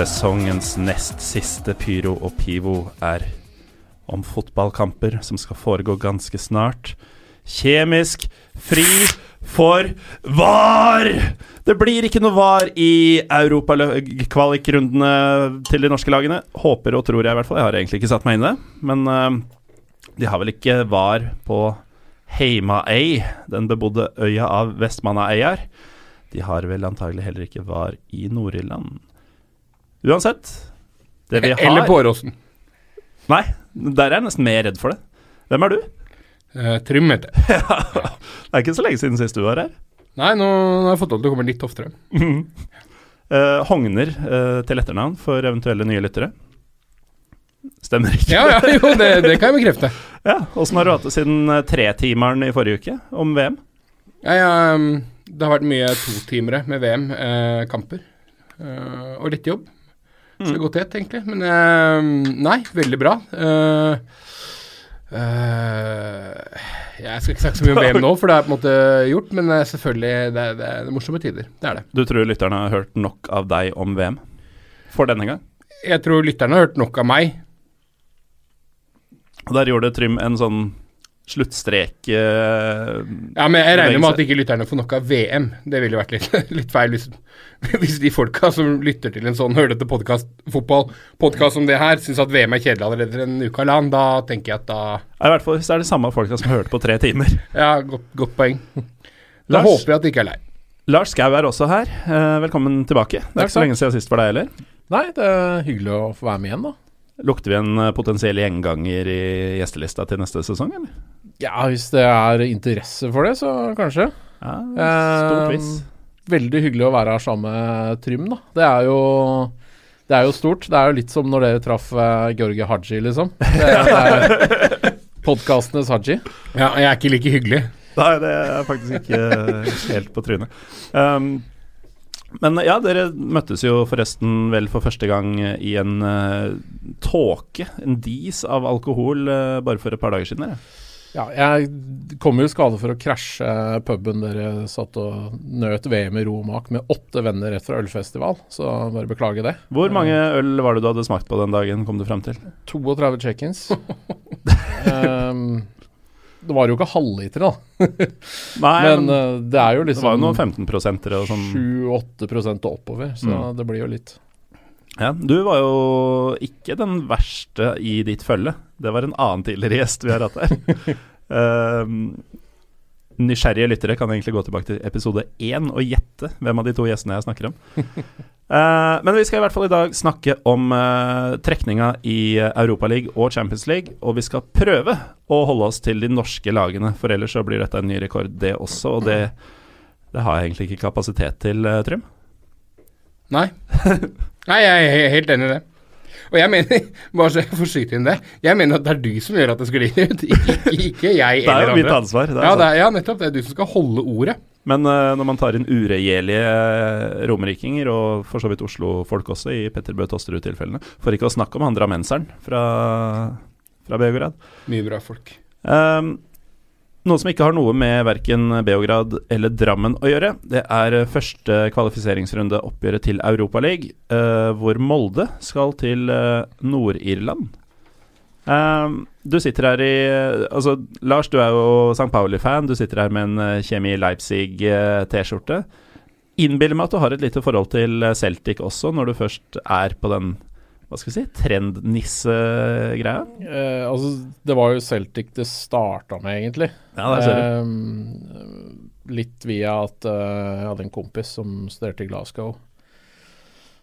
Sesongens nest siste Pyro og Pivo er om fotballkamper som skal foregå ganske snart. Kjemisk fri for VAR! Det blir ikke noe VAR i europakvalikrundene til de norske lagene. Håper og tror jeg, i hvert fall. Jeg har egentlig ikke satt meg inn i det. Men uh, de har vel ikke VAR på Heimaøy, den bebodde øya av Vestmannaøyar. De har vel antagelig heller ikke VAR i Nord-Irland. Uansett. Det vi har Eller på Åråsen. Nei, der er jeg nesten mer redd for det. Hvem er du? Eh, Trym heter jeg. det er ikke så lenge siden sist du var her. Nei, nå, har jeg fått lov til å komme litt oftere. eh, Hogner eh, til etternavn for eventuelle nye lyttere. Stemmer ikke? Ja, ja, jo, det, det kan jeg bekrefte. ja, Åssen har du hatt det siden uh, tretimeren i forrige uke om VM? Ja, ja, um, det har vært mye totimere med VM-kamper. og litt jobb. Så gått helt, egentlig. Men uh, nei, veldig bra. Uh, uh, jeg skal ikke snakke så mye om VM nå, for det er på en måte gjort. Men selvfølgelig, det er, det er morsomme tider. Det er det. Du tror lytterne har hørt nok av deg om VM for denne gang? Jeg tror lytterne har hørt nok av meg. Og der gjorde Trym en sånn sluttstrek uh, Ja, men jeg regner med at ikke lytterne får nok av VM. Det ville vært litt, litt feil hvis, hvis, de folka som lytter til en sånn hølete podkast, fotballpodkast som det her, syns at VM er kjedelig allerede en uke eller annen. Da tenker jeg at da I hvert fall hvis det er de samme folka som har hørt på tre timer. Ja, godt, godt poeng. Da Lars, håper jeg at de ikke er lei. Lars Skau er også her. Uh, velkommen tilbake. Det er ikke så lenge siden sist for deg heller. Nei, det er hyggelig å få være med igjen, da. Lukter vi en potensiell gjenganger i gjestelista til neste sesong, eller? Ja, hvis det er interesse for det, så kanskje. Ja, stort vis. Eh, veldig hyggelig å være her sammen med Trym, da. Det er jo det er jo stort. Det er jo litt som når dere traff uh, Georgie Haji, liksom. Det er, det podkastenes Haji. Ja, jeg er ikke like hyggelig. Nei, det er faktisk ikke helt på trynet. Um, men ja, dere møttes jo forresten vel for første gang i en uh, tåke, en dis av alkohol, uh, bare for et par dager siden. Dere. Ja, jeg kom jo i skade for å krasje puben dere satt og nøt VM i romak med åtte venner rett fra ølfestival, så bare beklager det. Hvor mange øl var det du hadde smakt på den dagen, kom du frem til? 32 check-ins. um, det var jo ikke halvliter, da. Nei, men, men uh, det er jo liksom Det var jo noen 15 og sånn 7-8% og oppover, så mm. det blir jo litt. Ja, Du var jo ikke den verste i ditt følge. Det var en annen tidligere gjest vi har hatt her. uh, nysgjerrige lyttere kan egentlig gå tilbake til episode én og gjette hvem av de to gjestene jeg snakker om. Uh, men vi skal i hvert fall i dag snakke om uh, trekninga i Europaligaen og Champions League. Og vi skal prøve å holde oss til de norske lagene, for ellers så blir dette en ny rekord, det også. Og det, det har jeg egentlig ikke kapasitet til, uh, Trym. Nei. Nei, jeg er helt enig i det. Og jeg mener, bare så jeg får skyte inn det, jeg mener at det er du som gjør at det sklir ut, ikke, ikke jeg eller andre. Det er jo mitt ansvar. ja, er, ja, nettopp. Det er du som skal holde ordet. Men uh, når man tar inn uregjerlige uh, romerikinger, og for så vidt Oslo-folk også, i Petter Bøe Tosterud-tilfellene, for ikke å snakke om han drammenseren fra, fra Beograd Mye bra folk. Um, noe som ikke har noe med verken Beograd eller Drammen å gjøre. Det er første kvalifiseringsrunde oppgjøret til Europaligaen, uh, hvor Molde skal til uh, Nord-Irland. Uh, du sitter her i Altså, Lars, du er jo St. Pauli-fan. Du sitter her med en Kjemi Leipzig-T-skjorte. Innbiller meg at du har et lite forhold til Celtic også, når du først er på den hva skal vi si, trendnisse-greia? Eh, altså, det var jo Celtic det starta med, egentlig. Ja, det ser du. Eh, litt via at uh, jeg hadde en kompis som studerte i Glasgow,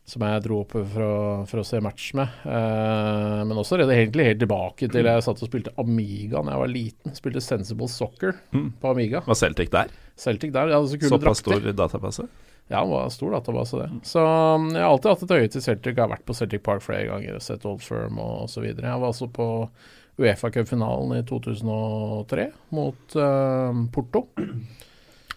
som jeg dro opp for å, for å se match med. Uh, men også redde egentlig helt tilbake til jeg satt og spilte Amiga da jeg var liten. Spilte Sensible Soccer mm. på Amiga. Var Celtic der? Celtic der, ja, så kule Såpass stor database? Ja, han var stor database, det. Så um, jeg har alltid hatt et øye til Celtic. Jeg har vært på Celtic Park flere ganger, og sett Old Firm og osv. Jeg var også på Uefa-cupfinalen i 2003 mot uh, Porto.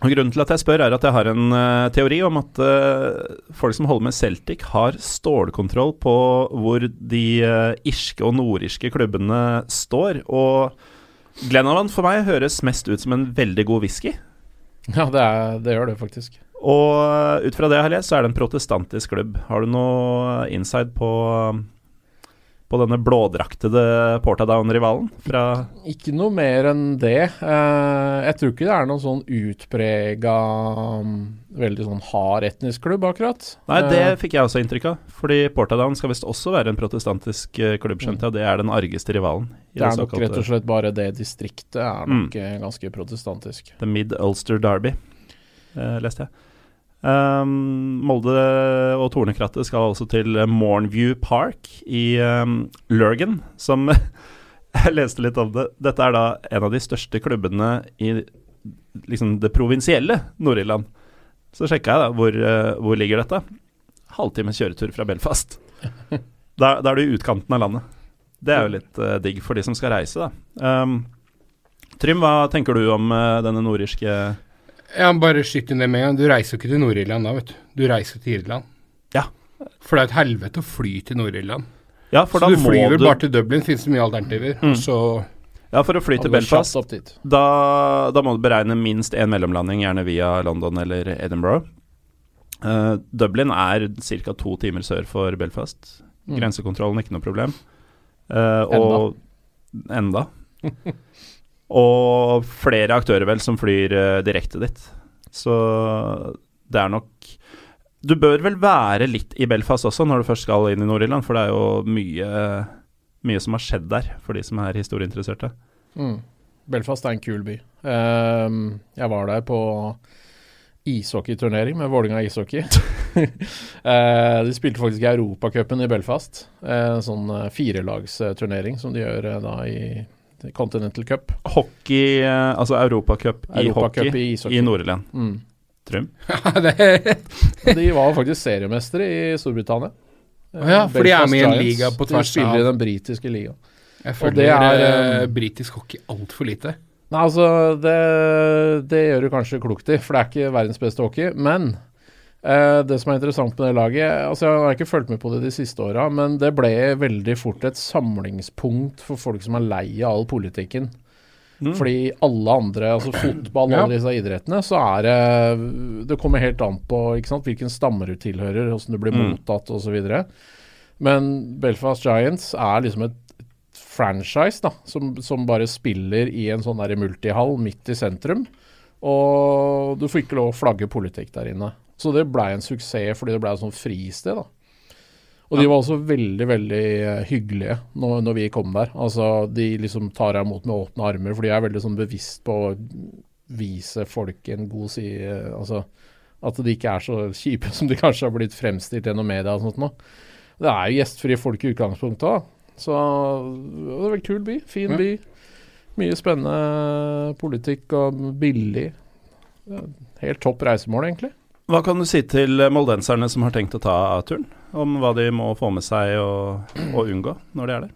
Og Grunnen til at jeg spør, er at jeg har en uh, teori om at uh, folk som holder med Celtic, har stålkontroll på hvor de uh, irske og nordirske klubbene står. Og Glennavan for meg høres mest ut som en veldig god whisky. Ja, det, er, det gjør det faktisk. Og ut fra det jeg har lest, så er det en protestantisk klubb. Har du noe inside på på denne blådraktede Portadown-rivalen fra Ikke noe mer enn det. Eh, jeg tror ikke det er noen sånn utprega um, veldig sånn hard etnisk klubb, akkurat. Nei, det Eh, fikk jeg også inntrykk av. Fordi Portadown skal visst også være en protestantisk eh, klubb, skjønte jeg. og Det er den argeste rivalen. i det er nok rett og slett bare det distriktet er nok mm. ganske protestantisk. The Mid-Ulster Derby, eh, leste jeg. Um, Molde og Tornekrattet skal altså til Mornview Park i um, Lurgan, som Jeg leste litt om det. Dette er da en av de største klubbene i liksom det provinsielle Nord-Irland. Så sjekka jeg da hvor, uh, hvor ligger dette. Halvtimes kjøretur fra Belfast. Da, da er du i utkanten av landet. Det er jo litt uh, digg for de som skal reise, da. Um, Trym, hva tenker du om uh, denne nordirske Ja, bare skyt inn det med en gang. Du reiser jo ikke til Nord-Irland da, vet du. Du reiser til Irland. Ja. For det er et helvete å fly til Nord-Irland. Ja, for Så da du må flyr vel du bare til Dublin, finnes det mye alternativer. Mm. Så Ja, for å fly til Belfast, da, da må du beregne minst én mellomlanding, gjerne via London eller Edinburgh. Uh, Dublin er ca. to timer sør for Belfast. Mm. Grensekontrollen ikke noe problem. Enda. og enda. Og flere aktører vel som flyr eh, direkte dit. Så det er nok Du bør vel være litt i Belfast også når du først skal inn i Nord-Irland, for det er jo mye, mye som har skjedd der, for de som er historieinteresserte. Mm. Belfast er en kul by. Ehm, jeg var der på ishockeyturnering med Vålinga ishockey. uh, de spilte faktisk Europacupen i Belfast. Eh, En sånn firelagsturnering som de gjør da i Continental Cup. Hockey, eh, altså Europacup i Europacup hockey i i. Nord-Irland. Mm. Trym? De var faktisk seriemestere i Storbritannia. Ja, for de er med i en liga på tvers De spiller i den britiske ligaen. Jeg Og føler det er, eh, eh, britisk hockey altfor lite. Nei, altså, det, det gjør du kanskje klokt i, for det er ikke verdens beste hockey. Men det som er interessant med det laget altså Jeg har ikke fulgt med på det de siste åra, men det ble veldig fort et samlingspunkt for folk som er lei av all politikken. Mm. Fordi alle andre, altså fotball og alle disse idrettene, så er det Det kommer helt an på sant, hvilken stammer du tilhører, hvordan du blir Mm. mottatt osv. Men Belfast Giants er liksom et franchise da, som, som bare spiller i en sånn multihall midt i sentrum. Og du får ikke lov å flagge politikk der inne. Så det blei en suksess fordi det blei et sånt fristed. da. Og de var også veldig, veldig eh, hyggelige når, når vi kom der. Altså, De liksom tar deg imot med åpne armer, for de er veldig sånn bevisst på å vise folk en god side Altså at de ikke er så kjipe som de kanskje har blitt fremstilt gjennom media og sånt nå. Det er jo gjestfrie folk i utgangspunktet òg. Så det er en veldig kul by. Fin by. Mye spennende politikk og billig. Helt topp reisemål, egentlig. Hva kan du si til moldenserne som har tenkt å ta turen? Om hva de må få med seg og, og unngå når de er der?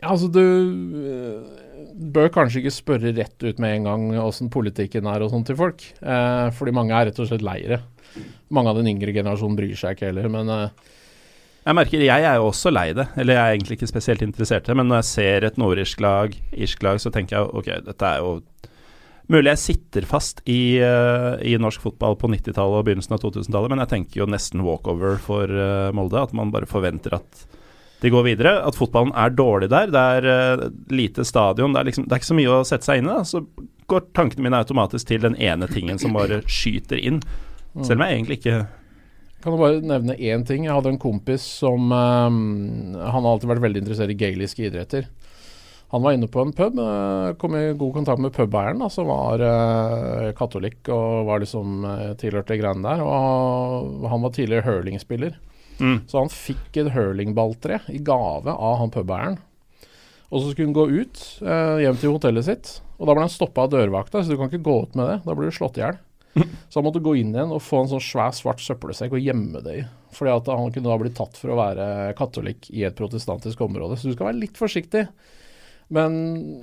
Ja, altså, du eh, bør kanskje ikke spørre rett ut med en gang åssen politikken er og sånn til folk. Eh, fordi mange er rett og slett leire. Mange av den yngre generasjonen bryr seg ikke heller, men eh, Jeg merker, jeg er jo også lei det. Eller jeg er egentlig ikke spesielt interessert i det, men når jeg ser et nordirsk lag, irsk lag, så tenker jeg ok, dette er jo Mulig jeg sitter fast i, uh, i norsk fotball på 90-tallet og begynnelsen av 2000-tallet, men jeg tenker jo nesten walkover for uh, Molde. At man bare forventer at de går videre. At fotballen er dårlig der. Det er uh, lite stadion. Det er, liksom, det er ikke så mye å sette seg inn i. Så går tankene mine automatisk til den ene tingen som bare skyter inn. Selv om jeg egentlig ikke kan du bare nevne én ting. Jeg hadde en kompis som um, Han har alltid vært veldig interessert i gaeliske idretter. Han var inne på en pub, eh, kom i god kontakt med pubeieren, som var eh, katolikk og var liksom uh, tilhørte greiene der. Og han var tidligere hurlingspiller. mm. Så han fikk et hurlingballtre i gave av han pubeieren. Og så skulle han gå ut eh, hjem til hotellet sitt, og da ble han stoppa av dørvakta, så du kan ikke gå ut med det. Da blir du slått i hjel. Så han måtte gå inn igjen og få en sånn svær, svart søppelsekk og gjemme det i. Fordi at han kunne da bli tatt for å være katolikk i et protestantisk område. Så du skal være litt forsiktig. Men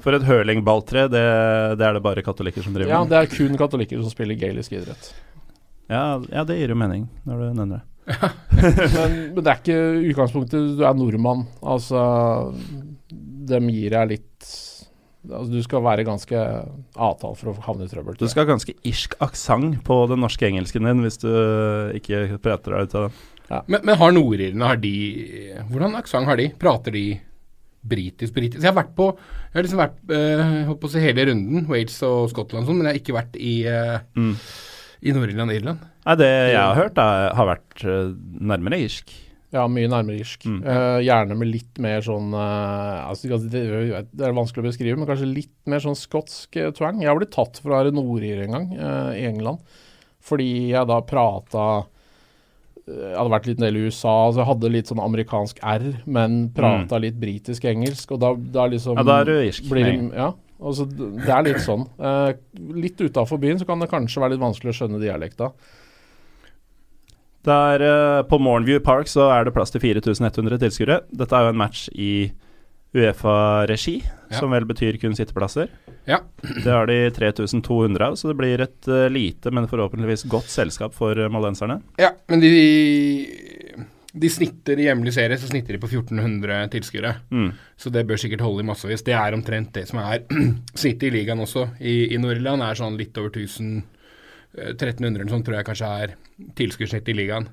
For et hølingballtre, det, det er det bare katolikker som driver ja, det er kun katolikker som spiller gaelisk idrett. Ja, ja, det gir jo mening når du nevner det. Men, men det er ikke utgangspunktet Du er nordmann. Altså dem gir deg litt Altså, du skal være ganske avtale for å havne i trøbbel. Du skal ha ganske irsk aksent på den norske engelsken din hvis du ikke prater deg ut av den. Men, men har nordirene har de Hvordan aksent har de? Prater de britisk-britisk? Jeg har vært på Jeg har liksom vært øh, på å si hele runden, Wales og Skottland og sånn, men jeg har ikke vært i, øh, Mm. i Nord-Irland og Irland. Nei, det jeg har hørt, er, har vært eh, nærmere irsk. Ja, mye nærmere irsk. Mm. Uh, gjerne med litt mer sånn uh, altså, det, det er vanskelig å beskrive, men kanskje litt mer sånn skotsk uh, twang. Jeg har blitt tatt for å være nordir en gang i England, fordi jeg da prata Jeg hadde vært litt en del i USA, så jeg hadde litt sånn amerikansk R, men prata litt britisk-engelsk, og da, da liksom Mm. Ja, da er du irsk. blir ja, altså, det er litt sånn. Eh, litt utafor byen så kan det kanskje være litt vanskelig å skjønne dialekta. Der, eh, på Mornview Park så er det plass til 4100 tilskuere. Dette er jo en match i Uefa-regi, Ja. som vel betyr kun sitteplasser. Ja. Det har de 3200 av, så det blir et uh, lite, men forhåpentligvis godt selskap for uh, moldenserne. Ja, men de, de snitter i hjemlig serie, så snitter de på 1400 tilskuere. Mm. Så det bør sikkert holde i massevis. Det er omtrent det som er snittet i ligaen også. I, i Nordland er sånn litt over 1000 eh, 1300 eller sånn tror jeg kanskje er tilskuersnittet i ligaen.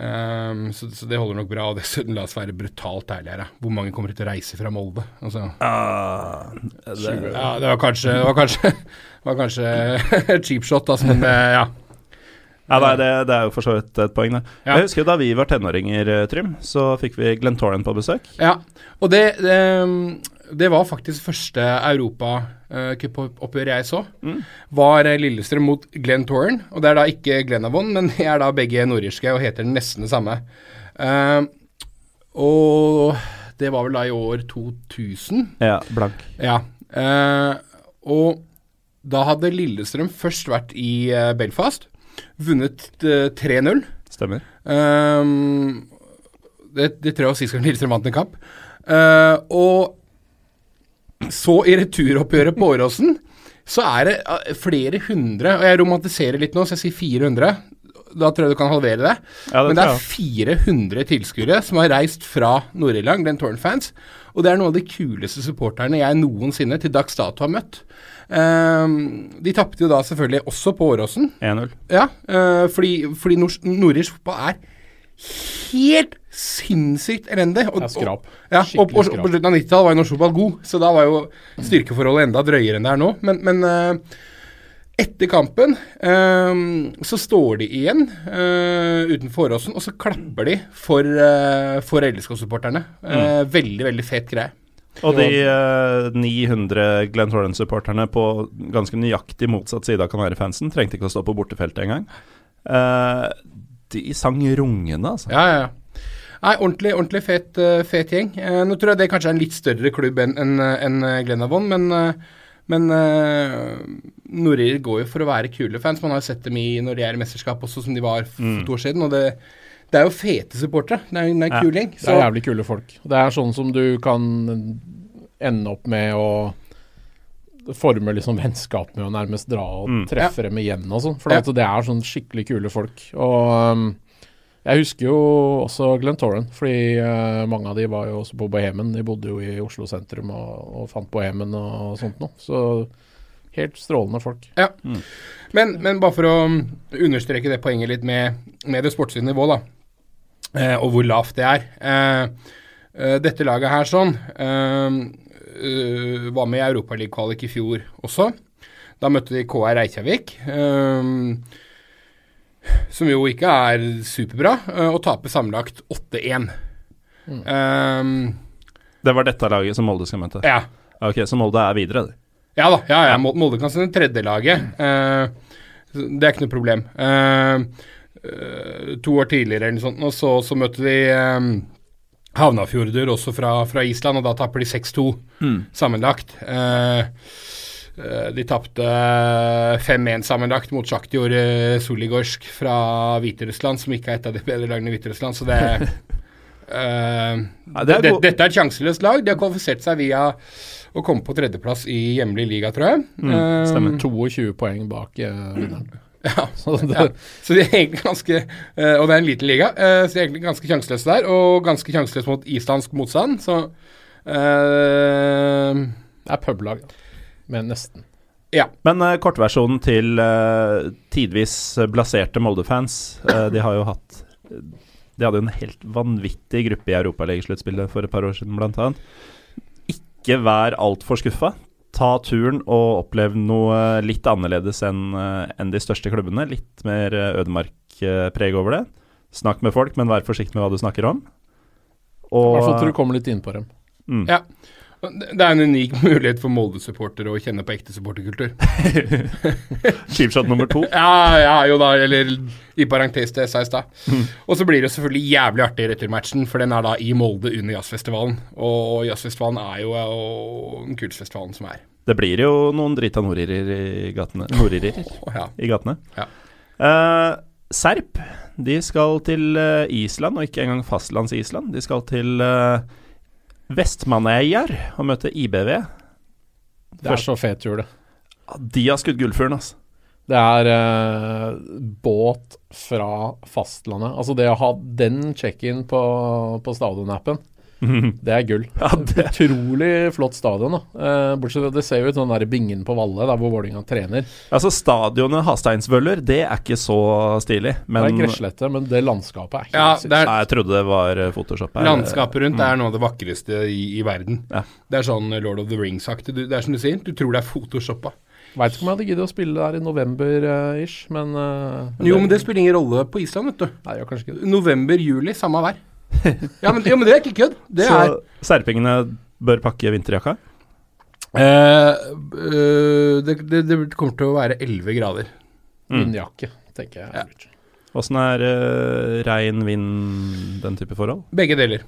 Ehm, så, så det holder nok bra. Og dessuten, la oss være brutalt ærlige her. Hvor mange kommer til å reise fra Molde? Altså, Ah, det, ja, det var kanskje Det var kanskje, var kanskje cheap shot, altså, men eh, ja. ja, nei, det, det er jo for så vidt et poeng, det. Ja. Jeg husker da vi var tenåringer, eh, Trym, så fikk vi Glentoran på besøk. Ja, og det, det, det var faktisk første europacupoppgjør jeg så. Mm. Var eh, Lillestrøm mot Glenn Torren. Og det er da ikke Glenavon, men de er da begge nordirske og heter nesten det samme. Uh, og det var vel da i år 2000. Ja, blank. Ja. Uh, og da hadde Lillestrøm først vært i eh, Belfast. Vunnet eh, 3-0. Stemmer. Ehm, det, det tror jeg var sist gang Lillestrøm vant en kamp. Og så i returoppgjøret på Åråsen, så er det eh, flere hundre Og jeg romantiserer litt nå, så jeg sier 400. Da tror jeg du kan halvere det. Ja, det Men det er 400 tilskuere som har reist fra Nord-Irland, Glenn Torn-fans. Og det er noen av de kuleste supporterne jeg noensinne til dags dato har møtt. Um, de tapte jo da selvfølgelig også på Åråsen. 1-0. Ja, uh, fordi, fordi nordirsk fotball er helt sinnssykt elendig. Og, er skrap. Og, ja, og, og, og på slutten av 90-tallet var jo norsk fotball god, så da var jo styrkeforholdet enda drøyere enn det er nå. Men, men uh, etter kampen um, så står de igjen uh, utenfor Åråsen, og så klapper de for, uh, for LSK-supporterne. Eh, Veldig, veldig fet greie. Og de eh, 900 Torrent-supporterne på ganske nøyaktig motsatt side av Kanarifansen trengte ikke å stå på bortefeltet engang. Uh, de sang rungende, altså. Ja, ja, ja. Nei, ordentlig, ordentlig fet, eh, fet gjeng. Eh, nå tror jeg det kanskje er en litt større klubb enn en, en eh, Glenavon, men, uh, men Nordirer går jo for å være kule fans. Man har jo sett dem i når de er i mesterskap også, som de var for mm. to år siden. Og det, det er jo fete supportere. Det er en Ja, kul gjeng. Det er jævlig kule folk. Det er sånn som du kan ende opp med å forme liksom vennskap med å nærmest dra og Mm. treffe dem igjen og sånn. For Ja. det er sånn skikkelig kule folk. Og um, jeg husker jo også Glenn Torren, fordi uh, mange av de var jo også på Bohemen. De bodde jo i Oslo sentrum og, og fant Bohemen og sånt noe. Så helt strålende folk. Ja. Men, men bare for å um, understreke det poenget litt med, med det sportslige nivået, da, eh, og hvor lavt det er. Eh, eh, dette laget her sånn eh, eh, var med i Europaliga-kvalik i fjor også. Da møtte de KR Reykjavik. eh, som jo ikke er superbra, å og taper sammenlagt 8-1. Eh, Det var dette laget som Molde skal møte. ja. Ok, Så Molde er videre, Det. Ja da, ja, ja. Molde kan sende tredjelaget. Uh, det er ikke noe problem. Uh, eh, to år tidligere eller noe sånt, og så, så møtte de um, Havnafjordur også fra, fra Island, og da tapper de 6-2 sammenlagt. Eh, eh, de tapte 5-1 sammenlagt mot Sjakhtjor uh, Soligorsk fra Hviterussland, som ikke er et av de bedre lagene i Hviterussland, så det uh, Ja, det er det, Dette er et sjanseløst lag. De har kvalifisert seg via å komme på tredjeplass i hjemlig liga, tror jeg. Mm, Eh, stemmer. 22 poeng bak uh. Ja, Så det, ja. Så de er egentlig ganske uh, Og det er en liten liga, eh, så de er egentlig ganske sjanseløse der. Og ganske sjanseløse mot islandsk motstand, så eh, Det er publag, da. Men nesten. Ja. Men uh, kortversjonen til uh, tidvis blaserte Molde-fans Uh, De har jo hatt De hadde jo en helt vanvittig gruppe i Europaligasluttspillet for et par år siden, annet. Ikke vær altfor skuffa. Ta turen og opplev noe litt annerledes enn enn de største klubbene. Litt mer ødemarkpreg over det. Snakk med folk, men vær forsiktig med hva du snakker om. I hvert fall til du kommer litt innpå dem. mm. Ja. Det er en unik mulighet for Molde-supportere å kjenne på ekte supporterkultur. Cheapshot nummer to. Ja, ja, jo da, eller i parentes til sa i stad. Og så blir det selvfølgelig jævlig artig returmatchen, for den er da i Molde under jazzfestivalen. Og jazzfestivalen er jo den kultfestivalen som er. Det blir jo noen drita nordirer i gatene. Nordirer oh, ja. i gatene. Ja. Uh, Serp de skal til eh, Island, og ikke engang fastlands-Island. De skal til uh, Vestmannaeyjar og møte IBV. Det er så fet jule. De har skutt gullfuglen, altså. Det er eh, båt fra fastlandet. Altså det å ha den check-in på, på stadionappen, det er gull. Ja, det, Utrolig flott stadion. da. Eh, bortsett fra det ser jo ut sånn der bingen på Valle, der hvor Vålinga trener. altså, stadionet Hasteinsvøller, det er ikke så stilig. Men det er gresslette, men det landskapet er ikke Ja, det er, Nei, jeg trodde det var eh, Photoshop her. landskapet rundt er noe av det vakreste i, i verden. Ja. Det er sånn Lord of the Rings-aktig. Du- Det er som du sier, du tror det er photoshoppa. Veit ikke om jeg hadde giddet å spille der i november-ish, men eh, Jo, men det spiller ingen rolle på Island, vet du. Nei, jeg kanskje ikke. November, juli, samme vær. Ja, men, ja, men det er ikke kødd. Det så er serpingene bør pakke vinterjakka? Eh, eh, det, det, det kommer til å være 11 grader. Mm. Tenker jeg. Ja. Åssen er uh, regn, vind, den type forhold? Begge deler.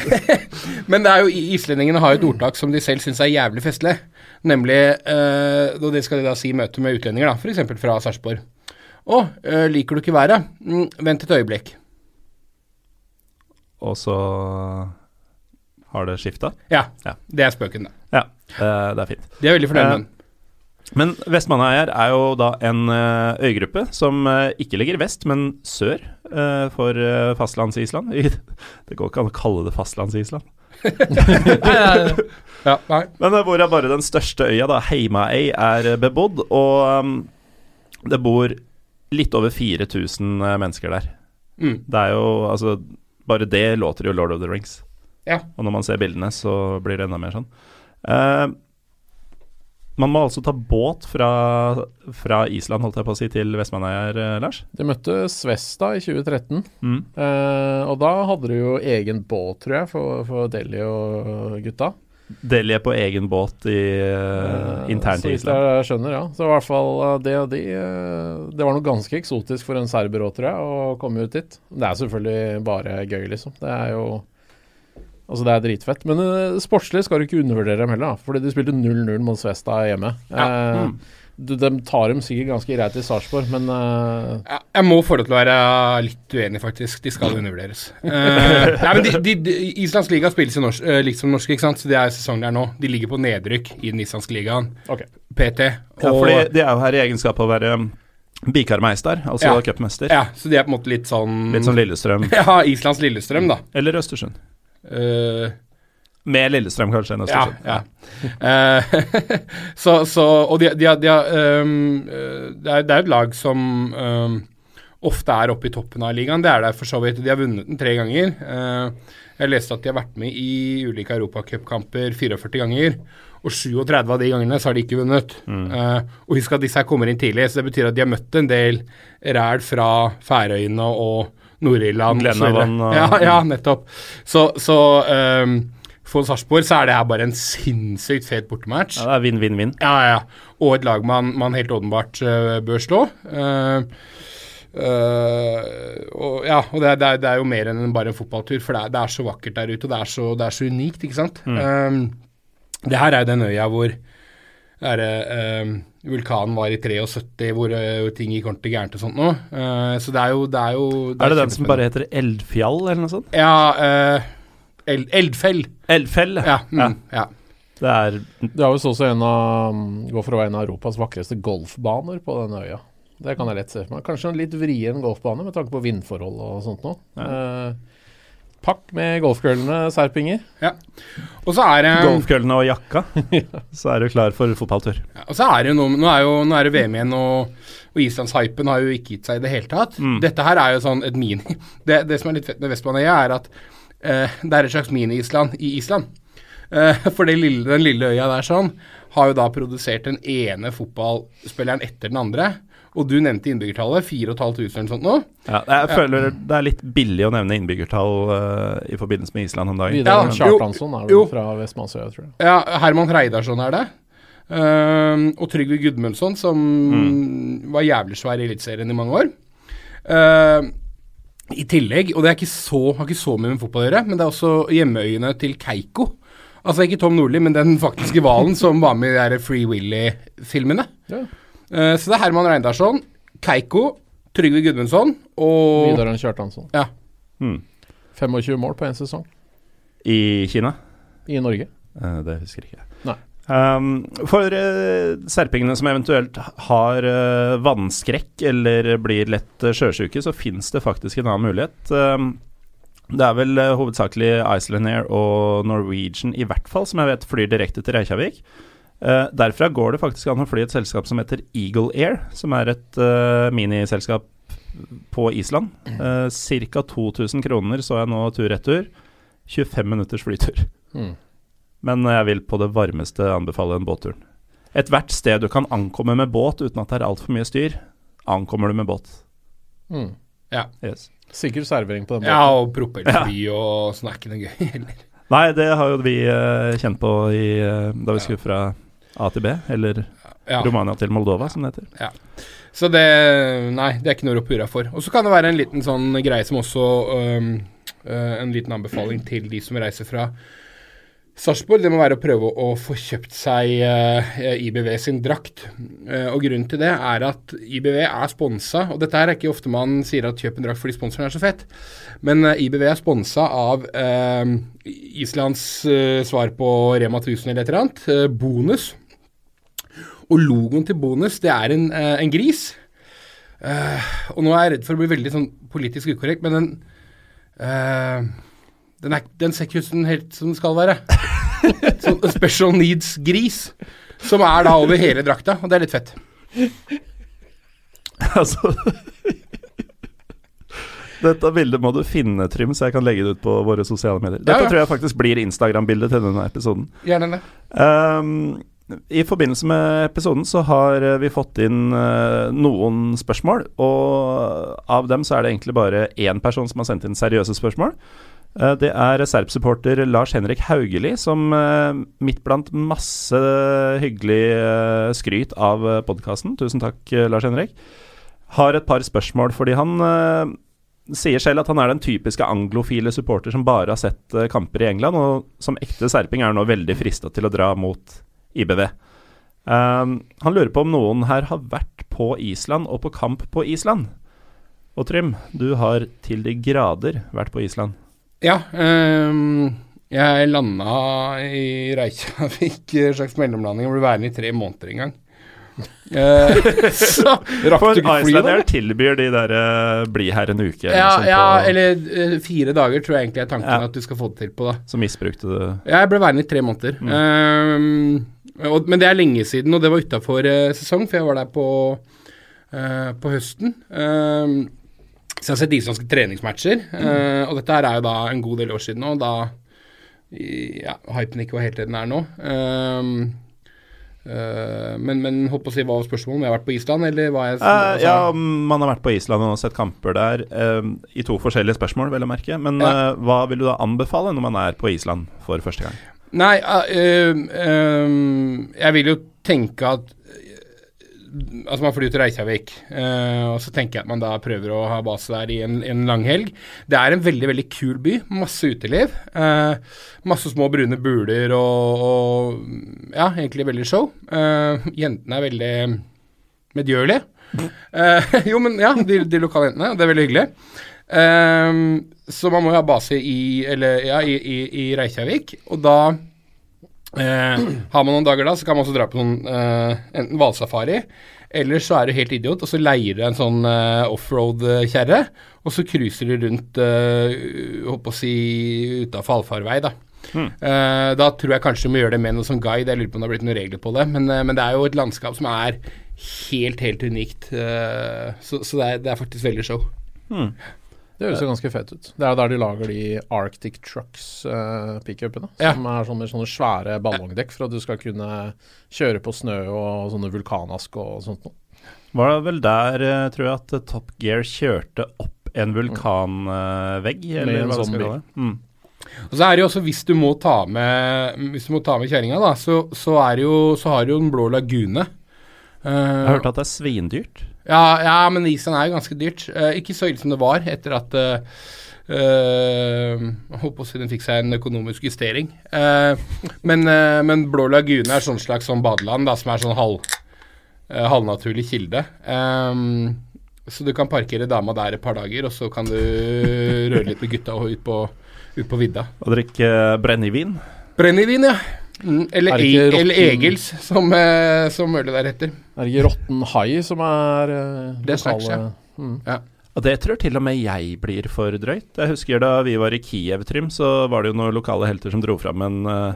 Men det er jo, islendingene har jo et ordtak som de selv syns er jævlig festlig. Nemlig uh, Og det skal de da si i møte med utlendinger, da, f.eks. fra Sarpsborg. Å, uh, liker du ikke været? Mm, vent et øyeblikk. Og så har det skifta? Ja, Ja. det er spøken, det. Ja, eh, det er fint. De er veldig fornøyd Eh, med den. Men Vestmanneier er jo da en eh, øygruppe som eh, ikke ligger vest, men sør eh, for uh, fastlands-Island. Det går ikke an å kalle det fastlands-Island. Ja, nei. Men uh, hvor er bare den største øya, da, Heimaøy, er eh, bebodd, og det bor litt over 4000 eh, mennesker der. Mm. Det er jo Altså, bare det låter jo Lord of the Rings. Ja. Og når man ser bildene, så blir det enda mer sånn. Uh, man må altså ta båt fra, fra Island, holdt jeg på å si, til Vestmannaeyjar, eh, Lars. De møtte Svesta i 2013, Mm. eh, og da hadde de jo egen båt, tror jeg, for, for Deli og gutta. Delhi er på egen båt i, uh, internt i Island. jeg skjønner, ja. Så i hvert fall eh, det og de Det var noe ganske eksotisk for en serber òg, tror jeg, å komme ut dit. Det er selvfølgelig bare gøy, liksom. Det er jo Altså, det er dritfett. Men uh, sportslig skal du ikke undervurdere dem heller, da. Fordi de spilte 0-0 mot Svesta hjemme. Ja. Uh, Mm. Du, de tar dem sikkert ganske greit i Sarpsborg, men uh... Ja, jeg må få lov til å være litt uenig, faktisk. De skal undervurderes. Uh, nei, men de, de, de, Islands liga spilles jo norsk, uh, liksom norsk, ikke sant? så det er sesongen der nå. De ligger på nedrykk i den islandske ligaen, OK. PT. Ja, for de er jo her i egenskap av å være um, Bikarmeister, altså Ja. cupmester. ja, så de er på en måte litt sånn Litt som Lillestrøm. Ja, Islands Lillestrøm, da. Eller Østersund. Eh, Med Lillestrøm, kanskje, enn ja, ja. Eh, så, så Og de, de, de, eh, det, er, det er et lag som um, ofte er oppe i toppen av ligaen. Det er der for så vidt. De har vunnet den tre ganger. Uh, jeg leste at de har vært med i ulike europacupkamper 44 ganger. Og 37 av de gangene så har de ikke vunnet. Eh, og husk at disse her kommer inn tidlig, så det betyr at de har møtt en del ræl fra Færøyene og Nord-Irland. Ja, ja, nettopp. Så, så ehm, for Sarpsborg så er det her bare en sinnssykt fet bortematch. Ja, det er vinn-vinn-vinn. Ja, ja, ja. Og et lag man, man helt åpenbart uh, bør slå. Uh, uh, og ja, og det, er- det, er, det er jo mer enn bare en fotballtur, for det er, det er så vakkert der ute, og det er så, det er så unikt, ikke sant. Eh, det her er jo den øya hvor der, eh, vulkanen var i 73, hvor uh, ting gikk ordentlig gærent og sånt nå. Uh, så det er jo Det er, jo, Er det den som bare heter Eldfjall, eller noe sånt? Ja, eh, Eld, Eldfell. Eldfell, Ja. Mm, ja. Det er Det er jo også en av Går for å være en av Europas vakreste golfbaner på denne øya. Det kan jeg lett se for meg. Kanskje en litt vrien golfbane med tanke på vindforhold og sånt noe. Eh, Pakk med golfkøllene, serpinger. Og så er det Golfkøllene og jakka, så er du klar for fotballtur. Ja, og så er det jo noe, nå er, jo, nå er det VM igjen, og, og Islandshypen har jo ikke gitt seg i det hele tatt. Mm. Dette her er jo sånn et mini Det, det som er litt fett med Vestbaneøya, er at det er et slags mini-Island i Island. Eh, for det lille, den lille øya der sånn har jo da produsert den ene fotballspilleren etter den andre. Og du nevnte innbyggertallet, 4500 eller noe sånt nå. Ja, jeg føler det er litt billig å nevne innbyggertall uh, i forbindelse med Island om dagen. Vidar Ja, Kjartansson er vel fra Vestmannsøya, tror jeg. Ja, Herman Reidarsson er det. Uh, og Trygve Gudmundsson, som var jævlig svær i Eliteserien i mange år. Ehm, I tillegg, og det er ikke så, har ikke så mye med fotball å gjøre, men det er også hjemmeøyene til Keiko. Altså ikke Tom Nordli, men den faktiske hvalen som var med i de Free Willy-filmene. Ja. Uh, så det er Herman Reindarsson, Keiko, Trygve Gudmundsson og Vidar Kjartansson. Ja. Hmm. 25 mål på én sesong I Kina? i Norge. Uh, det husker jeg ikke. Nei. Um, for uh, serpingene som eventuelt har uh, vannskrekk eller blir lett uh, sjøsjuke, så fins det faktisk en annen mulighet. Um, det er vel eh, hovedsakelig Iceland Air og Norwegian i hvert fall som jeg vet flyr direkte til Reykjavik. Eh, derfra går det faktisk an å fly et selskap som heter Eagle Air, som er et eh, miniselskap på Island. Uh, Ca. 2000 kroner så jeg nå tur-retur. 25 minutters flytur. Mm. Men jeg vil på det varmeste anbefale en båttur. Ethvert sted du kan ankomme med båt uten at det er altfor mye styr, ankommer du med båt. Mm. Yes. Sikkert servering på den Ja, og propellfly og sånn er ikke noe gøy heller. Nei, det har jo vi uh, kjent på i, uh, da vi skulle fra A til B, eller Ja. Romania til Moldova, som det heter. Ja. Så det Nei, det er ikke noe å rope hurra for. Og så kan det være en liten sånn greie som også um, uh, En liten anbefaling til de som reiser fra Sarpsborg. Det må være å prøve å få kjøpt seg uh, IBV sin drakt. Uh, og grunnen til det er at IBV er sponsa, og dette er ikke ofte man sier at kjøp en drakt fordi sponsoren er så fett, men uh, IBV er sponsa av Islands svar på Rema 1000 eller et eller annet, Bonus. Og logoen til Bonus, det er en, eh, en gris. Eh, og nå er jeg redd for å bli veldig sånn politisk ukorrekt, men den eh, den, er, den ser ikke ut som den helt som den skal være. sånn special needs-gris. Som er da over hele drakta, og det er litt fett. altså Dette bildet må du finne, Trym, så jeg kan legge det ut på våre sosiale medier. Dette Ja, ja. tror jeg faktisk blir Instagram-bildet til denne episoden. Gjerne det. Um, I forbindelse med episoden så har eh, vi fått inn uh, noen spørsmål, og av dem så er det egentlig bare én person som har sendt inn seriøse spørsmål. Eh, det er Serp-supporter Lars Henrik Haugeli, som eh, midt blant masse hyggelig eh, skryt av podkasten, tusen takk, eh, Lars Henrik, har et par spørsmål fordi han sier selv at han er den typiske anglofile supporter som bare har sett kamper i England, og som ekte serping er nå veldig frista til å dra mot IBV. Han lurer på om noen her har vært på Island og på kamp på Island. Og Trym, du har til de grader vært på Island. Ja, Um, jeg landa i Reykjavik, en slags mellomlanding, og ble værende i tre måneder en gang. Eh, så rakk du ikke fly, Iceland da? Air tilbyr de der uh, bli her en uke, eller Ja, noe ja, på- eller uh, fire dager tror jeg egentlig er tanken Ja. at du skal få det til på, da. så misbrukte du Ja, Jeg ble værende i tre måneder. Mm. Um, og, men det er lenge siden, og det var utafor sesong, for jeg var der på, eh, på høsten. Ehm, så jeg har sett islandske treningsmatcher, eh, og dette her er jo da en god del år siden nå, da ja, hypen ikke var helt det den er nå. Ehm, eh, men, men holdt på å si hva var spørsmålet, om jeg har vært på Island, eller hva jeg Eh, altså- ja, man har vært på Island og sett kamper der, eh, i to forskjellige spørsmål, vel å merke. Men Ja. eh, hva vil du da anbefale når man er på Island for første gang? Nei, jeg vil jo tenke at Altså, man flyr til Reykjavik, uh, og så tenker jeg at man da prøver å ha base der i en, en lang helg. Det er en veldig, veldig kul by. Masse uteliv. Uh, masse små brune buler og, og Ja, egentlig veldig show. Uh, jentene er veldig medgjørlige. Jo, men ja, de, de lokale jentene. Det er veldig hyggelig. Så man må jo ha base i, eller, ja, i, i, i Reykjavik, og da eh, har man noen dager da, så kan man også dra på noen, eh, enten hvalsafari Eller så er du helt idiot, og så leier du en sånn eh, offroad-kjerre, og så cruiser du rundt eh, å si utafor allfarvei, da. Eh, da tror jeg kanskje du må gjøre det med noe som guide. Jeg lurer på om det har blitt noen regler på det. Men, eh, men det er jo et landskap som er helt, helt unikt. eh, så så det, er, det er faktisk veldig show. Hmm. Det høres jo ganske fett ut. Det er jo der de lager de Arctic Trucks uh, som Ja. Er sånne, sånne svære ballongdekk for at du skal kunne kjøre på snø og sånne vulkanask og sånt noe. Var det vel der, eh, tror jeg, at Top Gear kjørte opp en vulkanvegg, eller hva sånn skal kalle det. Mm. Og så er det jo også, hvis du må ta med Hvis du må ta med kjerringa, så, så, er så har du jo Den blå lagune. Uh, Jeg har hørt at det er svindyrt. Ja, ja, men Island er jo ganske dyrt. Eh, ikke så ille som det var etter at uh, Jeg håper å si den fikk seg en økonomisk justering. Eh, men, eh, men Blå lagune er sånn slags sånn badeland da, som er sånn halv, eh, halvnaturlig kilde. Eh, så du kan parkere dama der et par dager, og så kan du røre litt med gutta ut på, ut på vidda. Og drikke brennevin. Brennevin, ja. Mm, eller, Er e eller Egils, som, eh, som Møhle der heter. Er det ikke Råtten Hai som er uh, Det snakkes, snacks, Mm. ja. Og det tror til og med jeg blir for drøyt. Jeg husker da vi var i Kiev, Trym, så var det jo noen lokale helter som dro fram en uh,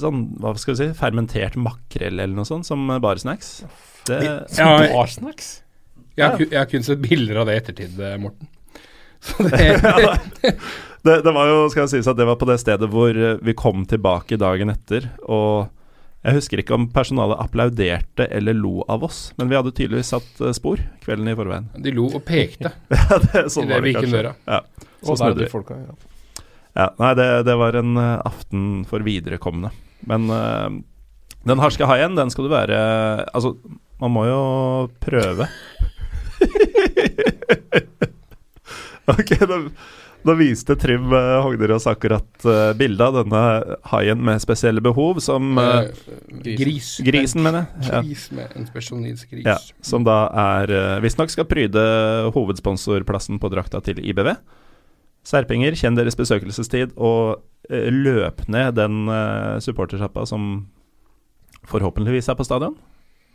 sånn, hva skal vi si, fermentert makrell eller noe sånt som barsnacks. Det, Ja, bare snacks? Jeg jeg har kun sett bilder av det i ettertid, Morten. Så det, det, det var jo, skal jeg sies at det var på det stedet hvor eh, vi kom tilbake dagen etter, og jeg husker ikke om personalet applauderte eller lo av oss, men vi hadde tydeligvis satt eh, spor kvelden i forveien. de lo og pekte. Ja, det, sånn Idet vi gikk inn døra. Ja, så Og snudde de vi. folka, ja. Ja, nei, det, det var en eh, aften for viderekomne. Men uh, den harske haien, den skal du være Altså, man må jo prøve. ok, da, da viste Trym uh, Hognerås akkurat uh, bildet av denne haien med spesielle behov, som uh, Eh, gris. Grisen, mener jeg. Ja. Gris med en special needs-gris. Ja, som da er uh, visstnok skal pryde hovedsponsorplassen på drakta til IBV. Serpinger, kjenn deres besøkelsestid, og løp ned den uh, supportersjappa som forhåpentligvis er på stadion.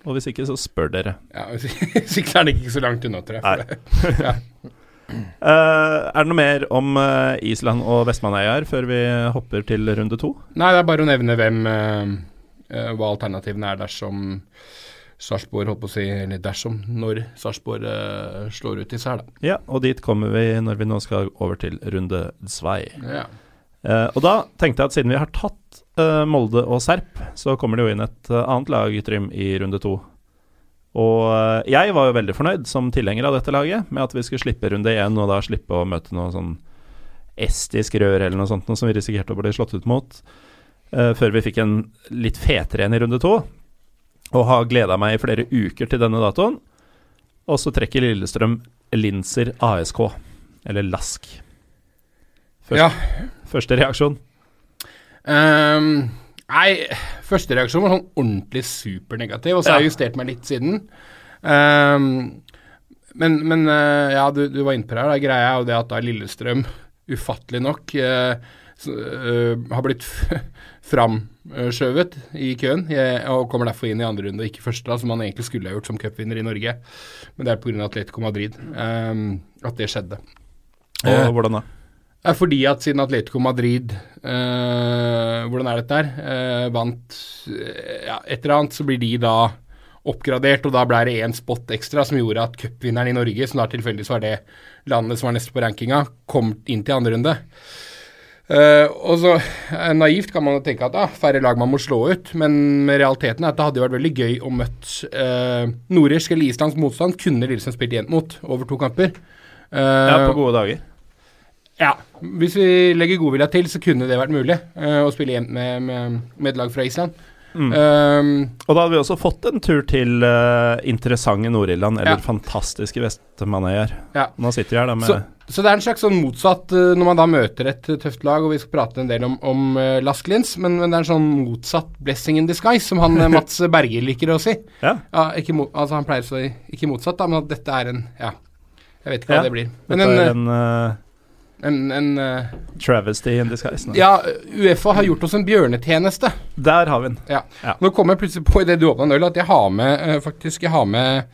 Og hvis ikke, så spør dere. Ja, Hvis ikke er det ikke så langt unna, tror jeg. Nei. Ja. Eh, er det noe mer om uh, Island og Vestmannaøyer før vi hopper til runde to? Nei, det er bare å nevne hvem uh, hva alternativene er dersom Sarpsborg, holdt på å si, eller dersom, når Sarpsborg slår ut disse her, da. Ja, og dit kommer vi når vi nå skal over til runde zwei. Ja. Og da tenkte jeg at siden vi har tatt Molde og Serp, så kommer det jo inn et annet lag, Trym, i runde to. Og eh, jeg var jo veldig fornøyd som tilhenger av dette laget, med at vi skulle slippe runde én, og da slippe å møte noe sånn estisk rør eller noe sånt noe som vi risikerte å bli slått ut mot, uh, før vi fikk en litt fetere en i runde to. Og har gleda meg i flere uker til denne datoen. Og så trekker Lillestrøm Linser ASK, eller LASK. Først, Ja. Første reaksjon? Ehm, nei, første reaksjon var sånn ordentlig supernegativ, og så har jeg justert meg litt siden. Um, men men eh, ja, du, du var inne på det her. Greia er jo det at da Lillestrøm, ufattelig nok, uh, så, uh, har blitt framskjøvet i køen, og kommer derfor inn i andre runde ikke første, da, som han egentlig skulle ha gjort som cupvinner i Norge. Men det er pga. Atletico Madrid um, at det skjedde. Og hvordan da? Er fordi at siden Atletico Madrid eh, Hvordan er dette her? Eh, vant eh, ja, et eller annet, så blir de da oppgradert, og da ble det én spot ekstra som gjorde at cupvinneren i Norge, som da tilfeldigvis var det landet som var neste på rankinga, kom inn til andre runde. Uh, og så uh, Naivt kan man jo tenke at da, færre lag man må slå ut, men realiteten er at det hadde vært veldig gøy å møtt uh, nordirsk eller islandsk motstand. Kunne Lillestrøm spilt jevnt mot over to kamper. Uh, Ja, på gode dager. Ja, hvis vi legger godvilja til, så kunne det vært mulig uh, å spille jevnt med, med, med et lag fra Island. Mm. Um, Og da hadde vi også fått en tur til uh, interessante Nord-Irland, eller Ja. fantastiske Vestmannøyer. Ja. Nå sitter vi her da med så, så det er en slags sånn motsatt uh, når man da møter et tøft lag, og vi skal prate en del om, om uh, Lasklins, men, men det er en sånn motsatt blessing in disguise, som han Mats Berger liker å si. Ja, Ja, ikke mo altså Han pleier å si ikke motsatt, da, men at dette er en Ja, jeg vet ikke hva Ja, det blir. dette en, er en En, en uh, Travesty in disguise. nå. Ja, Uefa har gjort oss en bjørnetjeneste. Der har vi den. Ja. Ja. Nå kom jeg plutselig på i det du åpna en øl, at jeg har med uh, faktisk jeg har med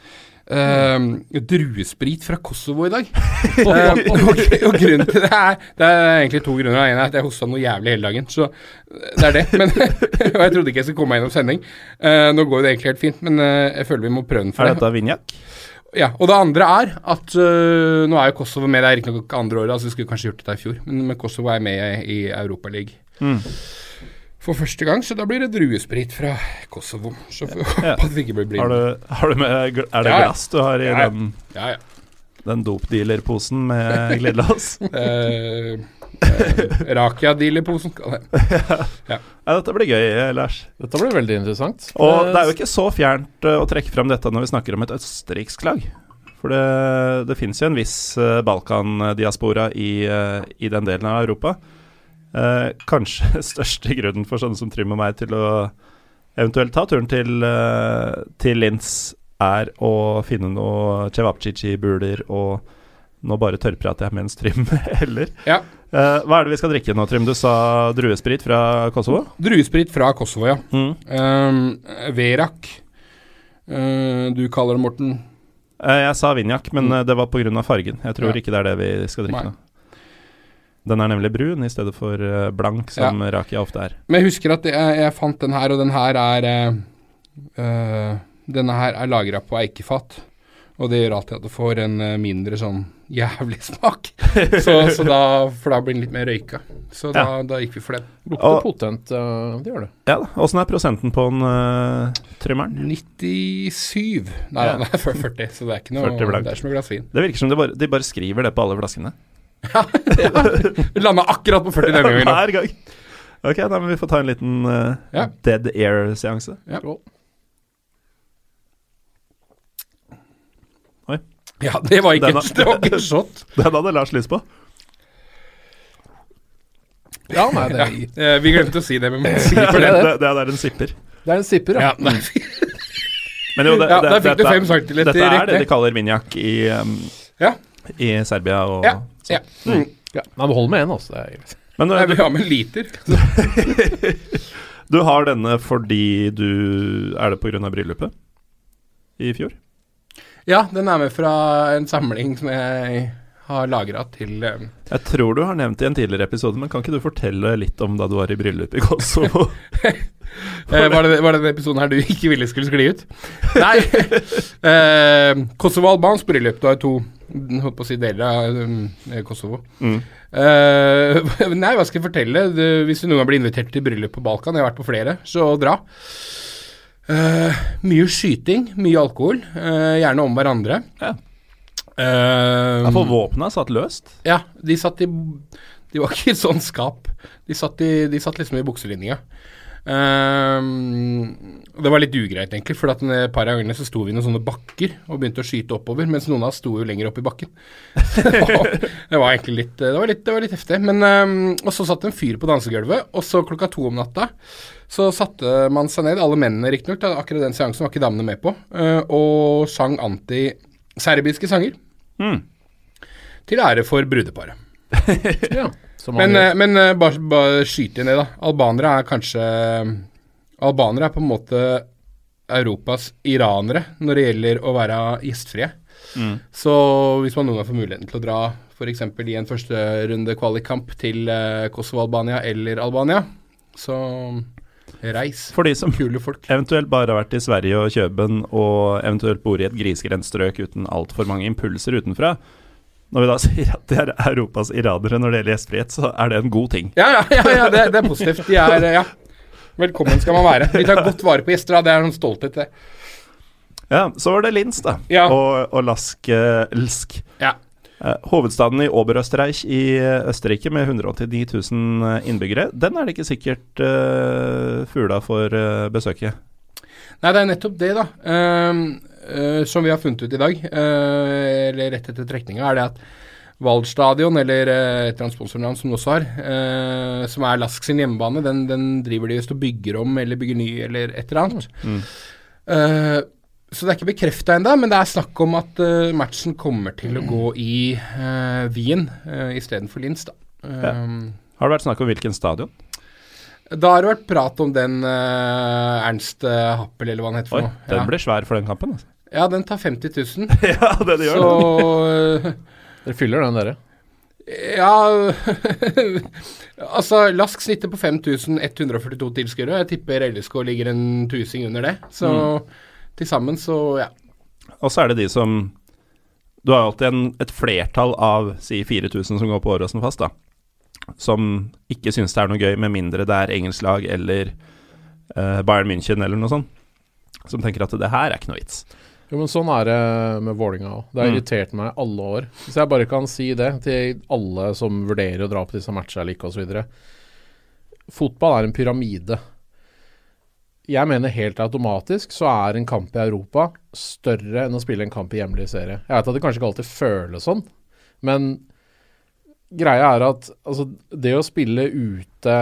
uh, druesprit fra Kosovo i dag. Eh, og, og grunnen til det er Det er egentlig to grunner. Den ene er at jeg hosta noe jævlig hele dagen. Så det er det. Men, og jeg trodde ikke jeg skulle komme meg gjennom sending. Nå går jo det egentlig helt fint, men jeg føler vi må prøve den for Er det. dette Vinjak? Ja, og det andre er at øh, nå er jo Kosovo med, det er riktignok andre året, altså vi skulle kanskje gjort dette i fjor, men, men Kosovo er med i Europaligaen Mm. for første gang, så da blir det druesprit fra Kosovo. Så får vi håpe at vi ikke blir blind. Har du, har du med Er det Ja, glass du har i Ja, den, Ja, ja. den dopdealer-posen med glidelås? Eh, eh, Rakia-dealerposen. jeg. Ja, dette blir gøy, eh, Lars. Dette blir veldig interessant. Og Eh, det er jo ikke så fjernt eh, å trekke fram dette når vi snakker om et østerriksk lag. For det, det fins jo en viss uh, Balkan-diaspora i, eh, i den delen av Europa. Eh, kanskje største grunnen for sånne som Trym og meg til å eventuelt ta turen til, til Linz, er å finne noe cevapcici-buler og nå bare tørrprater jeg mens Trym heller. Ja. Eh, hva er det vi skal drikke nå, Trym? Du sa druesprit fra Kosovo? Druesprit fra Kosovo, ja. Mm. Uh, Verak. Uh, du kaller det, Morten. Eh, Jeg sa Vinjak, men mm. det var pga. fargen. Jeg tror Ja. ikke det er det vi skal drikke Nei. nå. Den er nemlig brun i stedet for blank, som rakia ofte er. Men jeg husker at jeg, jeg fant den her, og den her er Denne her er lagra på eikefat. Og det gjør alltid at du får en mindre sånn jævlig smak. Så, så da, for da blir den litt mer røyka. Så da, da gikk vi for den. Lukter Og- potent, uh, det gjør det. Ja da. Åssen er prosenten på den, uh, Trymmeren? 97 Nei, Ja. det er 40, så det er ikke noe Det er som et glass vin. Det virker som de bare, de bare skriver det på alle flaskene. Vi landa akkurat på 40 denne gangen. Hver gang. Ok, da må vi få ta en liten uh, Ja. dead air-seanse. Ja. Ja, det var ikke, har- det var ikke en shot. Den hadde Lars lyst på. Ja, nei, det, Ja, eh, vi glemte å si det, men vi sier Det, for det. det, det er en sipper. det er en sipper, ja. Ja, nei. Men jo, det, Ja, det, der fikk du fem centiliter Dette er riktig. det de kaller Vinjak i, um, Ja. i Serbia og Ja. ja. Mm. ja. Man holder med en, altså. Det er greit. Men Jeg eh, vil ha med en liter. du har denne fordi du Er det pga. bryllupet i fjor? Ja, den er med fra en samling som jeg har lagra til eh, Jeg tror du har nevnt det i en tidligere episode, men kan ikke du fortelle litt om da du var i bryllup i Kosovo? eh, var, det, var det den episoden her du ikke ville skulle skli ut? Nei. eh, Kosovo-albansk bryllup. Du har jo to holdt på å si deler av um, Kosovo. Mm. Eh, nei, hva skal jeg fortelle? Du, hvis du noen gang blir invitert til bryllup på Balkan, jeg har vært på flere, så dra. Eh, mye skyting, mye alkohol. Uh, gjerne om hverandre. Ja. Uh, for våpna satt løst. Ja, de satt i De var ikke i sånn skap. De satt, i, de satt liksom i bukselinja. Og det var litt ugreit, egentlig, for at et par av gangene så sto vi i noen sånne bakker og begynte å skyte oppover, mens noen av oss sto jo lenger opp i bakken. det, var, egentlig litt Det var litt, det var litt heftig. Men, ehm, og så satt det en fyr på dansegulvet, og så klokka to om natta så satte man seg ned, alle mennene riktignok, akkurat den seansen var ikke damene med på, uh, og sang anti-serbiske sanger Mm. til ære for brudeparet. Ja, Men, eh, men eh, bare, bare skyte ned, da. Albanere er kanskje Albanere er på en måte Europas iranere når det gjelder å være gjestfrie. Mm. Så hvis man noen gang får muligheten til å dra f.eks. i en førsterunde kvalikkamp til eh, Kosovo-Albania eller Albania, så reis. For de som Kule folk. eventuelt bare har vært i Sverige og Kjøben, og eventuelt bor i et grisgrendt strøk uten altfor mange impulser utenfra. Når vi da sier at de er Europas iranere når det gjelder gjestfrihet, så er det en god ting. Ja, ja, ja, ja det, det er positivt. De er eh, Ja. Velkommen skal man være. Vi tar godt vare på gjester, da. Det er en stolthet, det. Ja, så var det Linz, da. Og, og Lask eh, Lsk. Ja. Eh, hovedstaden i Oberösterreich i eh, Østerrike med 189 000 innbyggere. Den er det ikke sikkert uh, fugla for uh, besøket. Nei, det er nettopp det, da. Ehm, eh, som vi har funnet ut i dag, uh, eller rett etter trekninga, er det at Waldstadion, eller uh, et eller annet sponsornavn som de også har, eh, som er Lask sin hjemmebane, den, den driver de visst og bygger om eller bygger ny eller et eller annet. Mm. Eh, Så det er ikke bekrefta ennå, men det er snakk om at eh, matchen kommer til å gå i uh, Wien uh, istedenfor Linz, da. Um, Har det vært snakk om hvilken stadion? Da har det vært prat om den uh, Ernst uh, Happel, eller hva han heter Oi, for noe. den Ja. blir svær for den kampen. Altså. ja, den tar 50 000. ja, det det så den. Dere fyller den, dere. Ja Altså, Lask snitter på 5142 tilskuere. Jeg tipper LSK ligger en tusing under det. Så til sammen, så ja. Og så er det de som Du har alltid en, et flertall av si 4000 som går på Åråsen fast, da. Som ikke syns det er noe gøy, med mindre det er engelsk lag eller uh, Bayern München eller noe sånt. Som tenker at det her er ikke noe vits. Jo, men sånn er det med Vålinga òg. Det har Mm. irritert meg alle år. Hvis jeg bare kan si det til alle som vurderer å dra på disse matchene eller ikke osv. Fotball er en pyramide. Jeg mener helt automatisk så er en kamp i Europa større enn å spille en kamp i hjemlig serie. Jeg vet at det kanskje ikke alltid føles sånn, men greia er at altså, det å spille ute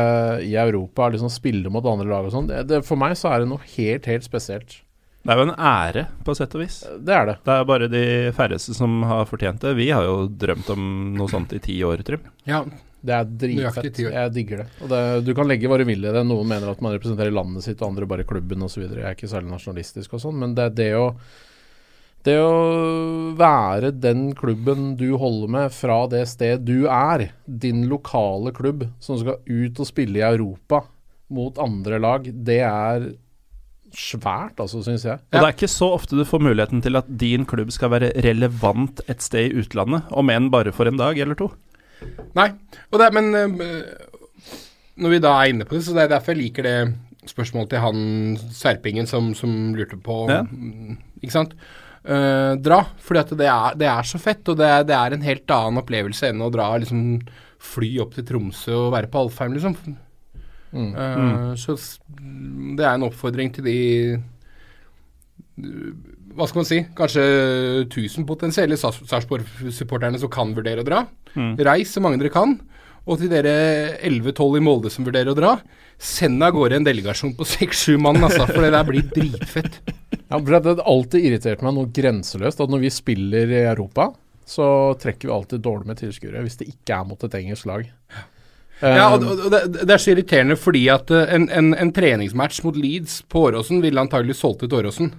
i Europa, liksom spille mot andre lag og sånn, for meg så er det noe helt, helt spesielt. Det er jo en ære, på sett og vis. Det er det. Det er bare de færreste som har fortjent det. Vi har jo drømt om noe sånt i ti år, Trym. ja. Det er dritfett. Jeg digger det. Og det. Du kan legge hva du vil i det. Noen mener at man representerer landet sitt, og andre bare klubben osv. Jeg er ikke særlig nasjonalistisk og sånn, men det er det å det å være den klubben du holder med fra det sted du er, din lokale klubb som skal ut og spille i Europa mot andre lag, det er svært, altså, syns jeg. Og det er ikke så ofte du får muligheten til at din klubb skal være relevant et sted i utlandet, om enn bare for en dag eller to. Nei. Og det, men eh, når vi da er inne på det, så det er derfor jeg liker det spørsmålet til han serpingen som, som lurte på Ja. Ikke sant? Eh, dra. Fordi at det er, det er så fett, og det er, det er en helt annen opplevelse enn å dra liksom fly opp til Tromsø og være på Alfheim, liksom. Mm. Eh, Så det er en oppfordring til de hva skal man si, kanskje 1000 potensielle Sarpsborg-supporterne som kan vurdere å dra. Mm. Reis så mange dere kan. Og til dere 11-12 i Molde som vurderer å dra, send av gårde en delegasjon på 6-7 mann, altså, for det der blir dritfett. Ja, for det har alltid irritert meg noe grenseløst at når vi spiller i Europa, så trekker vi alltid dårlig med tilskuere hvis det ikke er mot et engelsk lag. Ja, og, Um, det, det er så irriterende fordi at eh, en, en, en treningsmatch mot Leeds på Åråsen ville antagelig solgt ut Åråsen.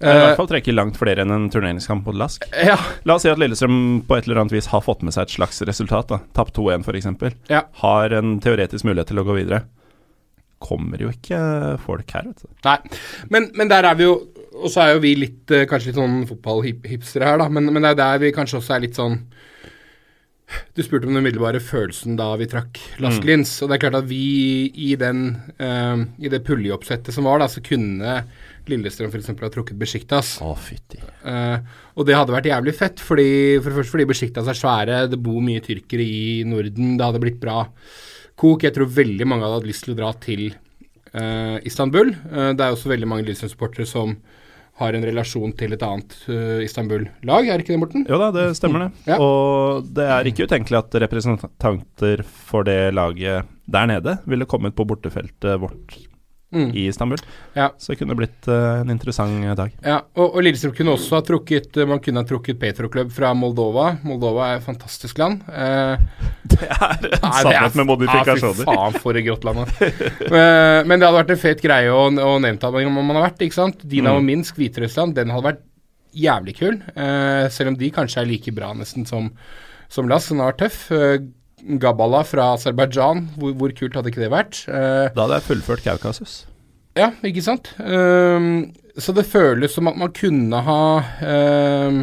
I hvert Eh, fall trekker langt flere enn en turneringskamp mot Lask. ja, La oss si at Lillestrøm på et eller annet vis har fått med seg et slags resultat. Tapt 2-1 f.eks. Ja. Har en teoretisk mulighet til å gå videre. Kommer jo ikke folk her, vet du. Nei, men, men der er vi jo Og så er jo vi litt eh, kanskje litt sånn fotballhipstere her, da. Men, men det er der vi kanskje også er litt sånn Du spurte om den umiddelbare følelsen da vi trakk Lasklins. Mm. Og det er klart at vi i den uh, I det puljeoppsettet som var, da, så kunne Lillestrøm f.eks. ha trukket Besjiktas. Å, fytti. Eh, og det hadde vært jævlig fett, fordi, for det første fordi Besjiktas er svære, det bor mye tyrkere i Norden, det hadde blitt bra kok. Jeg tror veldig mange hadde hatt lyst til å dra til uh, Istanbul. Uh, det er også veldig mange Lillestrøm-supportere som har en relasjon til et annet uh, Istanbul-lag, er det ikke det, Morten? Jo da, det stemmer det. Ja. Og det er ikke utenkelig at representanter for det laget der nede ville kommet på bortefeltet vårt Mm. i Istanbul. Ja. Så det kunne blitt uh, en interessant dag. Ja, og, og Lillestrøm kunne også ha trukket eh, Man kunne ha trukket Petro-klubb fra Moldova. Moldova er et fantastisk land. Eh, Det er en sannhet med Ja, modifikasjoner. fy faen, for et grått land. Eh, Men det hadde vært en fet greie å, å nevne man man har vært. ikke sant? Dinamo Mm. Minsk, Hviterussland, den hadde vært jævlig kul. eh, selv om de kanskje er like bra nesten som, som Lass, som har vært tøff. Gabala fra Aserbajdsjan, hvor, hvor kult hadde ikke det vært? Eh, Da hadde jeg fullført Kaukasus. ja, ikke sant? Ehm, så det føles som at man kunne ha ehm,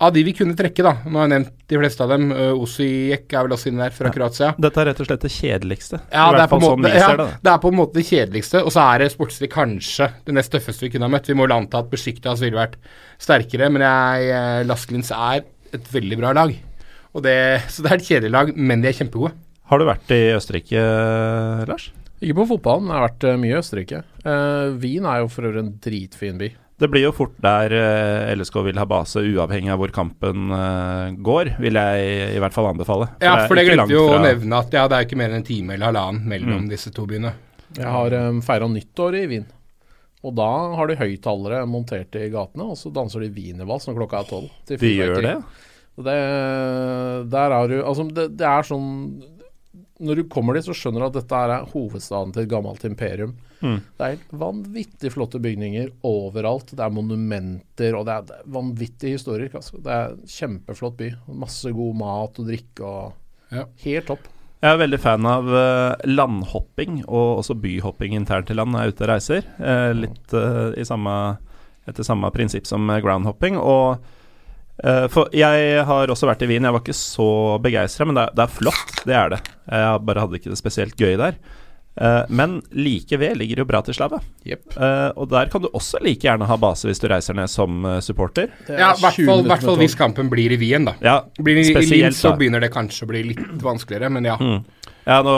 Av de vi kunne trekke, da Nå har jeg nevnt de fleste av dem. Uh, Osijek er vel også inne der, fra Ja. Kroatia. Dette er rett og slett det kjedeligste. Ja, det er, sånn måte, vi ja, det. det er på en måte det kjedeligste. Og så er det sportslig kanskje det nest tøffeste vi kunne ha møtt. Vi må vel anta at Besjiktas ville vært sterkere, men jeg, eh, Lasklins er et veldig bra lag. Og det, så det er et kjedelig lag, men de er kjempegode. Har du vært i Østerrike, Lars? Ikke på fotballen, men jeg har vært eh, mye i Østerrike. Uh, Wien er jo for øvrig en dritfin by. Det blir jo fort der eh, LSK vil ha base, uavhengig av hvor kampen går, vil jeg i hvert fall anbefale. Ja, er for det ikke glemte jo å nevne at ja, det er ikke mer enn en time eller halvannen mellom Mm. disse to byene. Jeg har um, feira nyttår i Wien. Og da har de høyttalere montert i gatene, og så danser de wienervals når klokka er tolv. De gjør det, det. Det, der er du Altså, det, det er sånn Når du kommer dit, så skjønner du at dette er hovedstaden til et gammelt imperium. Mm. Det er vanvittig flotte bygninger overalt. Det er monumenter, og det er, vanvittige historier. Altså. Det er en kjempeflott by. Masse god mat og drikke og Ja. Helt topp. Jeg er veldig fan av eh, landhopping, og også byhopping internt i land når jeg er ute og reiser. Eh, litt eh, i samme, etter samme prinsipp som groundhopping. Og for jeg har også vært i Wien. Jeg var ikke så begeistra, men det er, det er flott. Det er det. Jeg bare hadde ikke det spesielt gøy der. Eh, men like ved ligger jo Bratislava. Yep. Eh, og der kan du også like gjerne ha base hvis du reiser ned som eh, supporter. Ja, i hvert fall- hvis kampen blir i Wien, da. Ja, Blir det i spesielt Linz, så begynner det kanskje å bli litt vanskeligere, men ja. Mm. Ja, nå,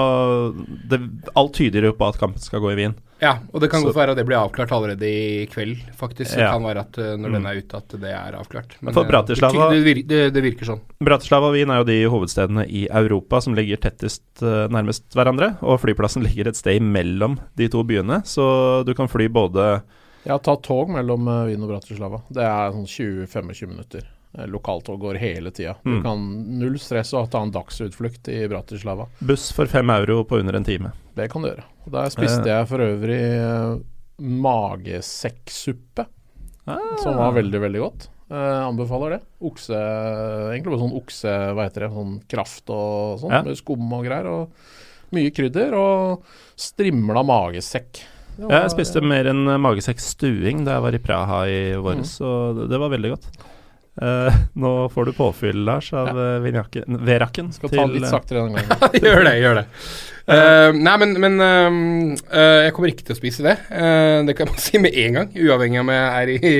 det, alt tyder jo på at kampen skal gå i Wien. Ja, og det kan Så- godt være at det blir avklart allerede i kveld, faktisk. Det Ja. kan være at uh, når Mm. den er ute, at det er avklart. Men For eh, Bratislava- det, vir- det, det virker sånn. Bratislava og Wien er jo de hovedstedene i Europa som ligger tettest eh, nærmest hverandre. Og flyplassen ligger et sted imellom de to byene, så du kan fly både Jeg har tatt tog mellom eh, Wien og Bratislava. Det er sånn 20-25 minutter. Eh, Lokaltog går hele tida. Du Mm. kan null stress og ta en dagsutflukt i Bratislava. buss for fem euro på under en time. Det kan du gjøre. Og Der spiste Eh. jeg for øvrig eh, magesekksuppe, Ah. som var veldig, veldig godt. Uh, anbefaler det. Okse Egentlig bare sånn okse, hva heter det, sånn kraft og sånn, Ja. med skum og greier. Og mye krydder, og strimla magesekk. Var, jeg spiste mer enn magesekkstuing da jeg var i Praha i våres, Mm. så det, det var veldig godt. Eh, nå får du påfyll, Lars, av Ja. uh, V-rakken. Skal ta litt eh, saktere denne gangen. gjør det, gjør det. Uh, nei, men, men uh, eh, jeg kommer ikke til å spise det. Eh, det kan man si med en gang, uavhengig av om jeg er i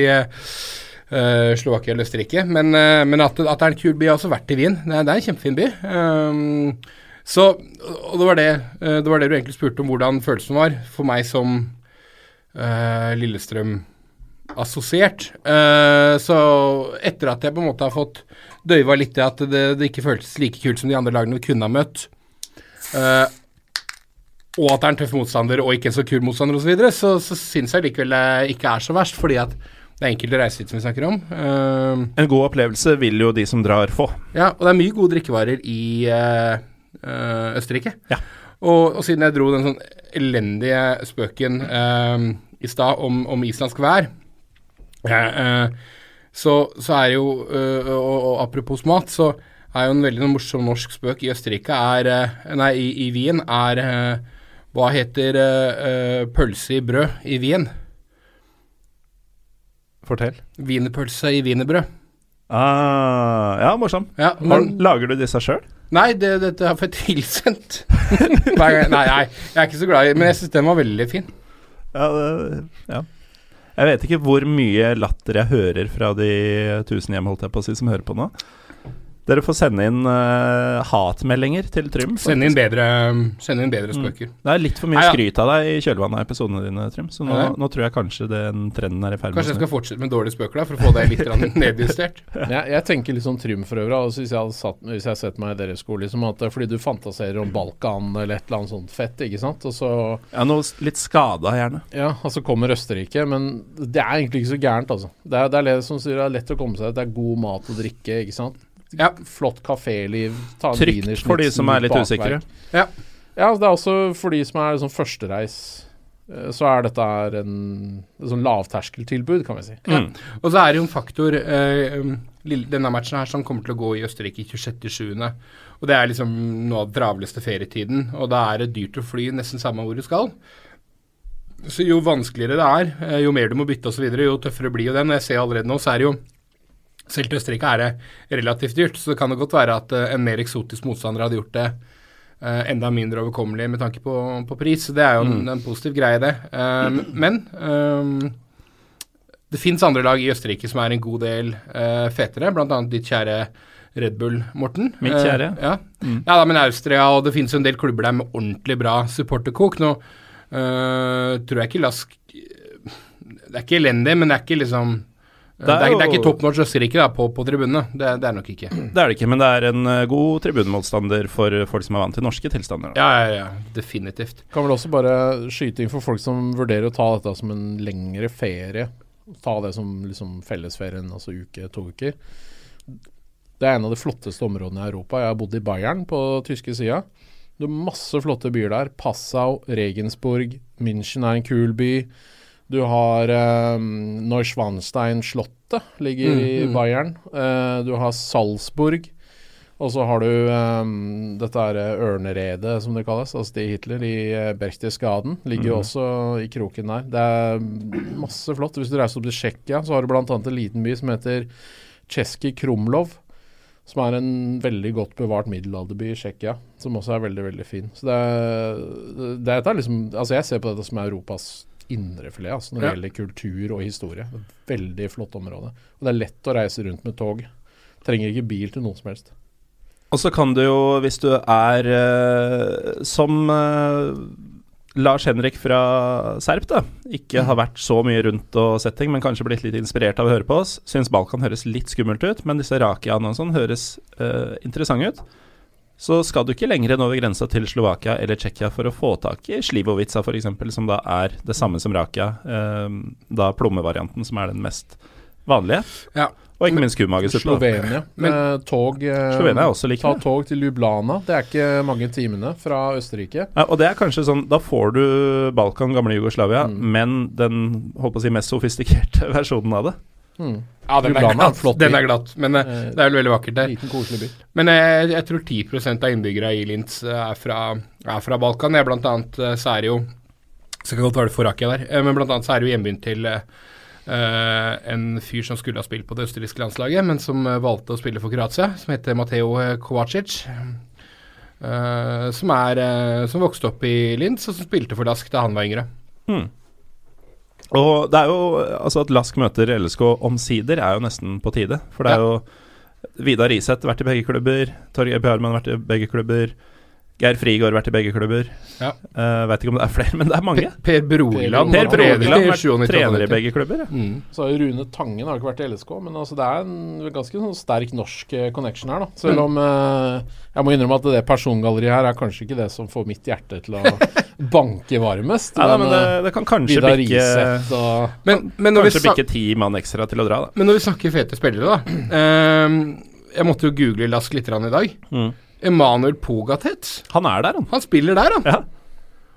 uh, Slovakia eller Østerrike. Men, eh, men at, at det er en kul by, jeg har også vært i Wien. Det er, det er en kjempefin by. Ehm, så, og det var det, eh, det var det du egentlig spurte om hvordan følelsen var for meg som eh, Lillestrøm-assosiert. Eh, så etter at jeg på en måte har fått døyva litt det at det, det ikke føltes like kult som de andre lagene vi kunne ha møtt, eh, og at det er en tøff motstander og ikke en så kul motstander osv., så, videre, så så syns jeg likevel det ikke er så verst, fordi at det er enkelte reiser som vi snakker om. Uh, En god opplevelse vil jo de som drar, få. ja, og det er mye gode drikkevarer i Østerrike. Ja. Og, og siden jeg dro den sånn elendige spøken i stad om, om islandsk vær, så, så er jo eh, og, apropos mat, så er jo en veldig morsom norsk spøk i Østerrike er eh, Nei, i, i Wien er eh, Hva heter eh, eh, pølse i brød i Wien? Fortell. Wienerpølse i wienerbrød. Ah, ja, morsom. Ja, men, lager du disse sjøl? Nei, det, dette har jeg fått tilsendt. nei. Nei, nei, jeg er ikke så glad i Men jeg syns den var veldig fin. Ja, det, ja. Jeg vet ikke hvor mye latter jeg hører fra de tusen hjem, holdt jeg på å si, som hører på nå. Dere får sende inn uh, hatmeldinger til Trym. Send inn bedre, send inn bedre spøker. Det er litt for mye Nei, ja. skryt av deg i kjølvannet av episodene dine, Trym. Så nå, nå tror jeg kanskje den trenden er i ferd med Kanskje jeg skal fortsette med dårlige spøker da, for å få deg litt nedjustert. Jeg, jeg tenker litt sånn Trym for øvrig. Altså hvis, jeg hadde satt, hvis jeg hadde sett meg i deres skole, liksom at fordi du fantaserer om Balkan eller et eller annet sånt fett, ikke sant. Og så Ja, noe litt skada, gjerne. Ja, og så kommer Østerrike, men det er egentlig ikke så gærent, altså. Det er, det er det som sier, det er lett å komme seg ut. Det er god mat og drikke, ikke sant. Ja. Flott kaféliv. Ta en Trygt for de som er litt bakverk. usikre. Ja. Ja, det er også for de som er sånn førstereis. eh, Så er dette her en, en sånn lavterskeltilbud, kan vi si. Ja. Mm. Og så er det jo en faktor eh, um, Denne matchen her som kommer til å gå i Østerrike 26.7. Og det er liksom noe av den travleste ferietiden. Og da er det dyrt å fly nesten samme hvor du skal. Så jo vanskeligere det er, eh, jo mer du må bytte osv., jo tøffere blir jo den. Og jeg ser allerede nå, så er det jo Selv til Østerrike er det relativt dyrt, så det kan det godt være at eh, en mer eksotisk motstander hadde gjort det eh, enda mindre overkommelig med tanke på, på pris. Det er jo en, en positiv greie, det. Um, men um, det fins andre lag i Østerrike som er en god del uh, fetere, bl.a. ditt kjære Red Bull, Morten. Mitt kjære, Uh, ja. Mm. ja da, men Austria, og det finnes jo en del klubber der med ordentlig bra supporterkok. Nå uh, tror jeg ikke Lask Det er ikke elendig, men det er ikke liksom Det er, det er, jo- ikke top notch Østerrike da, på, på tribunene. Det, det er nok ikke. Det er det ikke, men det er en eh, god tribunmotstander for folk som er vant til norske tilstander. da. Ja, ja, ja. Definitivt. Kan vel også bare skyte inn for folk som vurderer å ta dette som en lengre ferie. Ta det som liksom fellesferien, altså uke, to uker. Det er en av de flotteste områdene i Europa. Jeg har bodd i Bayern på tyske sida. Det er masse flotte byer der. Passau, Regensburg, München er en kul by. Du har um, Neuschwanstein-slottet, ligger i Mm, mm. Bayern. Uh, du har Salzburg. Og så har du um, dette er eh, ørneredet, som det kalles, altså til Hitler, i uh, Berchtesgaden. Ligger jo mm. også i kroken der. Det er masse flott. Hvis du reiser opp til Tsjekkia, så har du bl.a. en liten by som heter Tsjeski Krumlov. Som er en veldig godt bevart middelalderby i Tsjekkia, som også er veldig, veldig fin. Så det er, det er liksom Altså, jeg ser på dette som Europas indrefilet altså, når det Ja. gjelder kultur og historie. Veldig flott område. Og det er lett å reise rundt med tog. Trenger ikke bil til noe som helst. Og så kan du jo, hvis du er eh, som eh, Lars Henrik fra Serp, da, ikke har vært så mye rundt og sett ting, men kanskje blitt litt inspirert av å høre på oss, syns Balkan høres litt skummelt ut, men disse Rakiaene og sånn høres eh, interessante ut. Så skal du ikke lenger enn over grensa til Slovakia eller Tsjekkia for å få tak i Slivovica f.eks., som da er det samme som Rakia, eh, da plommevarianten som er den mest vanlige. Ja. Og ikke minst kumagesuppe. da. Slovenia. Men- tog eh, Slovenia er også like Ta tog til Lublana. Det er ikke mange timene fra Østerrike. Ja, og det er kanskje sånn Da får du Balkan, gamle Jugoslavia, Mm. men den holdt på å si mest sofistikerte versjonen av det. Mm. Ja, den er glatt. flott Den er glatt, men eh, Eh, det er vel veldig vakkert der. Liten, koselig by. Men jeg, jeg tror 10% av innbyggere i Linz eh, er fra, er fra Balkan. Jeg, blant annet eh, så er det jo Så kan godt være det forakket der, eh, men blant annet så er det jo hjembyen til eh, eh, en fyr som skulle ha spilt på det østerrikske landslaget, men som eh, valgte å spille for Kroatia, som heter Mateo eh, Kovacic. Uh, som, er, eh, som vokste opp i Linz, og som spilte for Lask da han var yngre. Mm. Og det er jo Altså, at Lask møter LSK omsider, er jo nesten på tide. For det er jo Vidar Riseth vært i begge klubber. Torgeir Bjarmann vært i begge klubber. Geir Frigård vært i begge klubber. Ja. Uh, Veit ikke om det er flere, men det er mange. Per Per Per var vært trener i begge klubber. Ja. Mm. Så har Rune Tangen har ikke vært i LSK, men altså det er en ganske sånn sterk norsk eh, connection her, da. Selv om uh, jeg må innrømme at det persongalleriet her er kanskje ikke det som får mitt hjerte til å banke varmest. Ja, da, men det, eh, det kan kanskje bikke og Men, men, når Kanskje bikke ti mann ekstra til å dra, da. men når vi snakker fete spillere, da Uh, Jeg måtte jo google Lask litt i dag. Mm. Emanuel Pogatet. Han er der, han. Han spiller der, han. Ja.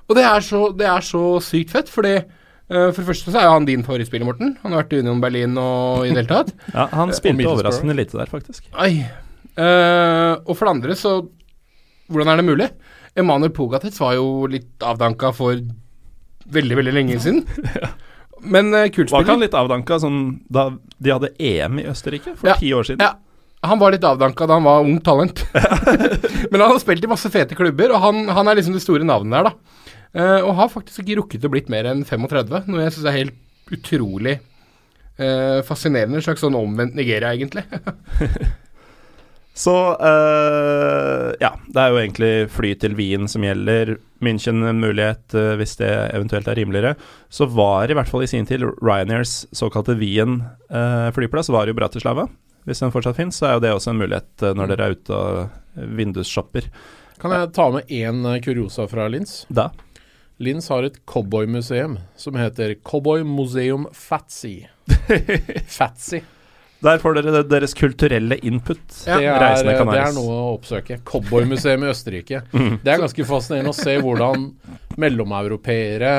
Og det er så, det er så sykt fett, fordi uh, For det første så er jo han din favorittspiller, Morten. Han har vært i Union Berlin og i det hele tatt. Ja, han spilte uh, overraskende lite der, faktisk. Oi. Uh, og for det andre, så Hvordan er det mulig? Emanuel Pogatet var jo litt avdanka for veldig, veldig lenge siden. ja. Men uh, kult Var ikke han litt avdanka sånn da de hadde EM i Østerrike for Ja, ti år siden? Ja, han var litt avdanka da han var ung talent. Men han har spilt i masse fete klubber, og han, han er liksom det store navnet der, da. Eh, og har faktisk ikke rukket å blitt mer enn 35, noe jeg syns er helt utrolig eh, fascinerende. En slags sånn omvendt Nigeria, egentlig. Så eh, ja, det er jo egentlig fly til Wien som gjelder. München en mulighet eh, hvis det eventuelt er rimeligere. Så var i hvert fall i sin tid Ryanairs såkalte Wien-flyplass var jo Bratislava. Hvis den fortsatt finnes, så er jo det også en mulighet eh, når dere er ute og eh, vindusshopper. Kan jeg ta med én eh, kuriosa fra Linz? Da. Linz har et cowboymuseum som heter Cowboy Museum Fatsy. Fatsy. Der får dere deres kulturelle input. Ja, det, er, det er noe å oppsøke. Cowboymuseum i Østerrike. Mm. Det er ganske fascinerende å se hvordan mellomeuropeere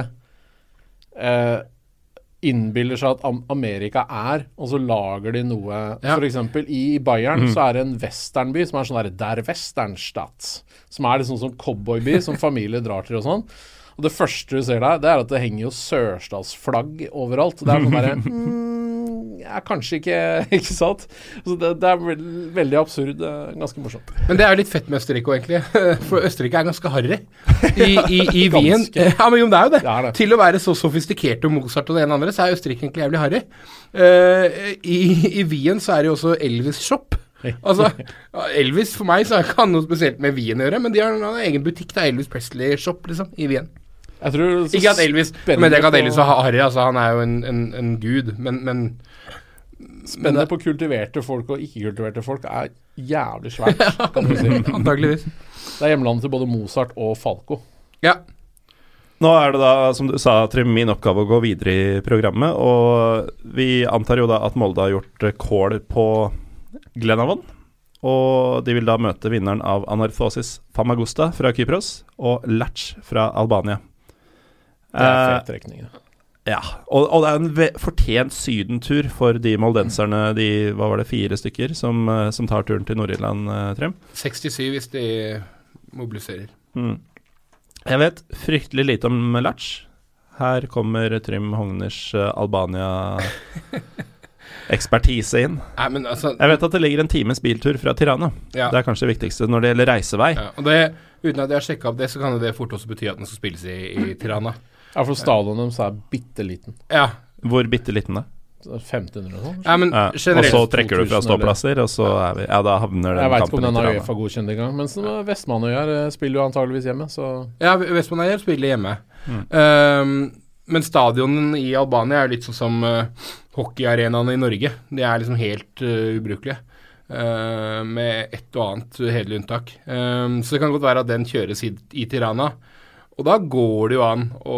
eh, innbiller seg at Amerika er, og så lager de noe Ja. Eksempel i Bayern Mm. så er det en westernby som er sånn der Der Westernstadt. Som er liksom sånn cowboyby som familie drar til og sånn. Og det første du ser der, det er at det henger jo sørstatsflagg overalt. Det er sånn derre mm, ja, kanskje ikke Ikke sant? Så det, det er veld, veldig absurd. er Ganske morsomt. Men det er jo litt fett med Østerrike òg, egentlig. For Østerrike er ganske harry i, i, i Wien. Ja, men jo, det er jo det. Det er det. Til å være så sofistikerte og Mozart og det ene og andre, så er Østerrike egentlig jævlig harry. Eh, i, I Wien så er det jo også Elvis Shop. Altså, Elvis for meg så har ikke han noe spesielt med Wien å gjøre, men de har en egen butikk, det er Elvis Presley Shop, liksom, i Wien. Ikke at Elvis Men det er ikke at Elvis var harry, altså, han er jo en, en, en gud, men, men Spennet på kultiverte folk og ikke-kultiverte folk er jævlig svært, kan du si. Antakeligvis. Det er hjemlandet til både Mozart og Falco. Ja. Nå er det da, som du sa, Trym, min oppgave å gå videre i programmet. Og vi antar jo da at Molde har gjort eh, kål på Glenavon. Og de vil da møte vinneren av Anarthosis Famagusta fra Kypros og Latch fra Albania. Det er Eh, fet trekning. Ja. og, og det er en fortjent sydentur for de moldenserne, de hva var det, fire stykker, som, eh, som tar turen til Nord-Irland, eh, Trym. 67 hvis de mobiliserer. Mm. Jeg vet fryktelig lite om Latch. Her kommer Trym Hogners eh, Albania-ekspertise inn. Nei, men altså Jeg vet at det ligger en times biltur fra Tirana. ja. Det er kanskje det viktigste når det gjelder reisevei. Ja, og det, Uten at jeg har sjekka opp det, så kan det fort også bety at den skal spilles i, i Tirana. Ja, for stadionet deres er bitte liten. Ja, Hvor bitte liten, da? 1500 og sånn? ja men Ja. Og så trekker du fra ståplasser, og så er vi Ja, da havner den Jeg veit ikke om kampen den er Tirana. Uefa-godkjent engang. Mens Vestmannøya eh, spiller jo antageligvis hjemme, så Ja, Vestmannaøyer spiller hjemme. Mm. Um, men stadionen i Albania er litt sånn som uh, hockeyarenaene i Norge. De er liksom helt uh, ubrukelige. Uh, med ett og annet hederlig unntak. Um, så det kan godt være at den kjøres i, i Tirana. Og da går det jo an å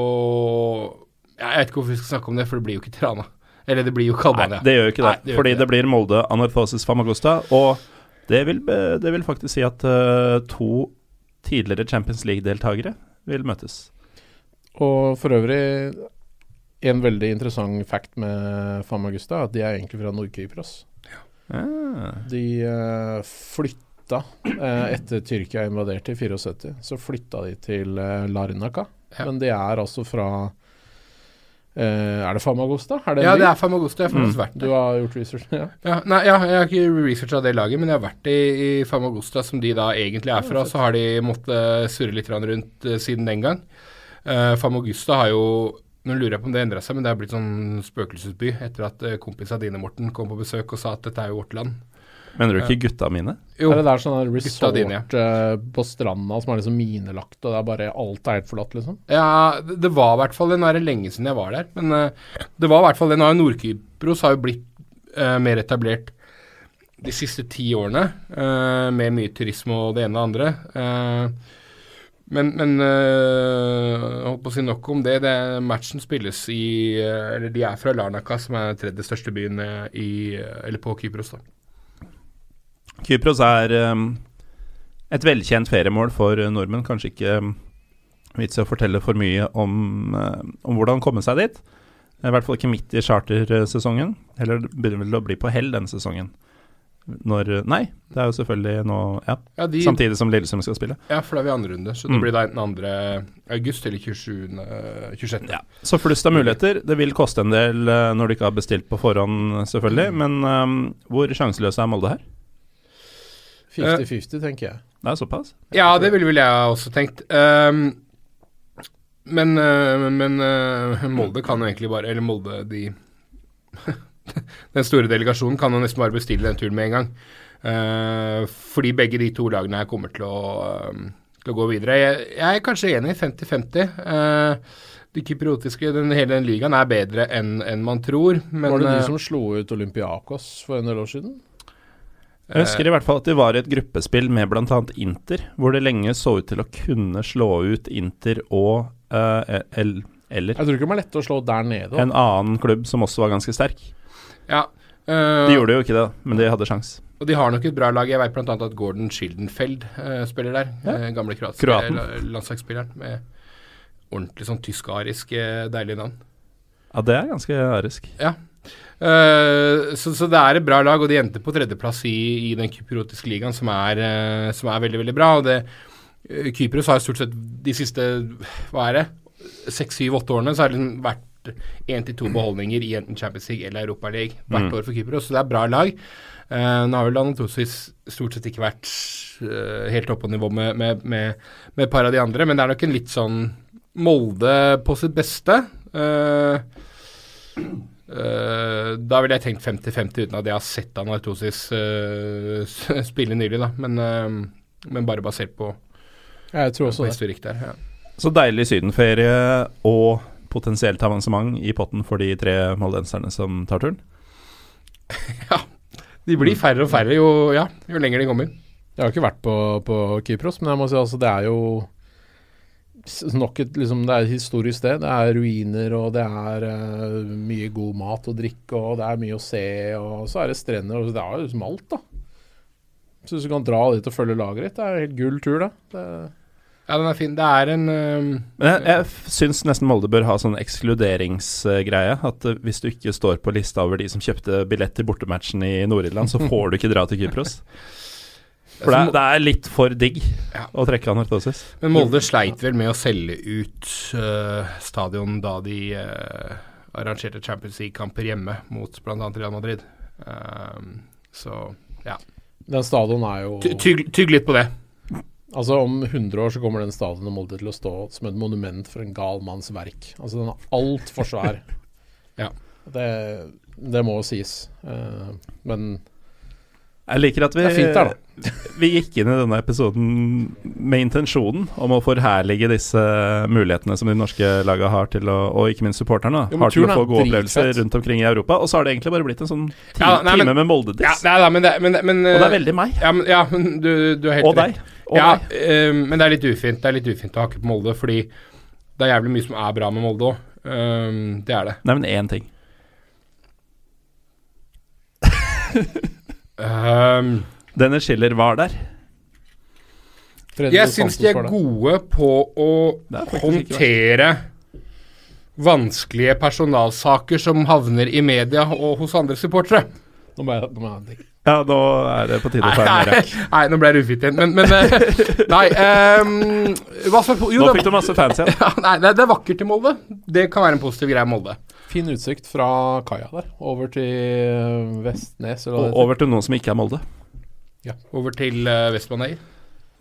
Jeg vet ikke hvorfor vi skal snakke om det, for det blir jo ikke Tirana. Eller det blir jo ikke Nei, det gjør jo ikke det. Nei, det gjør fordi ikke det blir Molde Anorthosis Famagusta, og det vil, det vil faktisk si at uh, to tidligere Champions League-deltakere vil møtes. Og for øvrig en veldig interessant fact med Famagusta at de er egentlig fra Nord-Kypros. Ah. De uh, flytta eh, etter Tyrkia invaderte i 74. Så flytta de til uh, Larnaca. Ja. Men de er altså fra eh, Er det Famagusta? Er det Ja, det er Famagusta. Jeg har faktisk Mm. vært Du har gjort research? Ja. Ja, nei, ja, jeg har ikke researcha det laget, men jeg har vært i, i Famagusta, som de da egentlig er fra. Så har de måttet surre litt rundt uh, siden den gang. Uh, Famagusta har jo Nå lurer jeg på om det endra seg, men det har blitt sånn spøkelsesby etter at uh, dine, Morten, kom på besøk og sa at dette er jo vårt land. Mener du ikke gutta mine? Jo, Er det der sånn resort dine, ja. eh, på stranda som er liksom minelagt, og det er bare alt er helt forlatt, liksom? Ja, det var i hvert fall det. Nå er det lenge siden jeg var der. Men eh, det var i hvert fall det. Nå har jo Nord-Kypros har jo blitt uh, mer etablert de siste ti årene, uh, med mye turisme og det ene og det andre. Uh, men men jeg holdt på å si nok om det. det. Matchen spilles i Eller de er fra Larnaca, som er den tredje største byen i, eller på Kypros. da. Kypros er um, et velkjent feriemål for uh, nordmenn. Kanskje ikke um, vits i å fortelle for mye om, uh, om hvordan komme seg dit. I hvert fall ikke midt i chartersesongen. Heller det begynner vel å bli på hell denne sesongen. Når uh, Nei, det er jo selvfølgelig nå Ja, Ja, de, samtidig som Lillestrøm skal spille. ja, for da er vi i andre runde. Så det Mm. blir da enten 2. august eller 27. eh, 26. Ja. Så flust av muligheter. Det vil koste en del når du ikke har bestilt på forhånd, selvfølgelig. Men um, hvor sjanseløse er Molde her? 50-50, tenker jeg. Det er såpass? Ja, det ville vel jeg også tenkt. Um, men eh, men eh, Molde kan jo egentlig bare Eller Molde, de Den store delegasjonen kan jo nesten bare bestille den turen med en gang. Uh, fordi begge de to lagene her kommer til å, uh, til å gå videre. Jeg, jeg er kanskje enig i 50-50. Uh, de kypriotiske, den, hele den ligaen er bedre enn en man tror. Men var det eh, de som slo ut Olympiakos for en del år siden? Jeg husker i hvert fall at de var i et gruppespill med bl.a. Inter, hvor det lenge så ut til å kunne slå ut Inter og eh, el, eller Jeg tror ikke de er lette å slå der nede. en annen klubb som også var ganske sterk. Ja. eh, De gjorde jo ikke det, men de hadde sjans. Og de har nok et bra lag. Jeg vet bl.a. at Gordon Schildenfeld eh, spiller der. Ja. Eh, gamle kroatiske Kroaten. landslagsspilleren med ordentlig sånn tysk-arisk eh, deilig navn. Ja, det er ganske arisk. Ja. Eh, så, så det er et bra lag, og de endte på tredjeplass i, i den kypriotiske ligaen, som er, uh, som er veldig, veldig bra. Og det, eh, Kypros har stort sett de siste hva er det, seks, syv, åtte årene så har det liksom vært én til to beholdninger i enten Champions League eller Europa League hvert Mm. år for Kypros, så det er bra lag. Nå har vel Anatosis stort sett ikke vært helt oppe på nivå med, med, med, med et par av de andre, men det er nok en litt sånn Molde på sitt beste. Uh, da ville jeg tenkt 50-50 uten at jeg har sett Anartosis uh, spille nylig, da. Men, eh, men bare basert på, Jeg tror også historikk der. Ja. Så deilig sydenferie og potensielt avansement i potten for de tre moldenserne som tar turen. ja. De blir færre og færre jo, ja, jo lenger de kommer. Jeg har ikke vært på, på Kypros, men jeg må si altså det er jo nok et liksom, Det er et historisk sted. Det er ruiner, og det er uh, mye god mat og drikke, og det er mye å se, og så er det strender, og det er jo liksom alt, da. Så hvis du kan dra dit og følge laget ditt, det er en helt gull tur, det. det Ja, den er fin. Det er en øhm, Men jeg, jeg syns nesten Molde bør ha sånn ekskluderingsgreie. At eh, hvis du ikke står på lista over de som kjøpte billett til bortematchen i Nord-Irland, så får du ikke dra til Kypros. For det er, det er litt for digg Ja. å trekke anortosis. Men Molde sleit vel med å selge ut uh, stadion da de uh, arrangerte Champions League-kamper hjemme mot bl.a. Real Madrid. Ehm, så ja. Den stadion er jo Tygg, tygg litt på det. Altså Om 100 år så kommer den stadion i Molde til å stå som et monument for en gal manns verk. Altså Den er altfor svær. Ja. det, det må jo sies. Men Jeg liker at vi, er der, vi gikk inn i denne episoden med intensjonen om å forherlige disse mulighetene som de norske lagene har til å, og ikke minst supporterne, Jo, har til å få gode opplevelser rundt omkring i Europa. Og så har det egentlig bare blitt en sånn time, Ja, nei, men- time med Molde-diss. Ja, og det er veldig meg. ja, men, ja, men du, du er helt Og rett. deg. Og ja, deg. øh, men det er litt ufint Det er litt ufint å hakke på Molde, fordi det er jævlig mye som er bra med Molde òg. det er det. Nevn én ting. Um, Denne Schiller var der. Jeg syns de er gode på å er håndtere vanskelige personalsaker som havner i media og hos andre supportere. Nå må jeg, nå må jeg Ja, nå er det på tide å ta en Nei, nei, nå ble jeg ufint igjen. Men, men eh, Nei. Um, hva som Jo, Nå fikk du masse fans igjen. ja, nei, det, det er vakkert i Molde. Det kan være en positiv greie i Molde. Fin utsikt fra kaia der, over til eh, Vestnes, eller Og over til noen som ikke er Molde. Over til uh, Vestmanøy.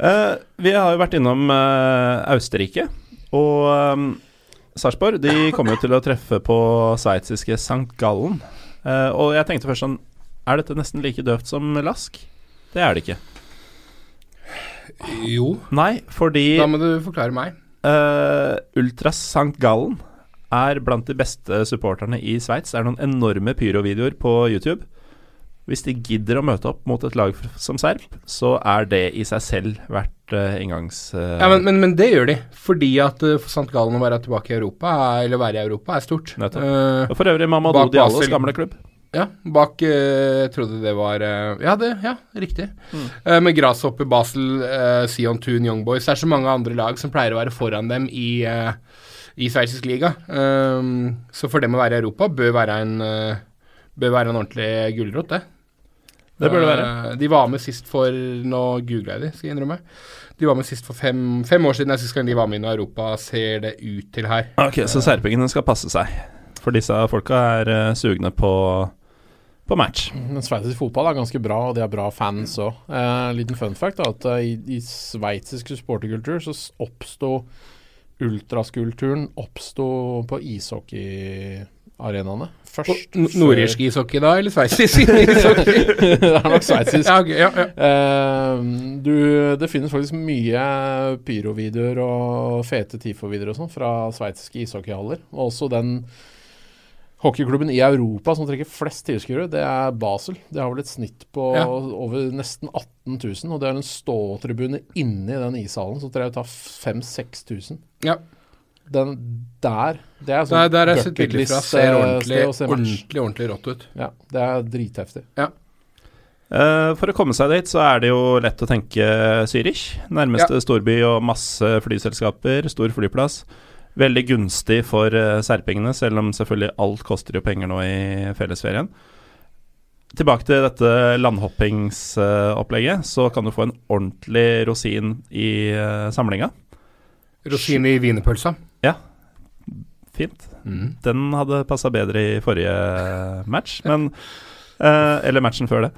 Uh, vi har jo vært innom uh, Austerrike, og um, Sarpsborg de kommer jo til å treffe på sveitsiske St. Gallen. Uh, og jeg tenkte først sånn Er dette nesten like døvt som Lask? Det er det ikke. Jo, Nei, fordi da må du forklare meg. eh, Ultras St. Gallen er blant de beste supporterne i Sveits. Det er noen enorme pyrovideoer på YouTube. Hvis de gidder å møte opp mot et lag som Serp, så er det i seg selv verdt uh, inngangs... Uh, Ja, men, men, men det gjør de. Fordi at uh, for St. Gallen å være tilbake i Europa, er, eller være i Europa, er stort. Nettopp. Eh, Og For øvrig Mamadou Diallos gamle klubb. ja, bak eh, Jeg trodde det var eh, Ja, det, ja riktig. Eh, med Grasshopper, Basel, uh, Sion Thun, Young Boys. Det er så mange andre lag som pleier å være foran dem i, eh, i sveitsisk liga. Um, så for dem å være i Europa bør være en eh, Bør være en ordentlig gulrot, det. Det bør det være. Eh, de var med sist for Nå googla jeg de, skal jeg innrømme. De var med sist for fem, fem år siden. er Sist gang de var med i Europa, ser det ut til her. Ok, Så serpingene skal passe seg. For disse folka er uh, sugne på, på match. Men sveitsisk fotball er ganske bra, og de har bra fans òg. Uh, liten fun fact er at uh, i, i sveitsisk supporterkultur så oppsto ultraskulturen oppsto på ishockeyarenaene først. Nordirsk ishockey da, eller sveitsisk ishockey? det er nok sveitsisk. ja, okay, ja, ja. Eh, du, det finnes faktisk mye pyrovideoer og fete tifo-videoer og sånn fra sveitsiske ishockeyhaller. Og også den hockeyklubben i Europa som trekker flest tilskuere, det er Basel. De har vel et snitt på Ja. over nesten 18 000, og det er en ståtribune inni den ishallen som tror jeg tar 5000-6000. ja. Den der Det er Der, sånn der har jeg sett bilder fra. Ser ordentlig, se ordentlig, ordentlig rått ut. Ja, det er dritheftig. Eh, for å komme seg dit, så er det jo lett å tenke Zürich. Nærmeste storby og masse flyselskaper, stor flyplass. Veldig gunstig for eh, serpingene, selv om selvfølgelig alt koster jo penger nå i fellesferien. Tilbake til dette landhoppingsopplegget, så kan du få en ordentlig rosin i uh, samlinga. Rosin i wienerpølsa. Fint. Mm. Den hadde passa bedre i forrige match, men eh, Eller matchen før det.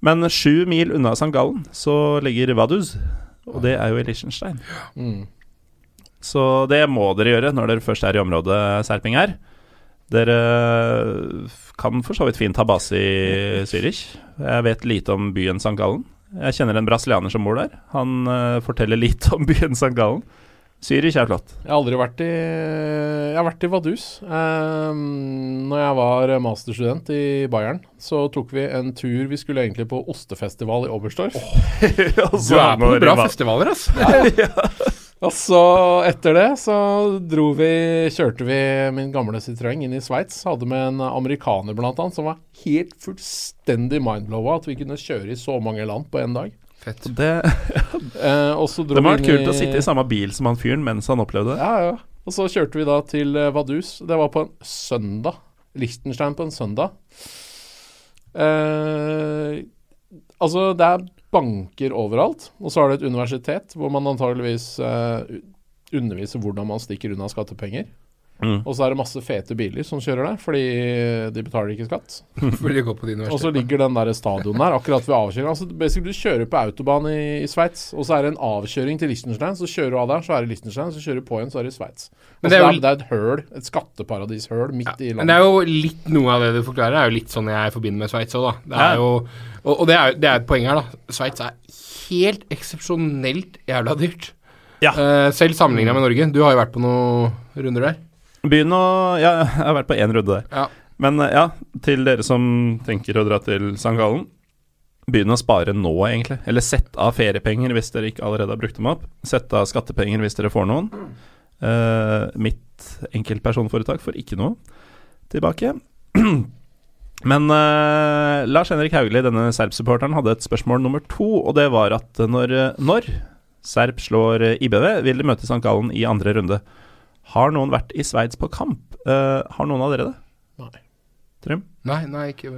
Men sju mil unna St. Gallen så ligger Vaduz, og det er jo i Liechtenstein. Mm. Så det må dere gjøre når dere først er i området Serping her. Dere kan for så vidt fint ha base i Zürich. Jeg vet lite om byen St. Gallen. Jeg kjenner en brasilianer som bor der. Han uh, forteller litt om byen St. Gallen. Zürich er flott. Jeg har aldri vært i Jeg har vært i Vaduz. Um, når jeg var masterstudent i Bayern, så tok vi en tur Vi skulle egentlig på ostefestival i Oberstdorf. Du er på bra festivaler, ass. Og så etter det så dro vi Kjørte vi min gamle Citroën inn i Sveits. Hadde med en amerikaner blant annet som var helt fullstendig mindblowa at vi kunne kjøre i så mange land på én dag. Fett. Det, Eh, og så dro det må ha vært kult å sitte i samme bil som han fyren mens han opplevde det. Ja, ja. Og så kjørte vi da til eh, Vaduz. Det var på en søndag. Liechtenstein på en søndag. Eh, altså, det er banker overalt, og så har du et universitet hvor man antageligvis eh, underviser hvordan man stikker unna skattepenger. Mm. Og så er det masse fete biler som kjører der, fordi de betaler ikke skatt. Fordi de går på de Og så ligger den der stadion der akkurat ved avkjøringen. Altså, basically, du kjører på autobahn i, i Sveits, og så er det en avkjøring til Liechtenstein. Så kjører du av der, så er det Liechtenstein, så kjører du på igjen, så er det Sveits. Men Altså, det er jo- det, er, et høl, et skatteparadishøl midt i Men det er jo litt noe av det du forklarer, er jo litt sånn jeg forbinder med Sveits òg, da. Det er Ja. jo, og, og det er, det er et poeng her, da. Sveits er helt eksepsjonelt jævla dyrt. Ja. Uh, selv sammenligna med Norge. Du har jo vært på noen runder der. Begynn å Ja, jeg har vært på én runde der. Ja. Men eh, ja, til dere som tenker å dra til St. Gallen. Begynn å spare nå, egentlig. Eller sett av feriepenger hvis dere ikke allerede har brukt dem opp. Sett av skattepenger hvis dere får noen. Uh, mitt enkeltpersonforetak får ikke noe tilbake. Men uh, Lars Henrik Hauglie, denne Serp-supporteren, hadde et spørsmål nummer to, og det var at når, når Serp slår IBV, vil de møte St. Gallen i andre runde. Har noen vært i Sveits på kamp? Uh, har noen av dere det? Nei. Trym? Nei, nei, ikke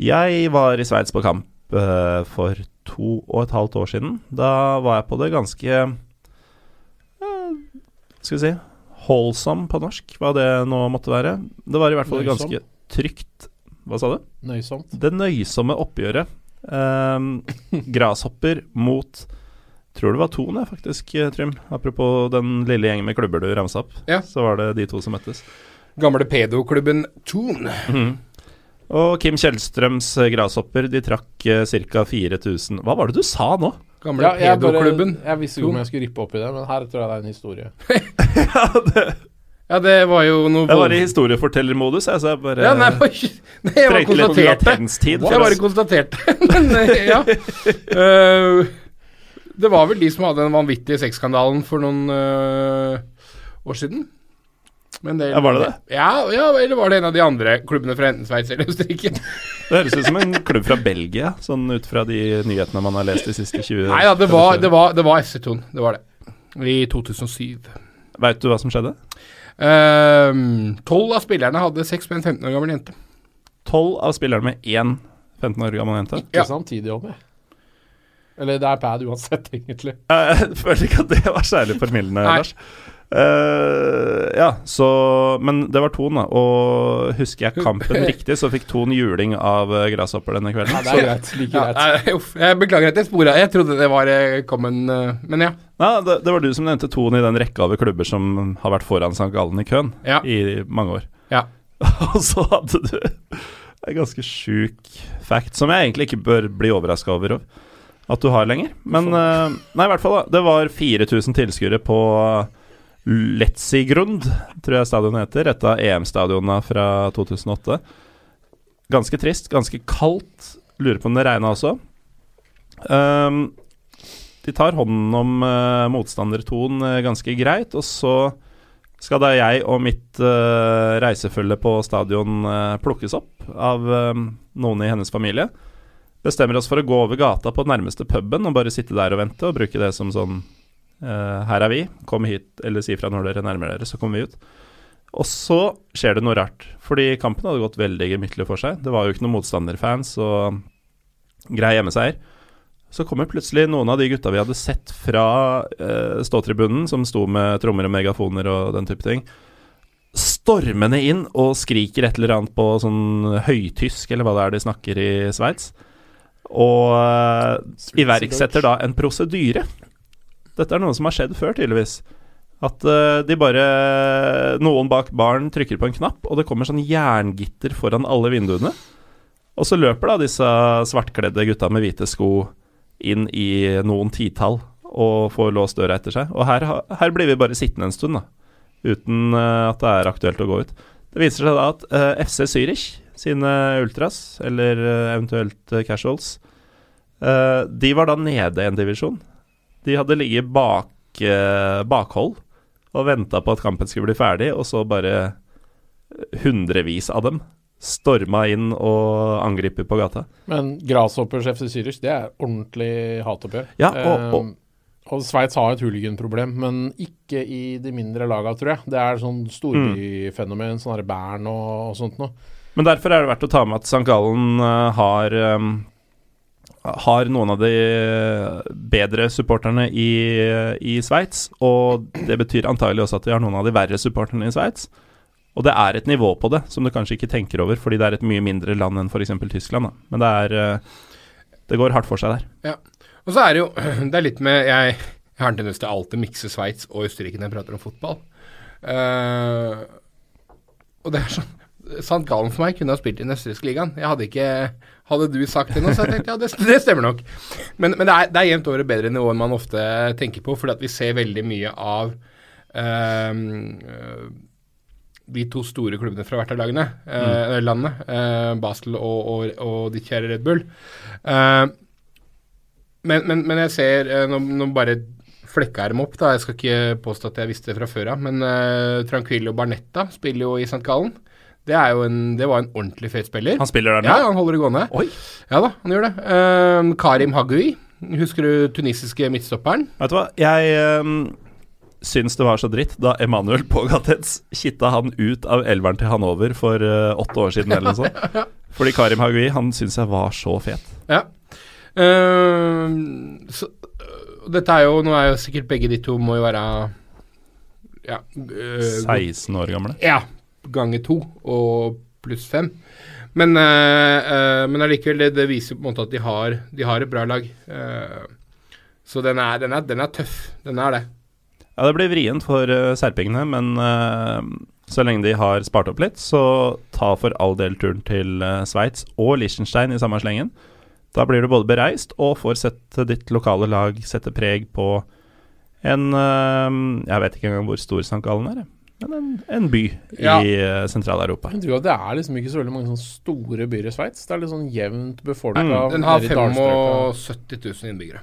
Jeg var i Sveits på kamp uh, for to og et halvt år siden. Da var jeg på det ganske uh, Skal vi si Holsom på norsk, hva det nå måtte være. Det var i hvert fall Nøysom. ganske trygt Hva sa du? Nøysomt. Det nøysomme oppgjøret. Grashopper mot Tror det var Tone, faktisk, eh, Trym. Apropos den lille gjengen med klubber du ramsa opp. Ja. Så var det de to som møttes. Gamle pedoklubben Thon. Mm. Og Kim Kjellstrøms eh, grashopper, de trakk uh, ca. 4000 Hva var det du sa nå? Gamle Ja, jeg, bare, pedoklubben. jeg visste ikke om jeg skulle rippe opp i det, men her tror jeg det er en historie. ja, det, Ja, det var jo noe jeg var i historiefortellermodus, jeg, så jeg bare Ja, nei, nei, jeg bare konstaterte. Jeg bare konstaterte. Men eh, ja. Eh, det var vel de som hadde den vanvittige sexskandalen for noen eh, år siden. Men det, Ja, var det det? Ja, ja, eller var det en av de andre klubbene fra enten Sveits eller Østerrike? Det høres ut som en klubb fra Belgia, sånn ut fra de nyhetene man har lest de siste 20 Nei da, det var, det var, det var FC Thon. Det var det. I 2007. Veit du hva som skjedde? Ehm, Tolv av spillerne hadde sex med en 15 år gammel jente. Tolv av spillerne med én 15 år gammel jente. Ikke Ja. samtidig òg, jeg. Eller det er bad uansett, egentlig. Jeg føler ikke at det var særlig formildende. Lars. Uh, ja, så Men det var Ton, da. Og husker jeg kampen riktig, så fikk Ton juling av uh, Grasshopper denne kvelden. Ja, det er greit. Like Ja, greit. nei, uff, jeg beklager at jeg spora. Jeg trodde det var kom eh, Men ja. Nei, det, det var du som nevnte Ton i den rekka over klubber som har vært foran St. Gallen i køen Ja. i mange år. Ja. Og så hadde du en ganske sjuk fact, som jeg egentlig ikke bør bli overraska over at du har lenger. Men uh, Nei, i hvert fall, da. Det var 4000 tilskuere på Letzigrund, tror jeg stadionet heter. Et av EM-stadionene fra 2008. Ganske trist, ganske kaldt. Lurer på om det regna også. Um, de tar hånden om uh, motstanderton uh, ganske greit, og så skal da jeg og mitt uh, reisefølge på stadion plukkes opp av noen i hennes familie. Bestemmer oss for å gå over gata på nærmeste puben og bare sitte der og vente, og bruke det som sånn uh, Her er vi, kom hit, eller si fra når dere nærmer dere, så kommer vi ut. Og så skjer det noe rart, fordi kampen hadde gått veldig gemyttlig for seg. Det var jo ikke noen motstanderfans og grei hjemmeseier. Så kommer plutselig noen av de gutta vi hadde sett fra uh, ståtribunen, som sto med trommer og megafoner og den type ting, stormende inn og skriker et eller annet på sånn høytysk, eller hva det er de snakker i Sveits, og uh, iverksetter da en prosedyre. Dette er noe som har skjedd før, tydeligvis. At eh, de bare Noen bak baren trykker på en knapp, og det kommer sånn jerngitter foran alle vinduene. Og så løper da disse svartkledde gutta med hvite sko inn i noen titall og får låst døra etter seg. Og her, her blir vi bare sittende en stund, da. Uten eh, at det er aktuelt å gå ut. Det viser seg da at eh, FC Zürich sine ultras, eller eh, eventuelt eh, casuals, eh, de var da nede en divisjon. De hadde ligget bak, bakhold og venta på at kampen skulle bli ferdig, og så bare hundrevis av dem storma inn og angriper på gata. Men Grasshoppers FC Zürich, det er ordentlig hatoppgjør. Ja, og- og- Eh, og Sveits har et hooliganproblem, men ikke i de mindre laga, tror jeg. Det er sånn storbyfenomen, sånn her Bern og, og sånt noe. Men derfor er det verdt å ta med at St. Gallen eh, har eh, har noen av de bedre supporterne i, i Sveits, og det betyr antagelig også at de har noen av de verre supporterne i Sveits. Og det er et nivå på det som du kanskje ikke tenker over, fordi det er et mye mindre land enn f.eks. Tyskland. Da. Men det er eh, Det går hardt for seg der. Ja. Og så er det jo Det er litt med Jeg, jeg har en tendens til alltid mikse Sveits og Østerrike når jeg prater om fotball. Uh, og det er sånn St. Gallen for meg kunne ha spilt i den østerrikske ligaen. Jeg hadde ikke Hadde du sagt det nå, så jeg tenkt ja, det, det stemmer nok. Men, men det er, det er jevnt over et bedre nivå enn man ofte tenker på, fordi at vi ser veldig mye av eh, de to store klubbene fra hvert av lagene, eh, landet, eh, Basel og, og, og de kjære Red Bull. Eh, men, men, men jeg ser Nå, nå bare flekka dem opp, da. Jeg skal ikke påstå at jeg visste det fra før av. Men uh, Tranquillo Barnetta spiller jo i St. Gallen. Det, en, det var en ordentlig fet spiller. Han spiller der nå? Ja, han holder det gående. Oi! Ja da, han gjør det. Um, Karim Hagui. Husker du tunisiske midtstopperen? Vet du hva, jeg um, syns det var så dritt da Emanuel Pogatets kitta han ut av elveren til Hanover for uh, åtte år siden, eller noe sånt. Fordi Karim Hagui, han syns jeg var så fet. Ja. Um, så, øh, dette er jo Nå er jo sikkert begge de to må jo være ja, øh, 16 år gamle. Ja, ganger to og pluss fem. Men, uh, men allikevel, det, det viser på en måte at de har, de har et bra lag. Eh, så den er, den, er, den er tøff. Den er det. Ja, det blir vrient for serpingene, men så lenge de har spart opp litt, så ta for all del turen til Sveits og Liechtenstein i samme slengen. Da blir du både bereist og får sett ditt lokale lag sette preg på en Jeg vet ikke engang hvor stor St. Gallen er. Men en, en by Ja. i eh, Sentral-Europa. Det er liksom ikke så veldig mange sånne store byer i Sveits. Det er litt sånn jevnt befolka. Mm, Den har nede i dalstrøka. 75 000 innbyggere.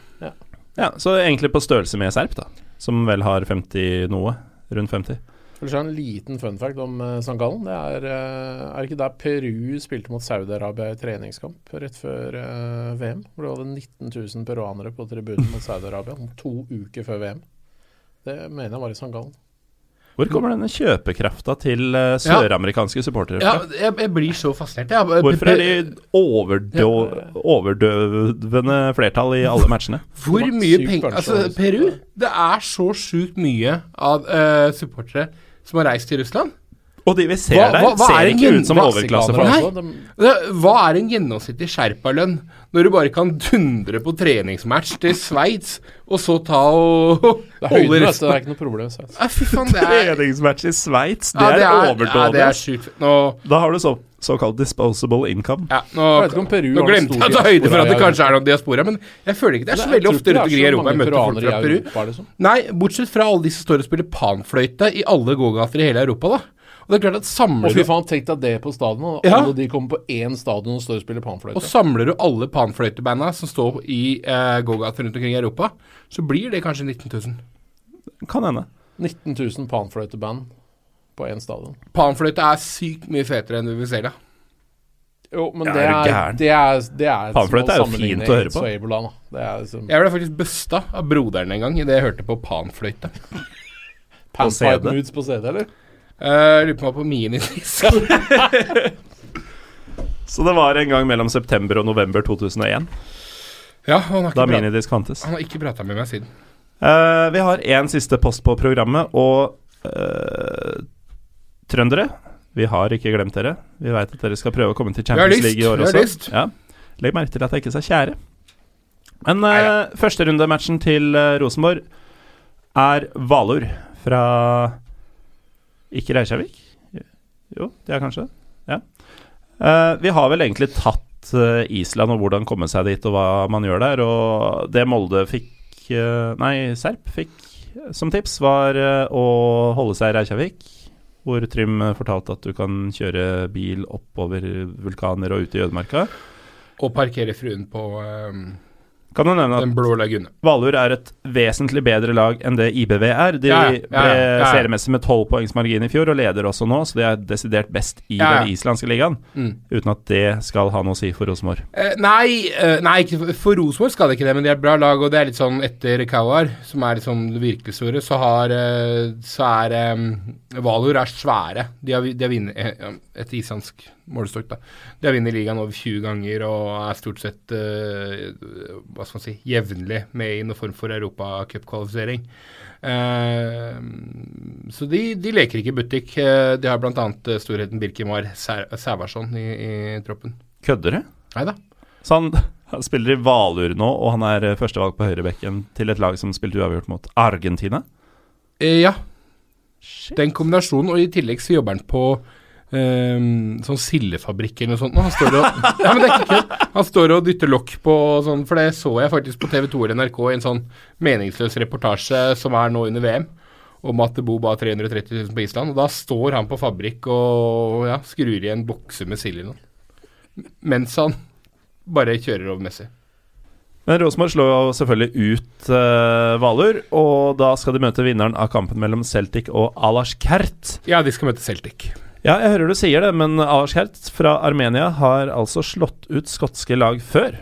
Ja, Så egentlig på størrelse med Serp, da. Som vel har 50 noe. Rundt 50. Ellers er en liten fun fact om uh, St. Gallen. Det er, eh, er ikke der Peru spilte mot Saudi-Arabia i treningskamp rett før uh, VM? Hvor det hadde 19 000 peruanere på tribunen mot Saudi-Arabia to uker før VM. Det mener jeg var i St. Gallen. Hvor kommer denne kjøpekrafta til eh, søramerikanske supportere Ja, jeg, jeg blir så fascinert. Jeg, Hvorfor er de overdøvende flertall i alle matchene? Hvor mye penger Altså, altså. Peru Det er så sjukt mye av uh, supportere som har reist til Russland. Og de vi ser Hva- der, hva- hva er ser ikke ut som overklasse overklassefolk. Altså, Hva er en gjennomsnittlig sherpalønn når du bare kan dundre på treningsmatch til Sveits, og så ta og det er høyden, holde vet. Det er ikke noe problem. i Sveits. Ja, fy faen, det er Treningsmatch i Sveits, det ja, er er overdådig. det er ass. sjukt. Nå, Da har du så, såkalt disposable income. ja, nå, Jeg vet ikke om Peru nå glemte jeg å ta høyde for at det kanskje er noen diaspora, men jeg føler ikke det er så veldig ofte rundt omkring i det Europa jeg møter folk fra i Peru. Liksom. Nei, bortsett fra alle de som står og spiller panfløyte i alle gågater i hele Europa, da. Og det er klart at samler fy du, faen, tenk deg det på stadion. og Ja. Alle de kommer på én stadion og står og spiller panfløyte. og samler du alle panfløytebanda som står i eh, gågater rundt omkring i Europa, så blir det kanskje 19 000. Kan hende. 19 000 panfløyteband på én stadion. Panfløyte er sykt mye fetere enn vi vil se det. Jo, men det, er det er, det er Det er Panfløyte er jo fint å høre på. Er liksom Jeg ble faktisk busta av broderen en gang idet jeg hørte på panfløyte. Panpipe moods på CD, eller? Uh, Lurer på meg på minidisk. Så det var en gang mellom september og november 2001, ja, han har da ikke, prat- minidisk fantes. han har ikke prata med meg siden. Eh, vi har én siste post på programmet, og eh, trøndere Vi har ikke glemt dere. Vi veit at dere skal prøve å komme til har Champions lyst, League i år vi har også. lyst. Ja. Legg merke til at jeg ikke sa kjære. Men uh, Neida. førsterundematchen til eh, Rosenborg er Valur fra Ikke Reykjavik? Jo, det er kanskje det. Ja. Uh, vi har vel egentlig tatt uh, Island og hvordan komme seg dit og hva man gjør der, og det Molde fikk uh, Nei, Serp fikk som tips, var å holde seg i Reykjavik. Hvor Trym fortalte at du kan kjøre bil oppover vulkaner og ut i ødemarka. Og parkere fruen på Kan du nevne at. Valur er et vesentlig bedre lag enn det IBV er. De Ja, ja, ja, ble seriemessig med tolv poengs margin i fjor, og leder også nå, så de er desidert best i den islandske ligaen. Mm. Uten at det skal ha noe å si for Rosenborg. Eh, nei, eh, nei, for- Rosenborg skal det ikke det, men de er et bra lag. Og det er litt sånn etter Kauar, som er sånn det virkelig store, så har eh, Så er um, Valur er svære. De har, de har vunnet eh, et islandsk målestokk, da. De har vunnet ligaen over 20 ganger og er stort sett uh, hva skal man si jevnlig med i noen form for europacupkvalifisering. Uh, så de, de leker ikke butikk. Eh, de har bl.a. storheten Birkemar Sær- Sævarsson i, i troppen. Kødder du? Nei da. Så han, han spiller i Valur nå, og han er førstevalg på høyrebekken til et lag som spilte uavgjort mot Argentina. Eh, ja, Shit. den kombinasjonen, og i tillegg så jobber han på ehm, sånn sildefabrikk eller noe sånt. Han står og, ja, men det ikke. Han står og dytter lokk på sånn, for det så jeg faktisk på TV2 eller NRK i en sånn meningsløs reportasje som er nå under VM, om at det bor bare 330 000 på Island. Og da står han på fabrikk og ja, skrur i en bokse med sild eller noe. Mens han bare kjører over Messi. Men Rosenborg slår jo selvfølgelig ut uh, Valur, og da skal de møte vinneren av kampen mellom Celtic og Alash Kert. Ja, de skal møte Celtic. Ja, jeg hører du sier det, men Alash fra Armenia har altså slått ut skotske lag før.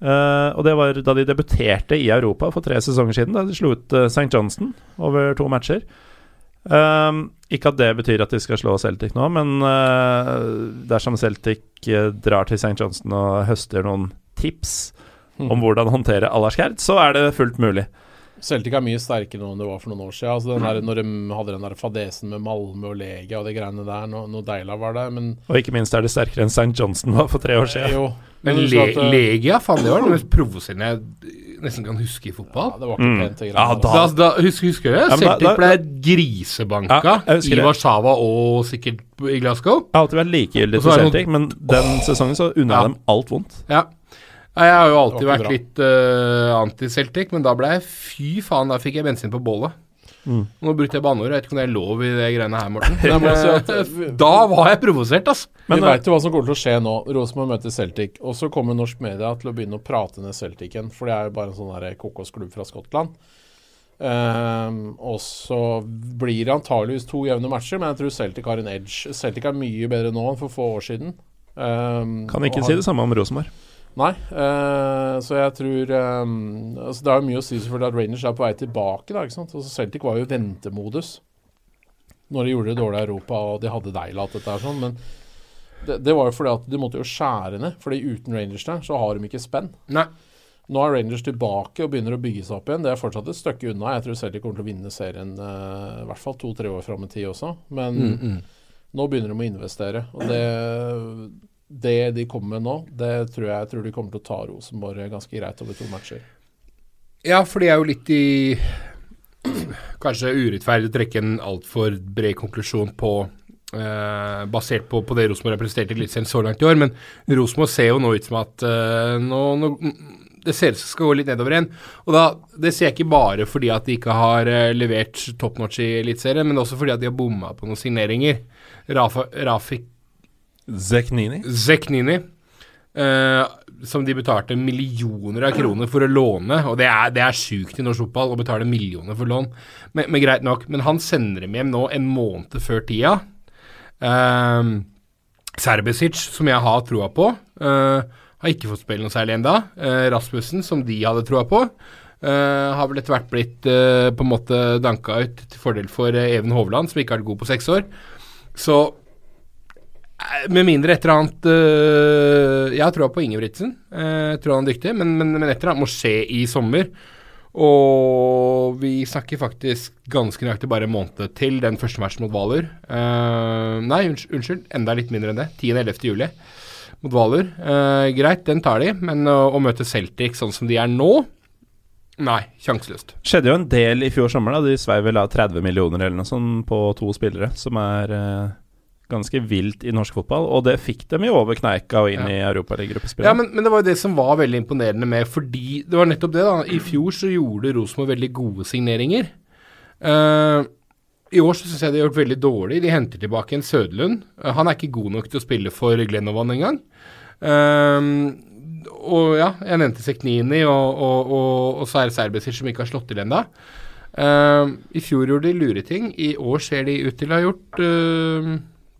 Uh, og det var da de debuterte i Europa for tre sesonger siden, da de slo ut uh, St. Johnston over to matcher. Um, ikke at det betyr at de skal slå Celtic nå, men uh, dersom Celtic eh, drar til St. Johnston og høster noen tips om hvordan håndtere Alash så er det fullt mulig. Celtic er mye sterkere nå enn det var for noen år siden. Altså den der, når de hadde den der fadesen med Malmö og Legia og de greiene der, no, noe deilig var det, men Og ikke minst er det sterkere enn St. Johnston var for tre år siden. jo. Men men Le at, eh, Legia, faen, det var det mest provoserende jeg nesten kan huske i fotball. ja, det var ikke Mm. pent, Ja, da- Da, da, husker, husker du det? Ja, Celtic ble grisebanka Ja, i. Warszawa og sikkert i Glasgow. Jeg har alltid vært likegyldig til Celtic, men den sesongen så unna Ja. dem alt vondt. Ja. Nei, Jeg har jo alltid vært bra. litt uh, anti-Celtic, men da ble jeg Fy faen, da fikk jeg bensin på bålet. Mm. Nå brukte jeg banneord, jeg vet ikke om det er lov i det greiene her, Morten. Men Eh, da var jeg provosert, altså. Men, vi eh, veit jo hva som kommer til å skje nå. Rosenborg møter Celtic. Og så kommer norsk media til å begynne å prate ned Celticen, for det er jo bare en sånn der kokosklubb fra Skottland. Um, og så blir det antageligvis to jevne matcher, men jeg tror Celtic har en edge. Celtic er mye bedre nå enn for få år siden. Um, kan ikke si har- det samme om Rosenborg. Nei, eh, så jeg tror eh, altså Det er jo mye å si selvfølgelig at Rangers er på vei tilbake. da, ikke sant? Altså Celtic var jo i ventemodus når de gjorde det dårlig i Europa og de hadde deilig alt dette her sånn, men det, det var jo fordi at de måtte jo skjære ned. fordi uten Rangers der så har de ikke spenn. Nei. Nå er Rangers tilbake og begynner å bygge seg opp igjen. Det er fortsatt et stykke unna. Jeg tror Celtic kommer til å vinne serien eh, i hvert fall to-tre år fram i tid også. Men Mm, nå begynner de å investere. Og det, det de kommer med nå, det tror jeg, jeg tror de kommer til å ta Rosenborg ganske greit over to matcher. Ja, for de er jo litt i Kanskje urettferdig å trekke en altfor bred konklusjon på eh, Basert på, på det Rosenborg har prestert i Eliteserien så langt i år, men Rosenborg ser jo nå ut som at eh, nå, nå, det ser ut som skal gå litt nedover igjen. Og da, Det ser jeg ikke bare fordi at de ikke har eh, levert top notch i Eliteserien, men også fordi at de har bomma på noen signeringer. Rafa, Rafik Zeknini. Zeknini, Uh, som de betalte millioner av kroner for å låne. Og det er, det er sjukt i norsk fotball å betale millioner for lån, men, men greit nok. Men han sender dem hjem nå en måned før tida. Uh, Serbesic, som jeg har troa på, uh, har ikke fått spille noe særlig ennå. Eh, Rasmussen, som de hadde troa på, eh, har vel etter hvert blitt eh, på en måte danka ut til fordel for eh, Even Hovland, som ikke har vært god på seks år. Så eh, med mindre et eller annet øh, Jeg har troa på Ingebrigtsen. Uh, tror han er dyktig, men, men, men et eller annet må skje i sommer. Og vi snakker faktisk ganske nøyaktig bare en måned til den første matchen mot Hvaler. Uh, nei, unnskyld, enda litt mindre enn det. 10.-11. juli mot Hvaler. Uh, greit, den tar de, men å, å møte Celtic sånn som de er nå Nei, sjanseløst. Skjedde jo en del i fjor sommer. da De svei vel av 30 millioner eller noe sånt på to spillere, som er eh, ganske vilt i norsk fotball, og det fikk dem jo over kneika og inn Ja. i Europaligagruppespill. Ja, men, men det var jo det som var veldig imponerende med Fordi Det var nettopp det, da. I fjor så gjorde Rosenborg veldig gode signeringer. Uh, I år så syns jeg de har gjort veldig dårlig. De henter tilbake en Sødlund. Eh, han er ikke god nok til å spille for Glenovan engang. Uh, og ja, jeg nevnte Seknini, og, og, og, og så er det Serbesic som ikke har slått til ennå. Eh, I fjor gjorde de lure ting. I år ser de ut til å ha gjort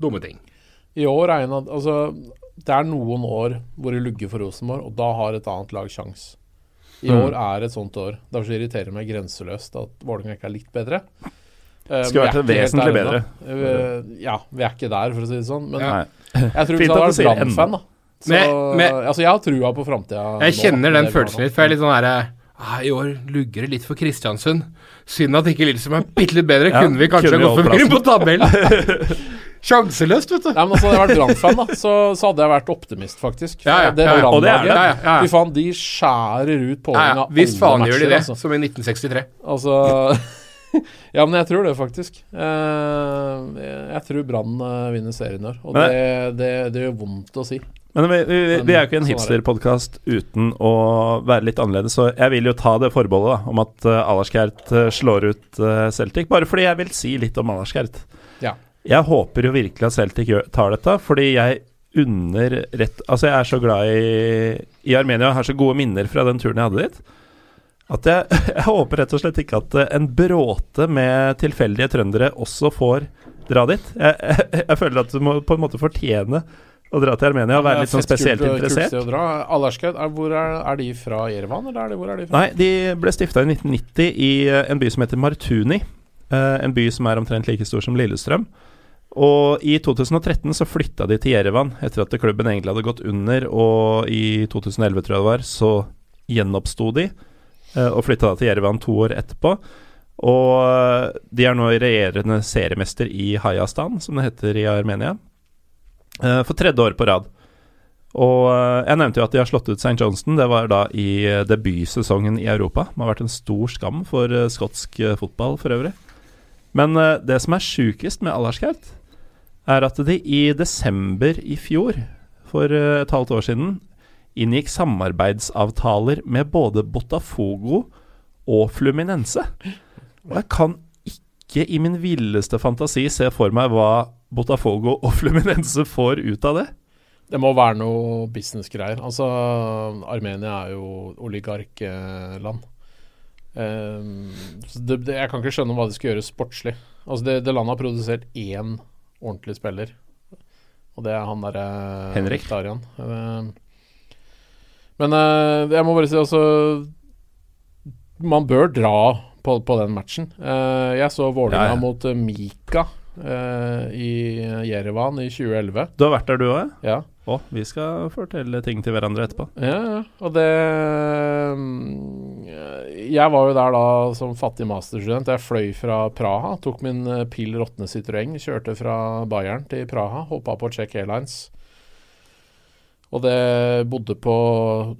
dumme ting. I år er en av Altså, det er noen år hvor det lugger for Rosenborg, og da har et annet lag sjans. I Mm. år er et sånt år. Derfor irriterer det meg grenseløst at Vålerenga ikke er litt bedre. Uh, Skulle vært vesentlig bedre. Eh, ja, vi er ikke der, for å si det sånn. Men ja. jeg tror ikke hadde vært Brann-fan, da. Så, med, med, altså, jeg har trua på framtida. Jeg kjenner den følelsen litt, for jeg er litt sånn herre ah, I år lugger det litt for Kristiansund. Synd at ikke Lillestrøm er bitte litt bedre. Ja, kunne vi kanskje gått holdt forbi på tabellen? Sjanseløst, vet du. Nei, men altså, Hadde jeg vært Brann-fan, da, så, så hadde jeg vært optimist, faktisk. Ja, ja, det ja, ja. Og det er det. Brannlaget, Ja, ja, ja. Fy faen, de skjærer ut Ja, poeng ja. av Visst faen gjør de det, altså. som i 1963. Altså Ja, men jeg tror det, faktisk. Eh, jeg tror Brann eh, vinner serien i år. Og Men- det, det, det gjør vondt å si. Men vi, vi, vi er jo ikke en Sånn er hipsterpodkast uten å være litt annerledes, så jeg vil jo ta det forbeholdet da, om at uh, Alaskert eh, slår ut eh, Celtic, bare fordi jeg vil si litt om Alaskert. Ja. Jeg håper jo virkelig at Celtic tar dette, fordi jeg unner rett Altså, jeg er så glad i, i Armenia og har så gode minner fra den turen jeg hadde dit, at jeg, jeg håper rett og slett ikke at eh, en bråte med tilfeldige trøndere også får dra dit. Jeg, jeg, jeg føler at du må på en måte fortjene å dra til Armenia og være litt sånn spesielt kult- kult interessert. Kult. Alaska, er, hvor er, er de fra Jerevan, eller er de, hvor er de fra? Nei, de ble stifta i 1990 i eh, en by som heter Martuni. eh, en by som er omtrent like stor som Lillestrøm. Og i 2013 så flytta de til Jerevan, etter at klubben egentlig hadde gått under. Og i 2011, tror jeg det var, så gjenoppsto de, eh, og flytta da til Jerevan to år etterpå. Og eh, de er nå regjerende seriemester i Hayastan, som det heter i Armenia, eh, for tredje år på rad. Og jeg nevnte jo at de har slått ut St. Johnston. Det var da i debutsesongen i Europa. Det har vært en stor skam for skotsk fotball for øvrig. Men det som er sjukest med Alaskert, er at de i desember i fjor, for eh, et halvt år siden, inngikk samarbeidsavtaler med både Botafogo og Fluminense. Og jeg kan ikke i min villeste fantasi se for meg hva Botafogo og Fluminense får ut av det. Det må være noe businessgreier. Altså, Armenia er jo oligarkland. Um, det, det, jeg kan ikke skjønne hva de skal gjøre sportslig. Altså, det, det landet har produsert én ordentlig spiller, og det er han derre Henrik. Mkhitaryan. Um, men eh, jeg må bare si altså Man bør dra på, på den matchen. Eh, jeg så Vålerenga Ja, ja. mot eh, Mika eh, i Jerevan i 2011. Du har vært der, du òg? Ja. Og vi skal fortelle ting til hverandre etterpå. Ja, ja. Og det mm, Jeg var jo der da som fattig masterstudent. Jeg fløy fra Praha. Tok min eh, pill råtne Citroën. Kjørte fra Bayern til Praha. Hoppa på Czech Airlines. Og det bodde på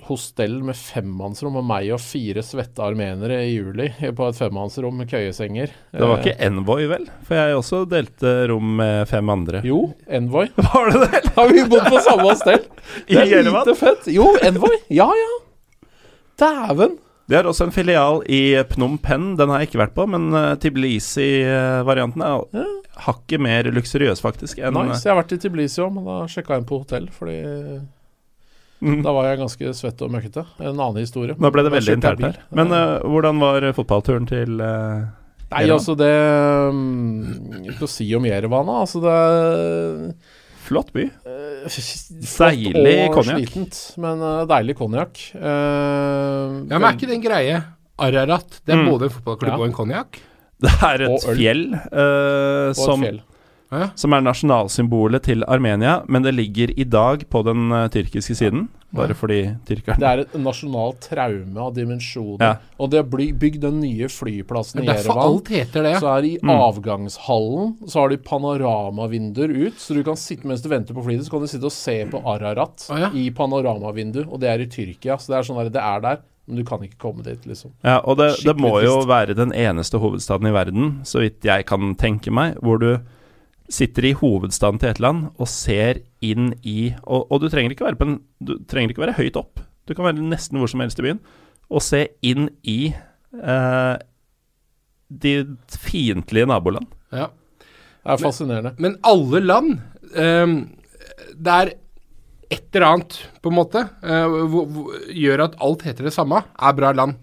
hostell med femmannsrom og meg og fire svette armenere i juli på et femmannsrom med køyesenger. Det var Eh, ikke Envoy, vel? For jeg også delte rom med fem andre. Jo, Envoy. Var det det? Har vi bodd på samme hostel? I Det er lite fett. Jo, Envoy. Ja, ja. Dæven. De har også en filial i Phnom Penh. Den har jeg ikke vært på, men uh, Tiblisi-varianten er Ja. hakket mer luksuriøs, faktisk. Enn, Nice. Jeg har vært i Tbilisi òg, men da sjekka jeg inn på hotell, fordi Mm. da var jeg ganske svett og møkkete. En annen historie. Da ble det veldig internt her. Men uh, hvordan var fotballturen til uh, Nei, Jerevan? altså det um, Ikke å si om Jerevan, da. Altså det er Flott by. eh, flott Deilig og konjakk. slitent, men eh, deilig konjakk. Uh, Ja, men er ikke det en greie? Ararat, det er Mm. både en fotballklubb Ja. og en konjakk? Det er et Og fjell uh, og et fjell. Ja. som er nasjonalsymbolet til Armenia, men det ligger i dag på den uh, tyrkiske siden. Bare fordi tyrkerne Det er et nasjonalt traume av dimensjoner. Ja. Og det har bygd den nye flyplassen Det i er Jerevan. alt heter det. Så er i Mm. avgangshallen Så har de panoramavinduer ut, så du kan sitte mens du venter på flyet, så kan du sitte og se på Ararat oh, ja. i panoramavindu, og det er i Tyrkia. Så det er sånn der, det er der, men du kan ikke komme dit, liksom. Ja, og det, det må jo være den eneste hovedstaden i verden, så vidt jeg kan tenke meg, hvor du sitter i hovedstaden til et land og ser inn i Og, og du trenger ikke være på en Du trenger ikke være høyt opp. Du kan være nesten hvor som helst i byen og se inn i eh, de fiendtlige naboland. Ja. Det er fascinerende. Men alle land ehm, Det er et eller annet, på en måte, eh, hvor, hvor, gjør at alt heter det samme, er bra land.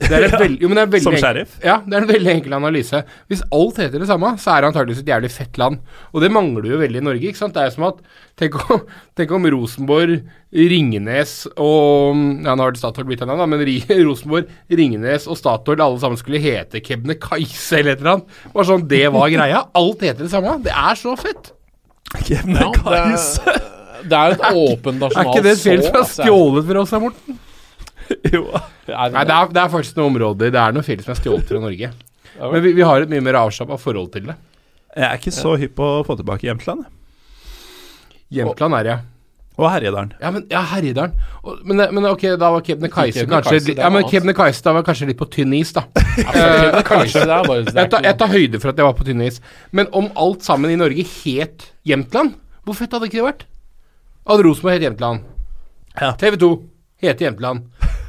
Det er et veld, jo, men det er veldig Som sheriff? Ja, det er en veldig enkel analyse. Hvis alt heter det samme, så er det antakeligvis et jævlig fett land. Og det mangler jo veldig i Norge. ikke sant? Det er jo som at Tenk om, tenk om Rosenborg, Ringnes og Ja, nå har det Statoil blitt et navn, men Rosenborg, Ringnes og Statoil alle sammen skulle hete Kebnekaise eller et eller annet. Bare sånn, Det var greia. Alt heter det samme. Det er så fett. Ja, det, er, det er et åpent Er ikke det et fjell som er altså. stjålet fra oss, Morten? jo. Er Nei, det er, det er faktisk noen områder Det er noen film som er stjålet fra Norge. Men vi, vi har et mye mer avslappa forhold til det. Jeg er ikke så hypp på å få tilbake Jämtland. Jämtland er jeg. Og Herjedalen. Ja, men ja, Herjedalen. Og- Men, men ok, da var Kebnekaise kanskje det er Ja, men. Kebnekaise da var kanskje litt på tynn is, da. Eh, Kanskje det er bare Jeg tar, jeg tar høyde for at jeg var på tynn is. Men om alt sammen i Norge het Jämtland, hvor fett hadde ikke det vært? Hadde Rosenborg het Jämtland. Ja. TV 2 heter Jämtland.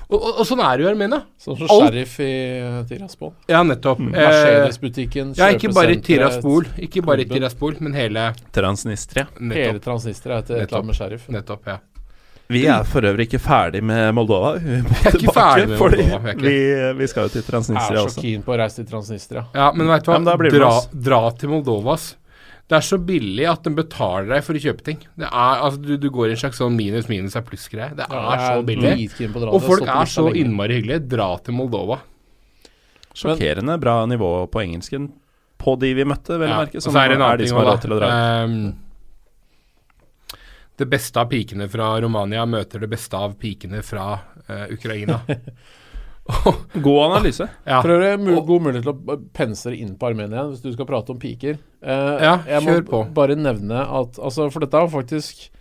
Og, og, og sånn er det jo i Armenia. Sånn som sheriff i eh, Tiraspol. Ja, nettopp. Mm. Eh, Mercedes-butikken, ja, ikke bare i Tiraspol, ikke bare i Tiraspol, men hele Transnistria. Hele Transnistria heter et Nettopp. eller annet med sheriff. nettopp ja. Vi er for øvrig ikke ferdig med Moldova. Vi er ikke tilbake, ferdig med Moldova, vi vi, vi skal jo til Transnistria også. Jeg er så keen på å reise til Transnistria. Ja, men vet du hva? Ja, dra, dra til Moldovas. Det er så billig at den betaler deg for å kjøpe ting. Det er, altså, du, du går i en slags sånn minus minus er pluss-greie. Det er så billig. Og folk er så innmari hyggelige. Dra til Moldova. Sjokkerende bra nivå på engelsken på de vi møtte, vel å Ja, merke. Som så er det en er annen de ting som har råd til å dra. Ehm, det beste av pikene fra Romania møter det beste av pikene fra uh, Ukraina. God analyse. Ja. For øvrig, mul god mulighet til å pense inn på Armenia hvis du skal prate om piker. Eh, Ja, jeg må på. bare nevne at altså, For dette er jo faktisk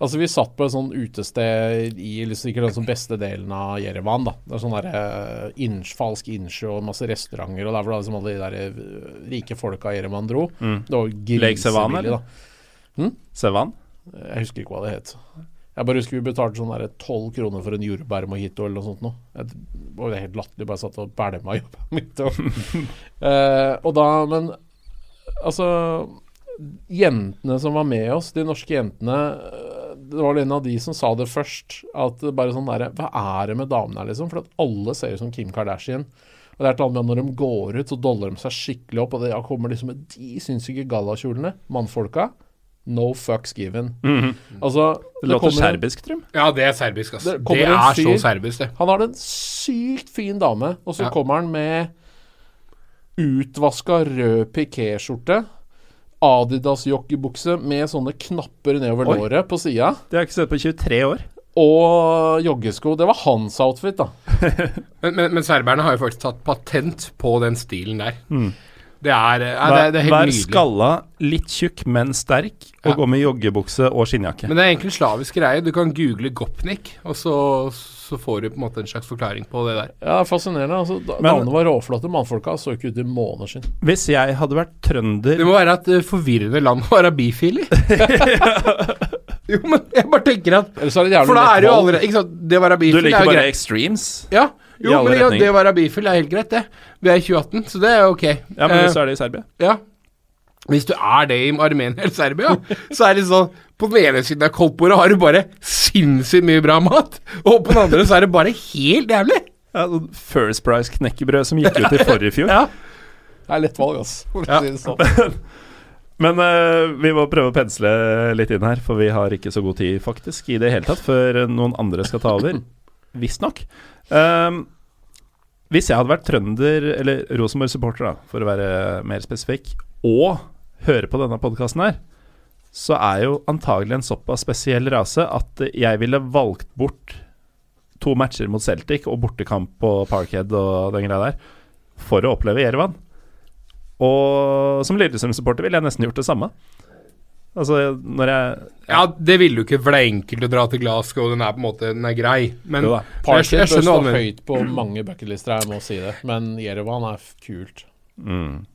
Altså, vi satt på et sånn utested i liksom, sikkert den sånn beste delen av Jerevan. da. Det er sånn der, eh, inch, falsk innsjø og masse restauranter, og der hvor liksom alle de der eh, rike folka i Jerevan dro. Mm. Det var grisevillig grisebillig, da. Sevan? Jeg husker ikke hva det het. Jeg bare husker vi betalte sånn tolv kroner for en jordbærmojito eller noe sånt noe. Det var helt latterlig. Bare satt og bælma jobben mitt. Og, eh, da, men altså Jentene som var med oss, de norske jentene eh, Det var en av de som sa det først. At bare sånn derre Hva er det med damene her, liksom? For at alle ser ut som Kim Kardashian. Og det er et annet med at når de går ut, så doller de seg skikkelig opp. Og det kommer liksom med de sinnssyke gallakjolene. Mannfolka. No fucks given. Mhm. Altså, Det låter serbisk, Trym. ja, det er serbisk, ass. Det Det, er fyr, så serbisk, det. Han har en sykt fin dame, og så Ja. kommer han med utvaska rød pikéskjorte. Adidas-jockeybukse med sånne knapper nedover Oi. låret på sida. Det har jeg ikke sett på 23 år. Og joggesko. Det var hans outfit, da. Men, men, men serberne har jo faktisk tatt patent på den stilen der. Mm. Det er, eh, ja, det, er- det er helt Vær nydelig. skalla, litt tjukk, men sterk, og Ja. gå med joggebukse og skinnjakke. Men det er egentlig slavisk greie. Du kan google Gopnik, og så, så får du på en måte en slags forklaring på det der. Ja, er Fascinerende. altså Damene var råflotte. Mannfolka så ikke ut i måneder sin. Hvis jeg hadde vært trønder Det må være et eh, forvirrende land å være bifil i. jo, men jeg bare tenker at er det For da er det jo allerede Ikke sant, det å være Du bifil er liker bare greit. extremes? Ja, jo, alle men ja, det å være bifil er helt greit, det. Vi er i 2018, så det er ok. Ja, men Eh, hvis du er det i Serbia. Ja. Hvis du er det i Armenia eller Serbia, så er det sånn På den ene siden av koldtbordet har du bare sinnssykt mye bra mat, og på den andre så er det bare helt jævlig. Ja, sånn First Price knekkebrød som gikk ut i forrige fjor. Ja. Det er lett valg, ass. Ja. sånn. Men uh, vi må prøve å pensle litt inn her, for vi har ikke så god tid faktisk i det hele tatt før noen andre skal ta over. Visstnok. Um, hvis jeg hadde vært trønder, eller Rosenborg-supporter, da, for å være mer spesifikk, og høre på denne podkasten her, så er jo antagelig en såpass spesiell rase at jeg ville valgt bort to matcher mot Celtic og bortekamp på Parkhead og den greia der, for å oppleve Jerevan. Og som Lillestrøm-supporter ville jeg nesten gjort det samme. Altså, når jeg Ja, det ville jo ikke, for det er enkelt å dra til Glasgow, den er på en måte den er grei. Men Jo da. jeg, jeg bør stå men... høyt på mange bucketlister, jeg må si det. Men Jerevan er kult. mm.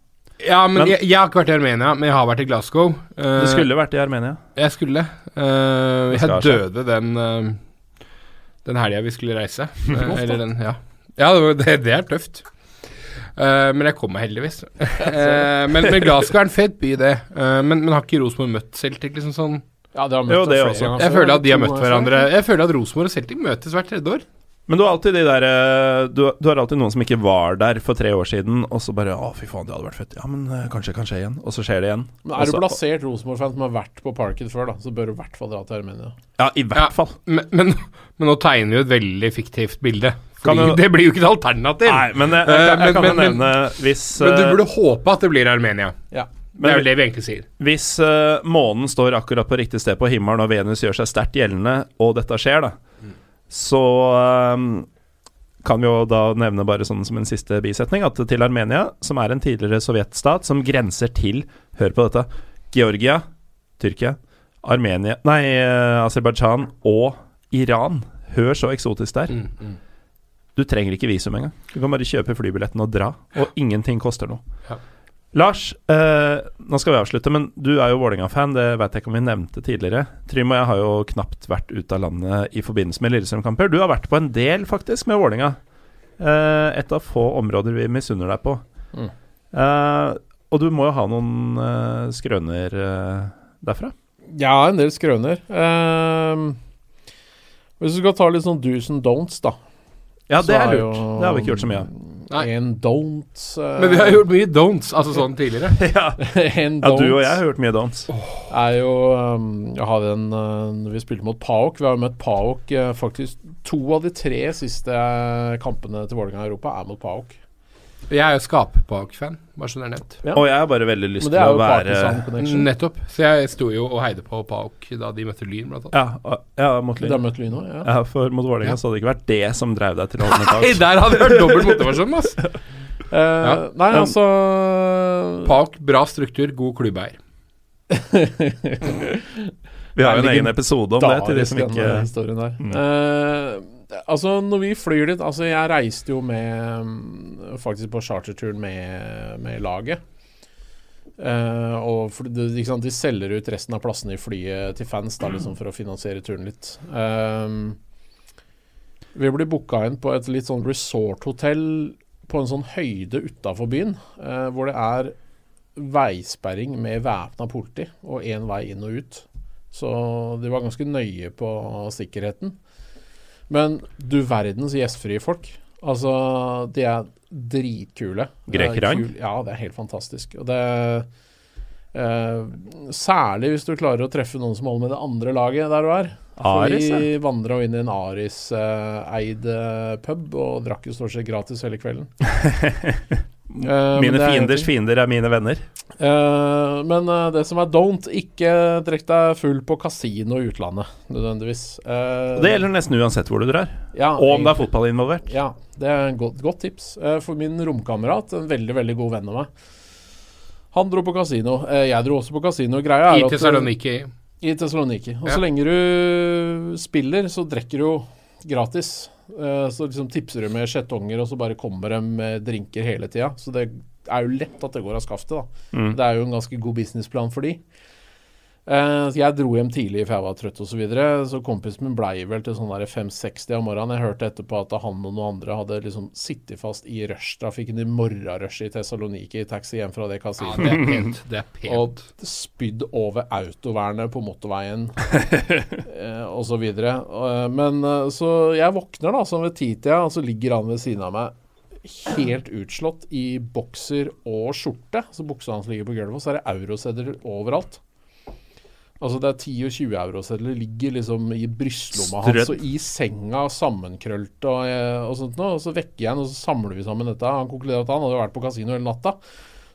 Ja, men, Men- jeg, jeg har ikke vært i Armenia, men jeg har vært i Glasgow. Uh, Du skulle vært i Armenia. Jeg skulle. Uh, jeg døde den uh, Den helga vi skulle reise. Uh, eller den, ja. Ja, det, var- det, det er tøft. Eh, men jeg kom meg heldigvis. uh, men, men Glasgow er en fet by, det. Uh, men, men har ikke Rosenborg møtt Celtic liksom sånn? Ja, de har Jo, møtt det flere også. ganger Jeg føler at de har møtt hverandre Jeg føler at Rosenborg og Celtic møtes hvert tredje år. Men du har alltid de der du, du har alltid noen som ikke var der for tre år siden, og så bare Å, fy faen, det hadde vært fett. Ja, men kanskje det kan skje igjen. Og så skjer det igjen. Men er du plassert blasert Rosenborg-fan som har vært på Parken før, da, så bør du i hvert fall dra til Armenia. Ja, i hvert Ja. fall. Men, men, men nå tegner vi jo et veldig fiktivt bilde. Kan det, det blir jo ikke et alternativ. Nei, men jeg, jeg, jeg, jeg, kan jo men- men- nevne hvis Men du eh, burde håpe at det blir Armenia. Ja. Det er vel det vi egentlig sier. Hvis uh, månen står akkurat på riktig sted på himmelen, og Venus gjør seg sterkt gjeldende, og dette skjer, da, så um, kan vi jo da nevne bare sånn som en siste bisetning at til Armenia, som er en tidligere sovjetstat som grenser til Hør på dette Georgia, Tyrkia, Armenia Nei, eh, Aserbajdsjan og Iran. Hør så eksotisk det er. Mm, mm. Du trenger ikke visum engang. Du kan bare kjøpe flybilletten og dra, og ingenting koster noe. Ja. Lars, eh, nå skal vi avslutte, men du er jo Vålerenga-fan. Det vet jeg ikke om vi nevnte tidligere. Trym og jeg har jo knapt vært ute av landet i forbindelse med Lillestrøm-kamper. Du har vært på en del, faktisk, med Vålerenga. Eh, et av få områder vi misunner deg på. Mm. Eh, og du må jo ha noen eh, skrøner eh, derfra? Ja, en del skrøner. Ehm, hvis du skal ta litt sånn do's and don'ts, da. Ja, det er jo- lurt. Det har vi ikke gjort så mye av. Nei. En don't uh, Men vi har gjort mye don'ts, altså sånn tidligere. ja. En ja, du og jeg har gjort mye don'ts. er jo um, Jeg har en uh, vi spilte mot PAOK Vi har jo møtt PAOK uh, faktisk To av de tre siste kampene til Vålerenga i Europa er mot PAOK. Jeg er jo Skap-Pak-fan, bare så det er nevnt. Ja. Og jeg har bare veldig lyst til å være Nettopp. Så jeg sto jo og heide på Pauk da de møtte Lyn, blant annet. Ja, ja mot Lyn. har møtt Lyn også, Ja. Ja, for mot Vålerenga Ja. så hadde det ikke vært det som drev deg til å holde med Nei, der hadde det vært dobbel motivasjon, ass. Eh, Nei, Um, altså Pauk, bra struktur, god klubbeier. Vi har jo en egen episode om det til de som ikke den historien der. Mm. Eh, altså, når vi flyr dit Altså, jeg reiste jo med mm, Faktisk på charterturen med, med laget. Uh, og sant, De selger ut resten av plassene i flyet til fans da, liksom, for å finansiere turen litt. Eh, vi blir booka inn på et litt sånn resorthotell på en sånn høyde utafor byen, uh, hvor det er veisperring med væpna politi og én vei inn og ut. Så de var ganske nøye på sikkerheten. Men du verdens gjestfrie folk. Altså, de er dritkule. Er Grekerne? Ja, det er helt fantastisk. Og det eh, Særlig hvis du klarer å treffe noen som holder med det andre laget der du er. For Aris, ja. vi vandra inn i en Aris-eid pub og drakk jo stort sett gratis hele kvelden. Men Mine er fienders fiender er mine venner. Uh, men uh, det som er don't, ikke trekk deg full på kasino i utlandet, nødvendigvis. Eh, det gjelder nesten uansett hvor du drar. ja, Og om det er fotball involvert. Ja, det er et godt, godt tips. For min romkamerat, en veldig veldig god venn av meg, han dro på kasino. Jeg dro også på kasino. Greia er I eh, I Tessaloniki. Og Ja. så lenge du spiller, så drikker du jo gratis. Eh, så liksom tipser du med skjetonger, og så bare kommer de med drinker hele tida. Så det er jo lett at det går av skaftet, da. Mm. Det er jo en ganske god businessplan for de. Så jeg dro hjem tidlig for jeg var trøtt osv. Så, videre, så kompisen min blei vel til sånn der 5.60 om morgenen. Jeg hørte etterpå at han og noen andre hadde liksom sittet fast i rushtrafikken i morgenrushet i Thessaloniki i taxi hjem fra det Ja, kasinoet. det er pent. Det er pent. Og spydd over autovernet på motorveien og så videre. Men eh, så jeg våkner da sånn ved titida, og så ligger han ved siden av meg helt utslått i bokser og skjorte. Så buksa hans ligger på gulvet, og så er det eurosedler overalt. Altså det er 10 og 20 eurosedler ligger liksom i brystlomma hans og i senga sammenkrølt og, eh, og sånt noe. Og så vekker jeg ham, og så samler vi sammen dette. Han konkluderer at han hadde vært på kasino hele natta.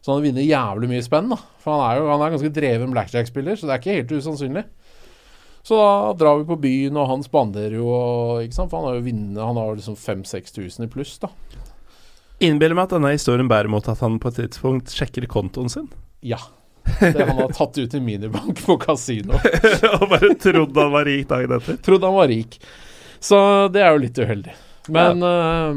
Så han vinner jævlig mye spenn, da. For han er jo han er ganske dreven blackjack-spiller, så det er ikke helt usannsynlig. Så da drar vi på byen, og han spanderer jo, ikke sant? for han har jo vunnet Han har liksom 5000-6000 i pluss, da. Innbiller meg at denne historien bærer mot at han på et tidspunkt sjekker kontoen sin. Ja. Det han har tatt ut i minibank på kasino. og bare trodde han var rik dagen etter. Trodde han var rik. Så det er jo litt uheldig. Men eh,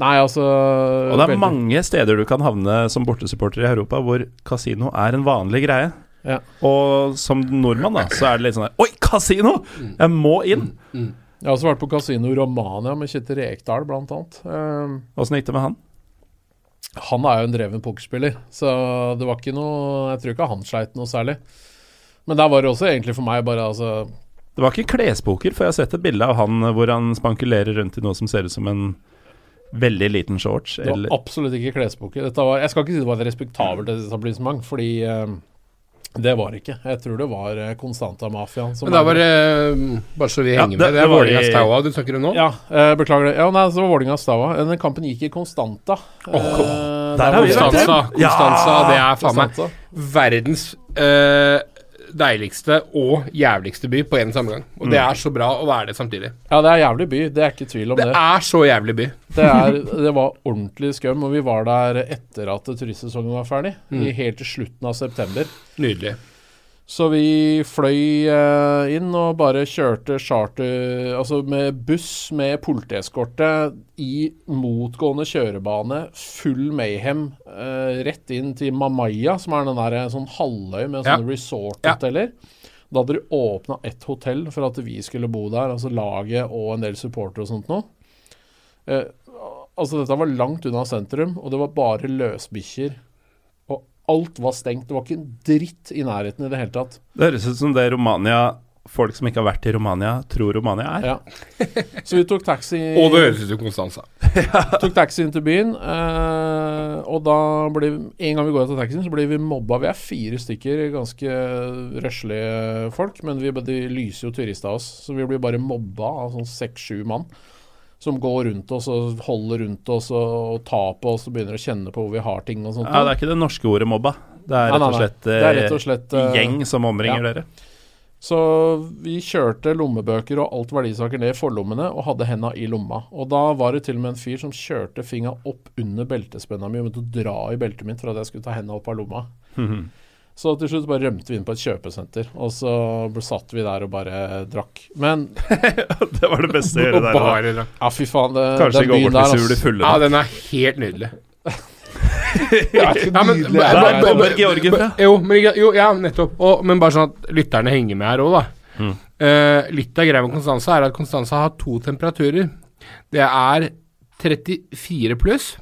Nei, altså Og det er veldig- mange steder du kan havne som bortesupporter i Europa hvor kasino er en vanlig greie. Ja. Og som nordmann, da, så er det litt sånn der Oi, kasino! Jeg må inn! Jeg har også vært på kasino Romania med Kjetil Rekdal, blant annet. Åssen uh, gikk det med han? Han er jo en dreven pokerspiller, så det var ikke noe Jeg tror ikke han sleit noe særlig. Men der var det også egentlig for meg bare altså Det var ikke klespoker, for jeg har sett et bilde av han hvor han spankulerer rundt i noe som ser ut som en veldig liten shorts. Det var Eller, absolutt ikke klespoker. Var, jeg skal ikke si det var et respektabelt etablissement, fordi eh, det var det ikke. Jeg tror det var eh, Constanta-mafiaen som Men da var det eh, Bare så vi Ja, henger det- med. Det det er var Vålerenga i- Staua du snakker om nå? Ja, eh, beklager det. Ja, nei, så var Vålerenga-Staua. Den kampen gikk i Constanta. Eh, der har vi vært, Constanza, Ja! Constanza, det er faen meg Constanza. verdens eh, deiligste og jævligste by på en samme gang. Og det er så bra å være det samtidig. Ja, det er jævlig by. Det er ikke tvil om Det det. er så jævlig by. Det, er, det var ordentlig skum, og vi var der etter at turistsesongen var ferdig. I helt til slutten av september. Nydelig. Så vi fløy eh, inn og bare kjørte charter Altså med buss med politieskorte i motgående kjørebane, full mayhem, eh, rett inn til Mamaya, som er den der eh, sånn halvøy med Ja. sånne resort-hoteller. Da hadde de åpna ett hotell for at vi skulle bo der, altså laget og en del supportere og sånt noe. Eh, altså dette var langt unna sentrum, og det var bare løsbikkjer. Alt var stengt. Det var ikke en dritt i nærheten i det hele tatt. det høres ut som det Romania Folk som ikke har vært i Romania, tror Romania er. Ja. Så vi tok taxi, Og det høres ut som Constanza. tok taxi inn til byen. Eh, og da blir En gang vi går ut av taxien, så blir vi mobba. Vi er fire stykker ganske røslige folk, men vi, de lyser jo turister av oss, så vi blir bare mobba av sånn seks-sju mann. Som går rundt oss og holder rundt oss og, tar på oss og begynner å kjenne på hvor vi har ting og sånt. Ja, Det er ikke det norske ordet mobba. Det er rett og slett, nei, nei. rett og slett eh, eh, gjeng som omringer ja. dere. Så vi kjørte lommebøker og alt verdisaker ned i forlommene og hadde henda i lomma. Og da var det til og med en fyr som kjørte fingra opp under beltespenna mi og begynte å dra i beltet mitt for at jeg skulle ta henda opp av lomma. Så til slutt bare rømte vi inn på et kjøpesenter, og så satt vi der og bare drakk. Men Det var det beste å gjøre der. bare da. ja, fy faen, det, Kanskje den gå byen bort der, hvis du blir fulle. Ja, den er helt nydelig. Det er ikke Ja, men- nydelig. men- er det? Der kommer Georgie fra. Jo, men, jo ja, nettopp. Og, men bare sånn at lytterne henger med her òg, da. Mm. Uh, litt av greia med Konstanza er at Konstanza har to temperaturer. Det er 34 pluss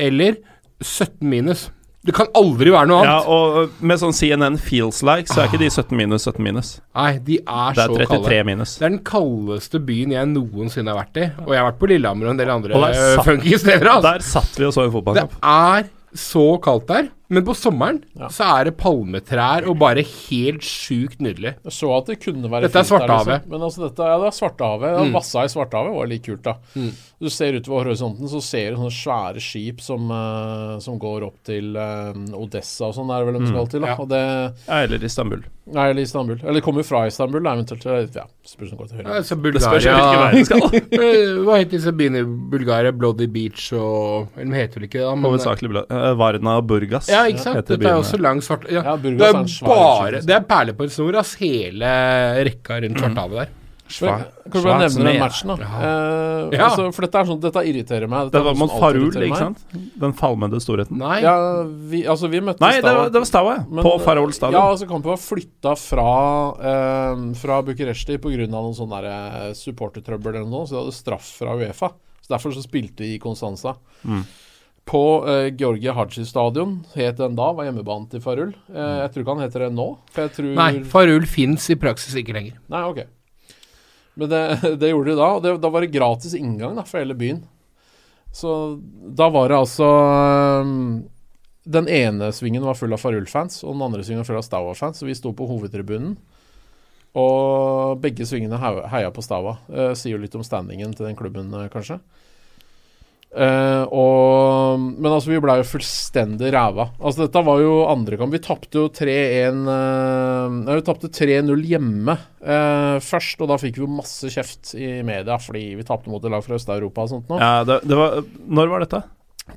eller 17 minus. Det kan aldri være noe annet. Ja, og med sånn CNN feels like, så er ikke de 17 minus 17 minus. Nei, de er, Det er så 33 kalde. minus. Det er den kaldeste byen jeg noensinne har vært i. Og jeg har vært på Lillehammer og en del andre funky steder. Altså. Der satt vi og så en Det er så kaldt der. Men på sommeren Ja. så er det palmetrær og bare helt sjukt nydelig. Jeg så at det kunne være Dette er Svartehavet. Liksom. Men altså dette, ja, det er Svartehavet. Mm. Vassa i Svartehavet var litt kult, da. Mm. Du ser utover horisonten, så ser du sånne svære skip som, uh, som går opp til uh, Odessa og sånn, er det vel de skal til. da Ja. Og det, Ja, eller Istanbul. Nei, eller Istanbul. Eller kommer fra Istanbul, da, eventuelt. Ja, spørs om går til høyre. Ja, Bulgaria skal. Hva heter disse byene i Bulgaria? Bloody Beach og Eller de heter vel ikke det? Hovedsakelig eh, Varna og Burgas. Ja, ikke sant? Dette er også lang svart ja. Ja, Det er bare Det er perler på en snor, ass. Hele rekka rundt Svarthavet der. Men, Kan du bare Svart nevne den matchen, da? Eh, Ja. altså, for dette er sånn Dette irriterer meg. Dette Det var mot Farul, ikke sant? Den falmede storheten. Nei. Ja, vi, altså, vi møtte Nei, det var, det var Stava. Men, På Farol stadion. Ja, altså kampen var flytta fra, eh, fra Bucuresti pga. noen sånne der, eh, supportertrøbbel eller noe, så de hadde straff fra Uefa. Så Derfor så spilte de i Constanza. Mm. På uh, Georgie Haji stadion, het den da, var hjemmebanen til Farul. Uh, jeg tror ikke han heter det nå. For jeg tror Nei, Farul fins i praksis ikke lenger. Nei, ok. Men det, det gjorde de da, og det, da var det gratis inngang da, for hele byen. Så da var det altså um, Den ene svingen var full av Farul-fans, og den andre svingen var full av Staua-fans, så vi sto på hovedtribunen. Og begge svingene heia på Staua. Eh, sier jo litt om standingen til den klubben, eh, kanskje. Eh, og, men altså, vi ble jo fullstendig ræva. Altså, dette var jo andre kamp. Vi tapte jo 3-1 uh, vi tapte 3-0 hjemme uh, først, og da fikk vi jo masse kjeft i media fordi vi tapte mot et lag fra Øst-Europa og sånt noe. Ja, det, det var, når var dette?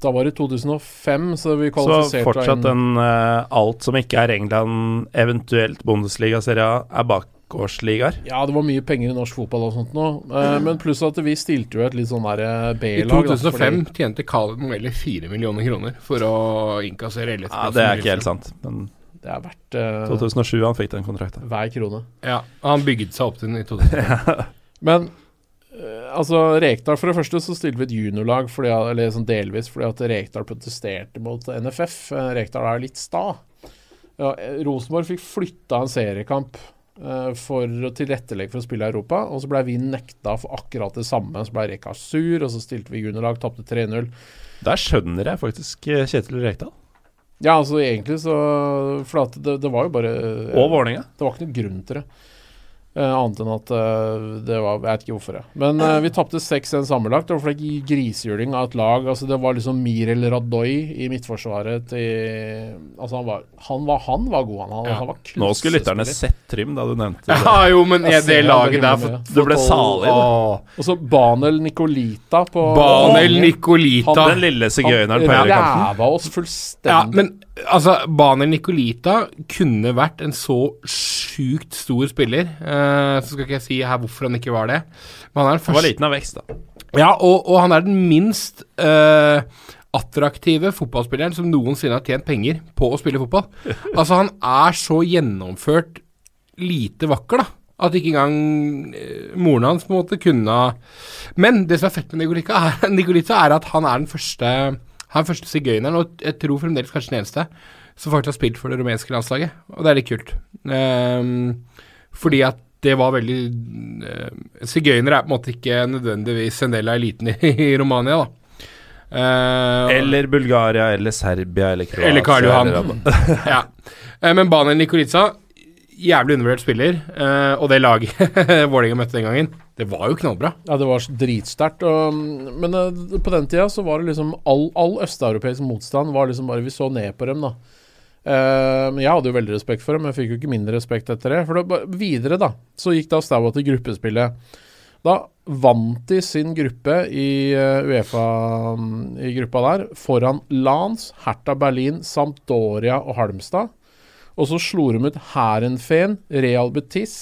Da var det 2005, så vi Så kvalifiserte fortsatt inn en eh, alt som ikke er England, eventuelt Bundesliga-serien, er bak bakgårdsligaer. Ja, det var mye penger i norsk fotball og sånt nå. Eh, men pluss at vi stilte jo et litt sånn eh, B-lag. I 2005 fordi- tjente Khaled Moelli 4 millioner kroner for å innkassere LS. Ja, det er ikke helt sant. Men Det er verdt uh, 2007 han fikk den kontrakten. hver krone. Ja, han bygget seg opp til den i 2005. Men eh, altså, Rekdal For det første så stilte vi et juniorlag, fordi, eller sånn delvis fordi at Rekdal protesterte mot NFF. Eh, Rekdal er litt sta. Ja, eh, Rosenborg fikk flytta en seriekamp eh, for å tilrettelegge for å spille i Europa, og så ble vi nekta for akkurat det samme. Så ble Rekdal sur, og så stilte vi juniorlag, tapte 3-0. Der skjønner jeg faktisk eh, Kjetil Rekdal. Ja, altså egentlig så For at det, det var jo bare eh, Og Vålerenga. Det var ikke noen grunn til det. Eh, annet enn at uh, det var Jeg vet ikke hvorfor. Jeg. Men uh, vi tapte 6-1 sammenlagt. Det var ikke grisehjuling av et lag. Altså Det var liksom Mirel Radoy i midtforsvaret til Altså Han var Han var, han var god, han. han, Ja. han var Nå skulle lytterne sett Trym da du nevnte det. Ja, jo, men er det laget der for, for, Du ble salig, du. Og så Banel Nicolita på Banel Han- Den lille sigøyneren på Han høyrekanten. ræva oss Ja, men altså, Baner Nicolita kunne vært en så sjukt stor spiller. Eh, så skal ikke jeg si her hvorfor han ikke var det. Men han er den Han var første liten av vekst, da. Ja, og, og han er den minst eh, attraktive fotballspilleren som noensinne har tjent penger på å spille fotball. Altså, han er så gjennomført lite vakker, da. At ikke engang eh, moren hans på en måte kunne Men det som er fett med Nicolita, er, Nicolita, er at han er den første Han første sigøyneren, og jeg tror fremdeles kanskje den eneste, som faktisk har spilt for det rumenske landslaget. Og det er litt kult. Um, fordi at det var veldig uh, Sigøynere er på en måte ikke nødvendigvis en del av eliten i, i Romania, da. Uh, Eller Bulgaria, eller Serbia, eller Kroatia. eller Karl Johan. eller- ja. uh, men Banen Nikolica, jævlig undervurdert spiller. eh, og det laget Vålerenga møtte den gangen, det var jo knallbra. Ja, det var dritsterkt. Men eh, på den tida så var det liksom all, all østeuropeisk motstand var liksom bare Vi så ned på dem, da. Eh, men jeg hadde jo veldig respekt for dem, men jeg fikk jo ikke mindre respekt etter det. For det, videre, da, så gikk da Staua til gruppespillet. Da vant de sin gruppe i Uefa mm, i gruppa der, foran Lans, Hertha Berlin, Sampdoria og Halmstad. Og så slo de ut Hærenfeen, Real Betis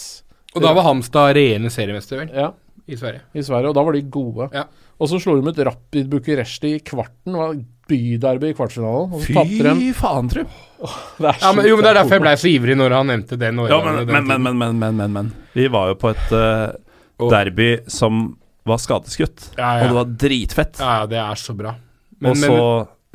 Og da var Hamstad regjerende seriemester, vel? Ja. I Sverige. I Sverige, Og da var de gode. Ja. Og så slo de ut Rapid Bucuresti i kvarten. var Byderby i kvartfinalen. Fy faen, tru! Oh, ja, men, jo, men Det er derfor jeg ble så ivrig når han nevnte det. Ja, men, men, men, men, men, men, men, Vi var jo på et uh, derby som var skadeskutt, ja, ja. og det var dritfett. Ja, det er så bra. og så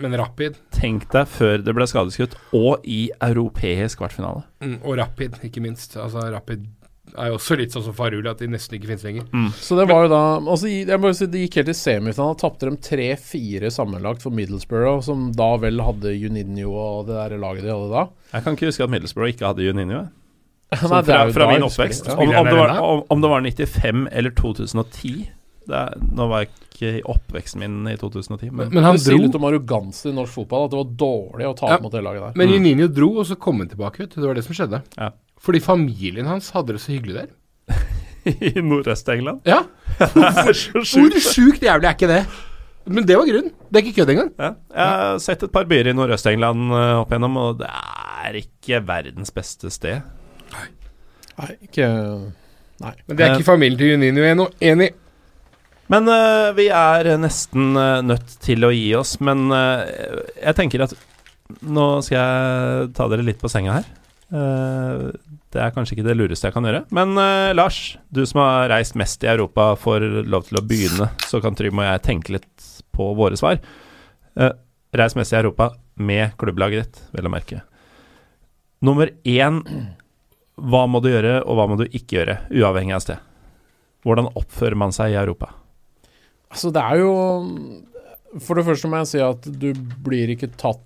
men, Rapid, tenk deg før det ble skadeskutt, og i europeisk kvartfinale. mm, og Rapid, ikke minst. Altså, Rapid er jo også litt sånn som Farul, at de nesten ikke finnes lenger. Så det var jo da altså, jeg må si, De gikk helt til semifinalen. Da tapte de 3-4 sammenlagt for Middlesbrough, som da vel hadde Juninho og det der laget de hadde da. Jeg kan ikke huske at Middlesbrough ikke hadde Juninho. Nei, fra, fra min oppvekst. Om, om, det var, om, om det var 95 eller 2010 det er, Nå var jeg ikke i oppveksten min i 2010, men Men han det sier dro. litt om arroganse i norsk fotball, at det var dårlig å ta Ja. mot det laget der. Men Juninho dro, og så kom han tilbake. Vet du. Det var det som skjedde. Ja. Fordi familien hans hadde det så hyggelig der. i Nordøst-England Ja, Hvor sjukt. jævlig er ikke det? Men det var grunnen. Det er ikke kødd engang. Ja. Jeg har sett et par byer i Nordøst-England eh, opp igjennom, og det er ikke verdens beste sted. Nei, ikke Nei. Men det er ikke familien til Juninho ennå. Enig. Men uh, vi er nesten uh, nødt til å gi oss. Men uh, jeg tenker at nå skal jeg ta dere litt på senga her. Eh, det er kanskje ikke det lureste jeg kan gjøre. Men eh, Lars, du som har reist mest i Europa, får lov til å begynne. Så kan Trym og jeg tenke litt på våre svar. Eh, reis mest i Europa med klubblaget ditt, vel å merke. Nummer én Hva må du gjøre, og hva må du ikke gjøre, uavhengig av sted? Hvordan oppfører man seg i Europa? Altså, det er jo For det første må jeg si at du blir ikke tatt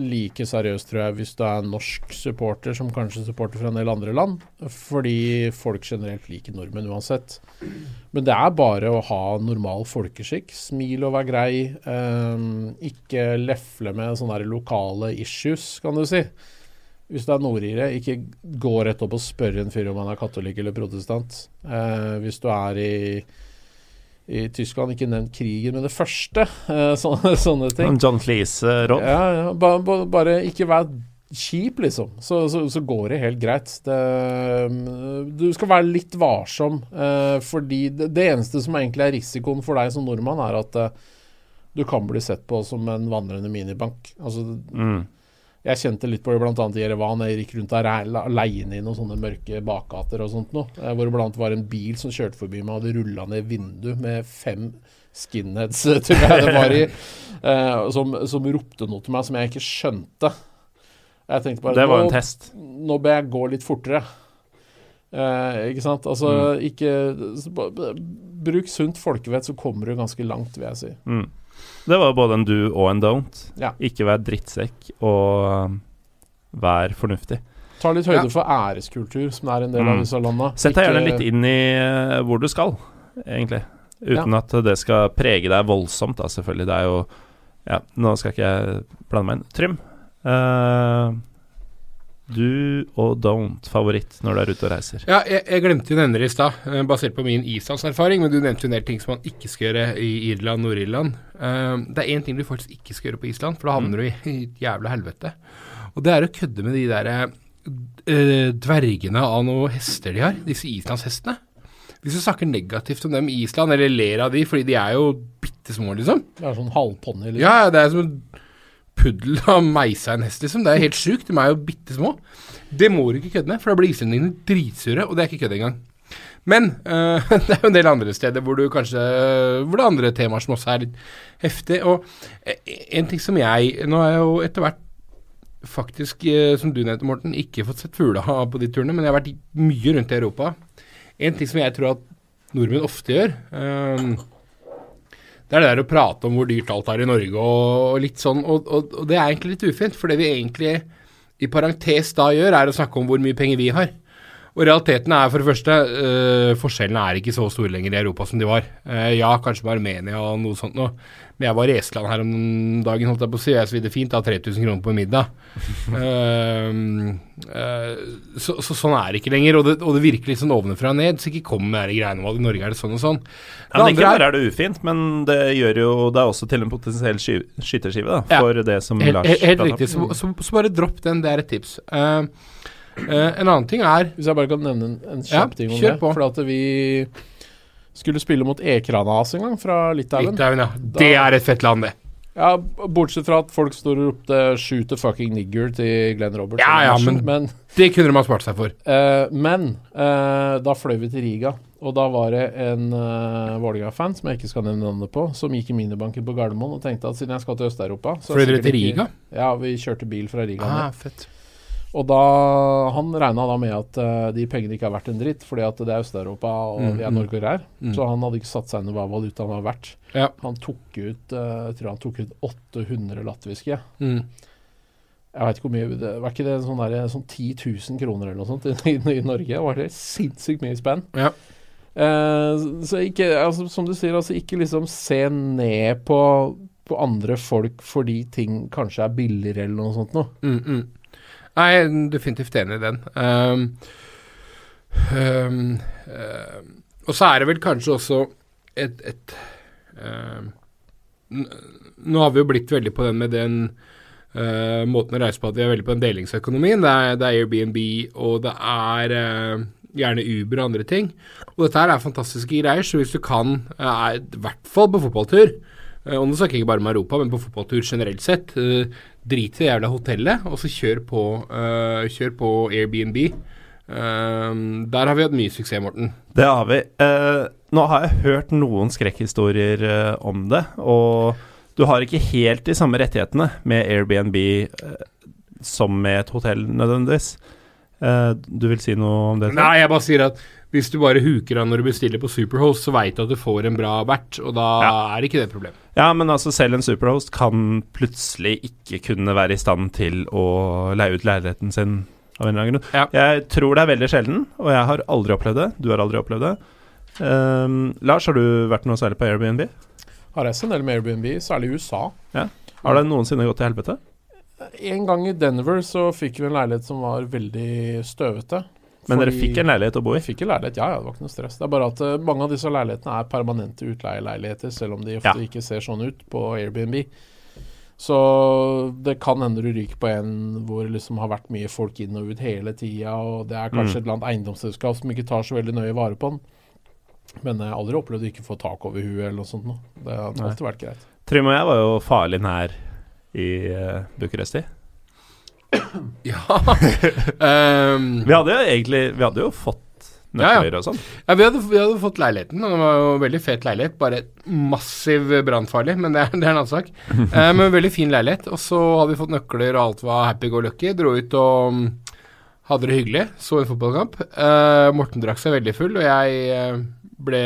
like seriøst, tror jeg, hvis du er norsk supporter som kanskje supporter fra en del andre land. Fordi folk generelt liker nordmenn uansett. Men det er bare å ha normal folkeskikk. Smil og være grei. Um, ikke lefle med sånne lokale issues, kan du si. Hvis du er nordire, ikke gå rett opp og spørre en fyr om han er katolikk eller protestant. Uh, hvis du er i i Tyskland ikke nevnt krigen med det første. eh, sånne, sånne ting. John Cleese-råd? Ja, ja, ba, ba, bare ikke vær kjip, liksom, så, så, så går det helt greit. Det, mm, du skal være litt varsom, eh, fordi det, det eneste som egentlig er risikoen for deg som nordmann, er at eh, du kan bli sett på som en vandrende minibank. Altså, Mm. Jeg kjente litt på det bl.a. i Jerevan. Jeg gikk rundt der ale- aleine i noen sånne mørke bakgater og sånt noe. eh, Hvor det blant var en bil som kjørte forbi meg og hadde rulla ned vinduet med fem skinheads, tror jeg det var i, eh, som, som ropte noe til meg som jeg ikke skjønte. Jeg tenkte bare Det var en test. nå bør jeg gå litt fortere. Eh, ikke sant? Altså, Mm. ikke så Bruk sunt folkevett, så kommer du ganske langt, vil jeg si. Mm. Det var både en do og en don't. Ja. Ikke vær drittsekk, og um, vær fornuftig. Ta litt høyde Ja. for æreskultur, som er en del av Mm. disse landa. Sett deg gjerne litt inn i uh, hvor du skal, egentlig. Uten at det skal prege deg voldsomt, da, selvfølgelig. Det er jo Ja, nå skal ikke jeg blande meg inn. Trym, uh, du og don't favoritt når du er ute og reiser? Ja, jeg, jeg glemte jo det i stad, eh, basert på min islandserfaring, men du nevnte jo en del ting som man ikke skal gjøre i Irland, Nord-Irland. Eh, det er én ting du faktisk ikke skal gjøre på Island, for da havner du i, i et jævla helvete. Og det er å kødde med de der uh, dvergene av noen hester de har, disse islandshestene. Hvis du snakker negativt om dem i Island, eller ler av de, fordi de er jo bitte små, liksom. Det er sånn halvponni. Liksom. Ja, det er som en puddel av meisa en hest, liksom. Det er helt sjukt. De er jo bitte små. Det må du ikke kødde med, for da blir islendingene dritsure, og det er ikke kødd engang. Men øh, det er jo en del andre steder hvor kanskje Hvor det er andre temaer som også er litt heftig. Og eh, en ting som jeg Nå har jeg jo etter hvert faktisk, eh, som du nevnte, Morten, ikke fått sett fugla på de turene, men jeg har vært mye rundt i Europa. En ting som jeg tror at nordmenn ofte gjør øh, det er det der å prate om hvor dyrt alt er i Norge og, og litt sånn, og, og, og det er egentlig litt ufint. For det vi egentlig i parentes da gjør, er å snakke om hvor mye penger vi har. Og realiteten er for det første uh, Forskjellene er ikke så store lenger i Europa som de var. Uh, ja, kanskje med Armenia og noe sånt noe. Men jeg var i Estland her om dagen, holdt jeg på å si. Jeg svidde fint av 3000 kroner på middag. Uh, så, så sånn er det ikke lenger. Og det, og det virker litt sånn ovenfra og ned. Så ikke kom med de greiene om at i Norge er det sånn og sånn. Ja, men ikke bare er det ufint, men det gjør jo Det er også til en potensiell sky- skyteskive da, Ja. for det som Helt, Lars helt, helt riktig. Så, så, så bare dropp den, det er et tips. Eh, en annen ting er Hvis jeg bare kan nevne en, en Ja, kjapp ting om det. på. For at vi skulle spille mot Ekranas en gang, fra Litauen. Litauen, ja. Det er et fett land, det. Ja, Bortsett fra at folk står og ropte 'shoot the fucking nigger' til Glenn Roberts. Ja, ja, men, men- Det kunne de ha spart seg for. Uh, men uh, da fløy vi til Riga, og da var det en uh, Vålerenga-fan, som jeg ikke skal nevne navnet på, som gikk i minibanken på Gardermoen og tenkte at siden jeg skal til Øst-Europa Fløy dere til ikke- Riga? Ja, vi kjørte bil fra Riga. ned. Ah, fett. Og da, han regna da med at uh, de pengene ikke er verdt en dritt, fordi at det er Øst-Europa og Mm, vi er mm. Norge og greier. Mm. Så han hadde ikke satt seg inn i hva valutaen var verdt. Ja. Han tok ut uh, jeg tror han tok ut 800 latviske. Mm. Jeg vet ikke hvor mye det, Var ikke det sånn, der, sånn 10 000 kroner eller noe sånt i, i, i Norge? Det var det sinnssykt mye spenn. Ja. Uh, så ikke, altså, som du sier, altså ikke liksom se ned på, på andre folk fordi ting kanskje er billigere eller noe sånt noe. Mm, mm. Nei, er definitivt enig i den. Um, um, um, og så er det vel kanskje også et, et um, Nå har vi jo blitt veldig på den med den uh, måten å reise på at vi er veldig på den delingsøkonomien. Det er, det er Airbnb, og det er uh, gjerne Uber og andre ting. Og dette her er fantastiske greier, så hvis du kan, uh, i hvert fall på fotballtur Og nå snakker jeg ikke bare om Europa, men på fotballtur generelt sett. Uh, drit i det jævla hotellet, og så kjør på, uh, kjør på Airbnb. Der har vi hatt mye suksess, Morten. Det har vi. Eh, nå har jeg hørt noen skrekkhistorier eh, om det, og du har ikke helt de samme rettighetene med Airbnb eh, som med et hotell, nødvendigvis. Eh, du vil si noe om det? Nei, jeg bare sier at hvis du bare huker av når du bestiller på Superhost, så veit du at du får en bra vert, og da Ja. er ikke det et problem. Ja, men altså selv en superhost kan plutselig ikke kunne være i stand til å leie ut leiligheten sin av en eller annen grunn. Ja. Jeg tror det er veldig sjelden, og jeg har aldri opplevd det. Du har aldri opplevd det. Um, Lars, har du vært noe særlig på Airbnb? Har reist en del med Airbnb, særlig i USA. Har det noensinne gått til helvete? En gang i Denver så fikk vi en leilighet som var veldig støvete. Men dere fikk en leilighet å bo i? Fikk en leilighet, ja ja, det var ikke noe stress. Det er bare at uh, mange av disse leilighetene er permanente utleieleiligheter, selv om de ofte Ja. ikke ser sånn ut på Airbnb. Så det kan hende du ryker på en hvor det liksom har vært mye folk inn og ut hele tida, og det er kanskje Mm. et eller annet eiendomsselskap som ikke tar så veldig nøye vare på den. Men jeg har aldri opplevd å ikke få tak over huet eller noe sånt. Nå. Det har alltid vært greit. Trym og jeg var jo farlig nær i uh, Bucuresti. Ja. um, Vi hadde jo egentlig Vi hadde jo fått Ja, ja. nøkler og sånn. ja, vi hadde, vi hadde fått leiligheten, og det var jo veldig fet leilighet. Bare massiv brannfarlig, men det er, det er en annen sak. uh, men veldig fin leilighet. Og så hadde vi fått nøkler, og alt var happy go lucky. Dro ut og um, hadde det hyggelig. Så en fotballkamp. Uh, Morten drakk seg veldig full, og jeg eh, ble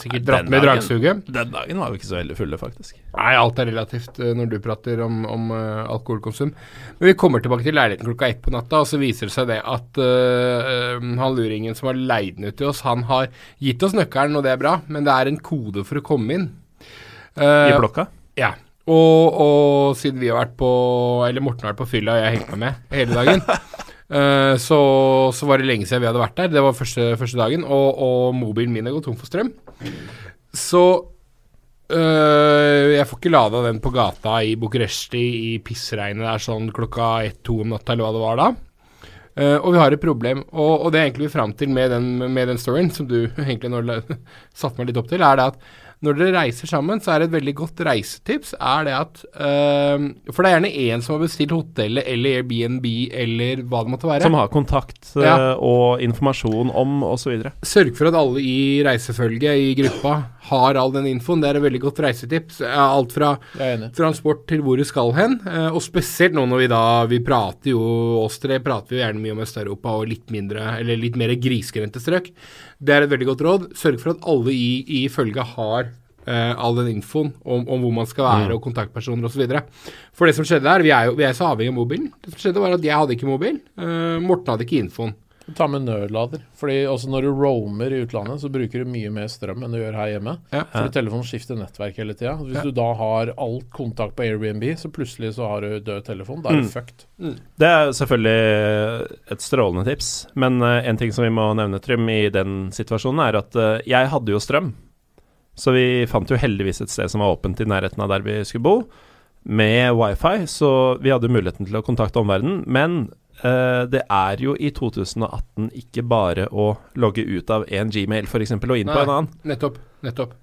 sikkert dratt med i dragsuget. Den dagen var vi ikke så veldig fulle, faktisk. Nei, alt er relativt eh, når du prater om, om eh, alkoholkonsum. Men vi kommer tilbake til leiligheten klokka ett på natta, og så viser det seg det at uh, han luringen som har leid den ut til oss, han har gitt oss nøkkelen, og det er bra, men det er en kode for å komme inn. Uh, I blokka. ja. Og, og siden vi har vært på Eller Morten har vært på fylla, og jeg har hengt meg med hele dagen. eh, så, så var det lenge siden vi hadde vært der. Det var første, første dagen. Og, og mobilen min er gått tom for strøm. Så øh, jeg får ikke lada den på gata i Bucuresti i pissregnet der sånn klokka ett-to om natta, eller hva det var da. Uh, og vi har et problem, og, og det er egentlig vi fram til med den, med den storyen, som du egentlig nå satte meg litt opp til, er det at når dere reiser sammen, så er det et veldig godt reisetips er det at øh, For det er gjerne én som har bestilt hotellet eller Airbnb eller hva det måtte være. Som har kontakt eh, Ja. og informasjon om osv. Sørg for at alle i reisefølget i gruppa har all den infoen. Det er et veldig godt reisetips. Eh, Alt fra transport til hvor du skal hen. eh, Og spesielt nå når vi da Vi prater jo Oss tre prater jo gjerne mye om Øst-Europa og litt mindre Eller litt mer grisgrendte strøk. Det er et veldig godt råd. Sørg for at alle i, i følget har Uh, all den infoen om, om hvor man skal være, og kontaktpersoner osv. For det som skjedde der Vi er jo vi er så avhengig av mobilen. Det som skjedde, var at jeg hadde ikke mobil. Uh, Morten hadde ikke infoen. Ta med nødlader. Fordi også når du roamer i utlandet, så bruker du mye mer strøm enn du gjør her hjemme. Ja. Fordi telefonen skifter nettverk hele tida. Hvis Ja. du da har alt kontakt på Airbnb, så plutselig så har du død telefon. Da er du Mm. fucked. Det er selvfølgelig et strålende tips, men uh, en ting som vi må nevne, Trym, i den situasjonen, er at uh, jeg hadde jo strøm. Så vi fant jo heldigvis et sted som var åpent i nærheten av der vi skulle bo, med wifi, så vi hadde muligheten til å kontakte omverdenen. Men eh, det er jo i 2018 ikke bare å logge ut av en Gmail, f.eks., og inn på en annen. Nettopp. Nettopp.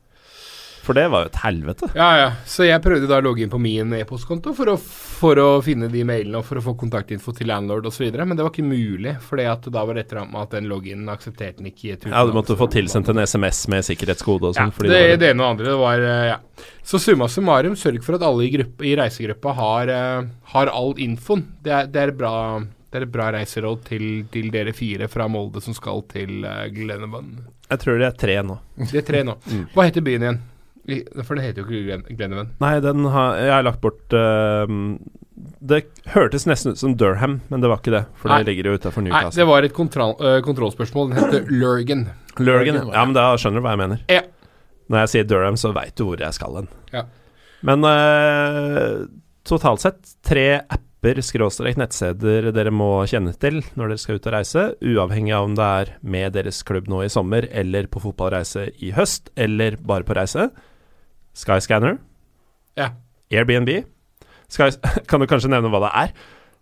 For det var jo et helvete. Ja, ja. Så jeg prøvde da å logge inn på min e-postkonto for, for å finne de mailene og for å få kontaktinfo til landlord osv., men det var ikke mulig, at da var det et eller annet med at den loginen aksepterte den ikke Ja, Du måtte få tilsendt en SMS med sikkerhetskode og Ja, sånn. fordi det, det var- det ene og andre. Det var eh, Ja. Så summa summarum, sørg for at alle i, gruppe, i reisegruppa har, eh, har all infoen. Det er, det er bra det er et bra reiseråd til, til dere fire fra Molde som skal til uh, Glennevan. Jeg tror det er tre nå. Det er tre nå. Mm. Hva heter byen igjen? For det heter jo ikke Glen. Nei, den har jeg har lagt bort uh, Det hørtes nesten ut som Durham, men det var ikke det. For Nei. det ligger jo utafor Nei, det var et kontroll, uh, kontrollspørsmål. Den heter Lurgan. Lurgan, Lurgan, ja, men da skjønner du hva jeg mener. Ja. Når jeg sier Durham, så veit du hvor jeg skal hen. Ja. Men uh, totalt sett tre apper skråstrek nettsteder dere må kjenne til når dere skal ut og reise, uavhengig av om det er med deres klubb nå i sommer, eller på fotballreise i høst, eller bare på reise. Skyscanner. Ja. Airbnb. Sky, kan du kanskje nevne hva det er?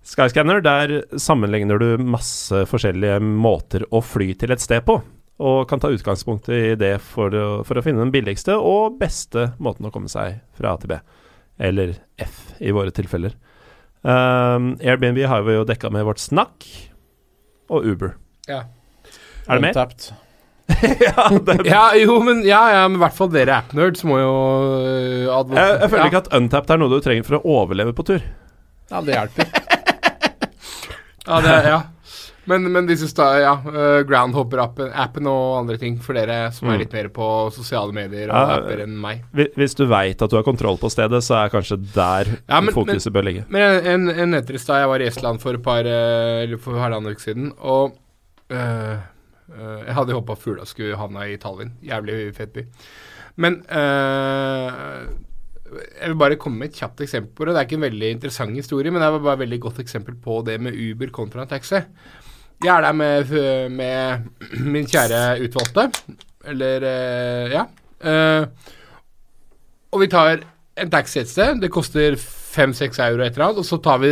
Skyscanner, der sammenligner du masse forskjellige måter å fly til et sted på, og kan ta utgangspunkt i det for å, for å finne den billigste og beste måten å komme seg fra A til B, eller F i våre tilfeller. Um, Airbnb har vi jo dekka med vårt snakk, og Uber. Ja. Er det mer? Ja, det, ja, jo, men ja, ja, men i hvert fall dere app-nerds må jo uh, jeg, jeg føler ja. ikke at Untapped er noe du trenger for å overleve på tur. Ja, det hjelper. Ja, det, ja. Men, men disse da, ja, uh, Groundhopper-appen appen og andre ting for dere som Mm. er litt mer på sosiale medier og Ja, apper enn meg. Hvis du veit at du har kontroll på stedet, så er kanskje der Ja, men- fokuset bør ligge. Men en, en, etter i stad, jeg var i Estland for et par eh, Eller for halvannen uke siden, og øh, øh, Jeg hadde håpa fugla skulle havna i Tallinn. Jævlig fet by. Men øh, jeg vil bare komme med et kjapt eksempel på det. Det er ikke en veldig interessant historie, men det er bare et veldig godt eksempel på det med Uber kontra taxi. Jeg er der med, med min kjære utvalgte, eller eh, ja. Eh, og vi tar en taxi et sted. Det koster fem-seks euro et eller annet, og så tar vi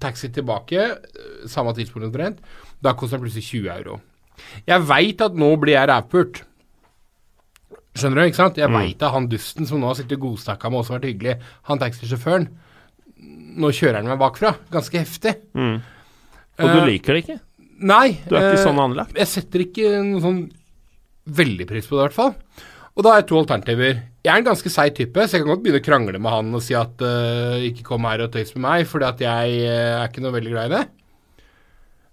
taxi tilbake, eh, samme tidspunkt omtrent. Da koster det plutselig 20 euro. Jeg veit at nå blir jeg rævpult. Skjønner du, ikke sant? Jeg Mm. veit at han dusten som nå har sittet godstakka med oss og vært hyggelig, han taxisjåføren Nå kjører han meg bakfra. Ganske heftig. Mm. Og du liker det ikke? Nei. Du er ikke eh, sånn anlagt? Jeg setter ikke noe sånn veldig pris på det, i hvert fall. Og da har jeg to alternativer. Jeg er en ganske seig type, så jeg kan godt begynne å krangle med han og si at uh, ikke kom her og tøys med meg, fordi at jeg uh, er ikke noe veldig glad i det.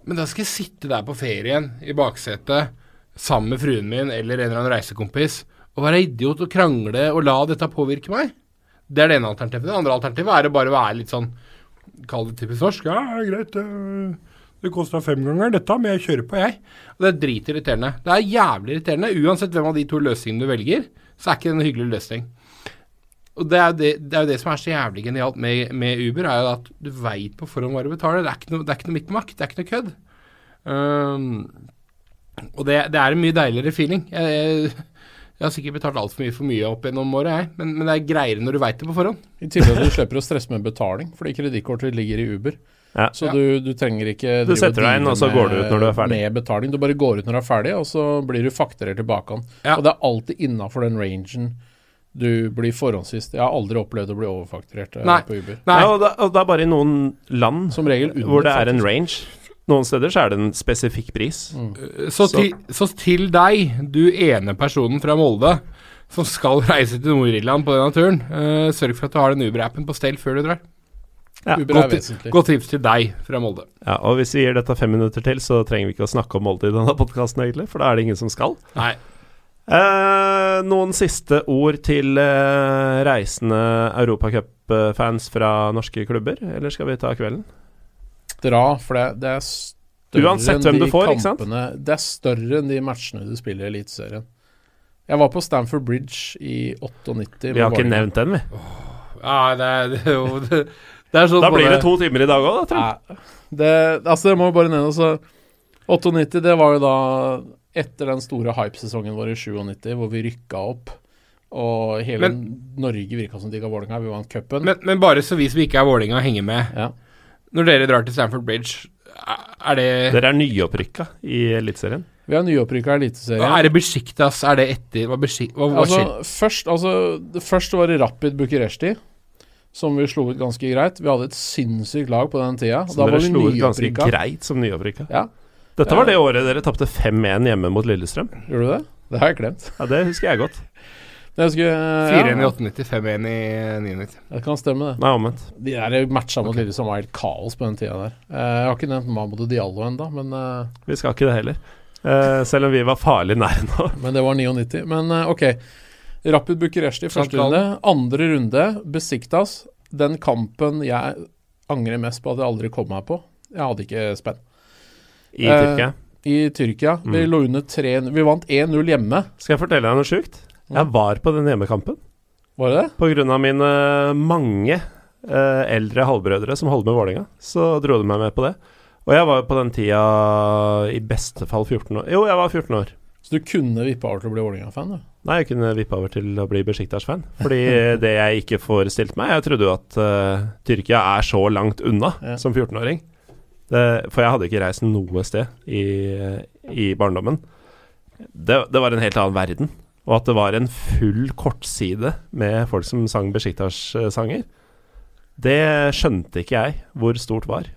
Men da skal jeg sitte der på ferien i baksetet sammen med fruen min eller en eller annen reisekompis og være idiot og krangle og la dette påvirke meg. Det er det ene alternativet. Det andre alternativet er å bare være litt sånn Kall det typisk norsk. Ja, greit. øh, Det kosta fem ganger dette, men jeg kjører på, jeg. Og det er dritirriterende. Det er jævlig irriterende. Uansett hvem av de to løsningene du velger, så er ikke det en hyggelig løsning. Og det er det, det, er jo det som er så jævlig genialt med, med Uber, er jo at du veit på forhånd hva du betaler. Det er ikke noe, det er ikke noe mikkmakk. Det er ikke noe kødd. Um, og det, det er en mye deiligere feeling. Jeg, jeg, jeg har sikkert betalt altfor mye for mye opp gjennom året, jeg. Men, men det er greiere når du veit det på forhånd. I tillegg at du slipper å stresse med betaling, fordi kredittkortet ligger i Uber. Ja. Så Ja. du, du trenger ikke Du setter deg inn, og så går du ut når du er ferdig. Med betaling. Du bare går ut når du er ferdig, og så blir du fakturert tilbake. Ja. Og det er alltid innafor den rangen du blir forhåndsvist. Jeg har aldri opplevd å bli overfakturert eh, Nei. på Uber. Nei, Ja, og, det, og det er bare i noen land Som regel under, hvor det er en range. Noen steder så er det en spesifikk pris. Mm. Så, Så- til, så til deg, du ene personen fra Molde som skal reise til Nord-Irland på denne turen, uh, sørg for at du har den Uber-appen på stell før du drar. Ja, godt, godt tips til deg fra Molde. Ja, og hvis vi gir dette fem minutter til, så trenger vi ikke å snakke om Molde i denne podkasten, egentlig, for da er det ingen som skal. Nei. Eh, noen siste ord til eh, reisende Europacup-fans fra norske klubber, eller skal vi ta kvelden? Dra, for det, det er større Uansett enn hvem de du får, ikke sant? Det er større enn de matchene du spiller i Eliteserien. Jeg var på Stamford Bridge i 98. Vi har ikke nevnt den, vi. Ja, det er, det jo det, det sånn Da blir det to timer i dag òg, da, tror jeg. Det, altså, jeg må bare ned og så 98, det var jo da etter den store hypesesongen vår i 97, hvor vi rykka opp. Og hele Norge virka som digga ga Vålerenga. Vi vant cupen. Men, men bare så vi som ikke er Vålinga henger med. Ja. Når dere drar til Stamford Bridge, er det Dere er nyopprykka i Eliteserien. Vi har nyopprykka Eliteserien. Er det Besjiktas? Er det etter Hva, Besiktas, hva, hva Altså, først, altså, det var det Rapid Bucuresti, som vi slo ut ganske greit. Vi hadde et sinnssykt lag på den tida. Så Da dere var vi slo ut ganske greit som nyopprykka. Ja, Dette var det året dere tapte 5-1 hjemme mot Lillestrøm. gjorde du det? Det har jeg glemt. Ja, Det husker jeg godt. Jeg 4-1 i ja, 98, 5-1 i 99. det kan stemme, det. Nei, omvendt. De der matcha mot Lillestrøm var helt kaos på den tida der. Eh, Jeg har ikke nevnt Mahmoud Diallo ennå, men, eh, Vi skal ikke det heller. Eh, selv om vi var farlig nære nå. men det var 99. Men eh, ok. Rapid Bucuresti i første runde. Andre runde, Besiktas. Den kampen jeg angrer mest på at jeg aldri kom meg på. Jeg hadde ikke spenn. I Eh, Tyrkia. I Tyrkia. Vi Mm. lå under 3 Vi vant 1-0 hjemme. Skal jeg fortelle deg noe sjukt? Jeg var på den hjemmekampen Var det på grunn av mine mange eh, eldre halvbrødre som holder med Vålerenga. Så dro de meg med på det. Og jeg var på den tida i beste fall 14 år. Jo, jeg var 14 år. Så du kunne vippa over til å bli Vålerenga-fan, du? Nei, jeg kunne vippe over til å bli Besjiktas-fan. Fordi det jeg ikke forestilte meg Jeg trodde jo at uh, Tyrkia er så langt unna Ja. som 14-åring. For jeg hadde ikke reist noe sted i, i barndommen. Det, det var en helt annen verden. Og at det var en full kortside med folk som sang Besjiktas-sanger, det skjønte ikke jeg hvor stort var.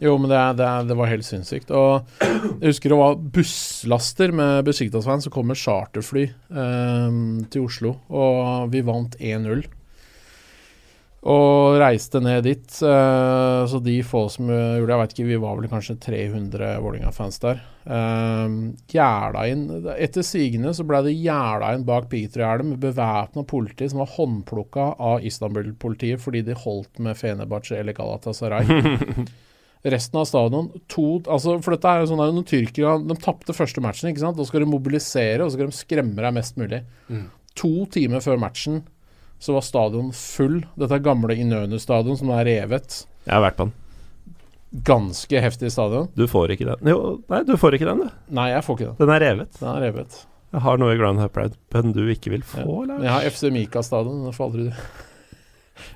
Jo, men det, det, det var helt sinnssykt. Og jeg husker det var busslaster med Besiktas-fans som kom med charterfly eh, til Oslo, og vi vant 1-0. Og reiste ned dit. eh, så de få som eh, gjorde jeg vet ikke, vi var vel kanskje 300 Vålerenga-fans der. Gjerda inn Etter sigende så ble det gjerda inn bak Pitrogjerdet med bevæpna politi som var håndplukka av Istanbul-politiet fordi de holdt med Fenebache eller Galatasaray. Resten av stadion to, altså For dette er jo sånn at når tyrkere De tapte første matchen, ikke sant? Da skal de mobilisere, og så skal de skremme deg mest mulig. Mm. To timer før matchen så var stadion full. Dette er gamle Inønu-stadion som er revet. Jeg har vært på den. Ganske heftig stadion. Du får ikke den. Jo, nei, du får ikke den, du. Nei, jeg får ikke den. Den er revet. Den er revet. Jeg har noe i Ground Up Ride du ikke vil få, Ja. Lars. Jeg har FC Mika stadion. Den får aldri du.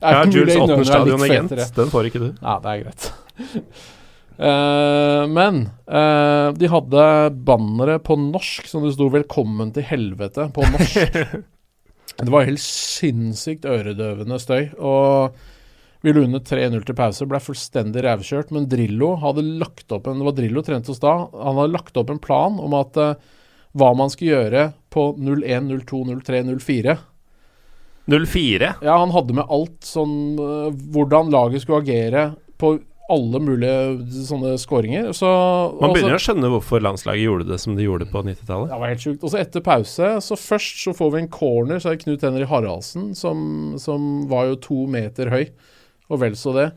Jeg har Jules Ottner Nødvendig er stadion i Gent. Den får ikke du. Ja, det er greit. Eh, men uh, de hadde bannere på norsk som det sto 'Velkommen til helvete' på norsk. det var helt sinnssykt øredøvende støy. Og vi lå under 3-0 til pause, ble fullstendig rævkjørt. Men Drillo hadde lagt opp en Det var Drillo trent hos da. Han hadde lagt opp en plan om at uh, hva man skulle gjøre på 01, 02, 03, 04. 04. Ja, han hadde med alt sånn Hvordan laget skulle agere på alle mulige sånne skåringer. Så Man begynner så- å skjønne hvorfor landslaget gjorde det som de gjorde på 90-tallet. Det var helt sjukt. Og så etter pause, så først så får vi en corner, så er det Knut Henry Haraldsen, som, som var jo to meter høy, og vel så det.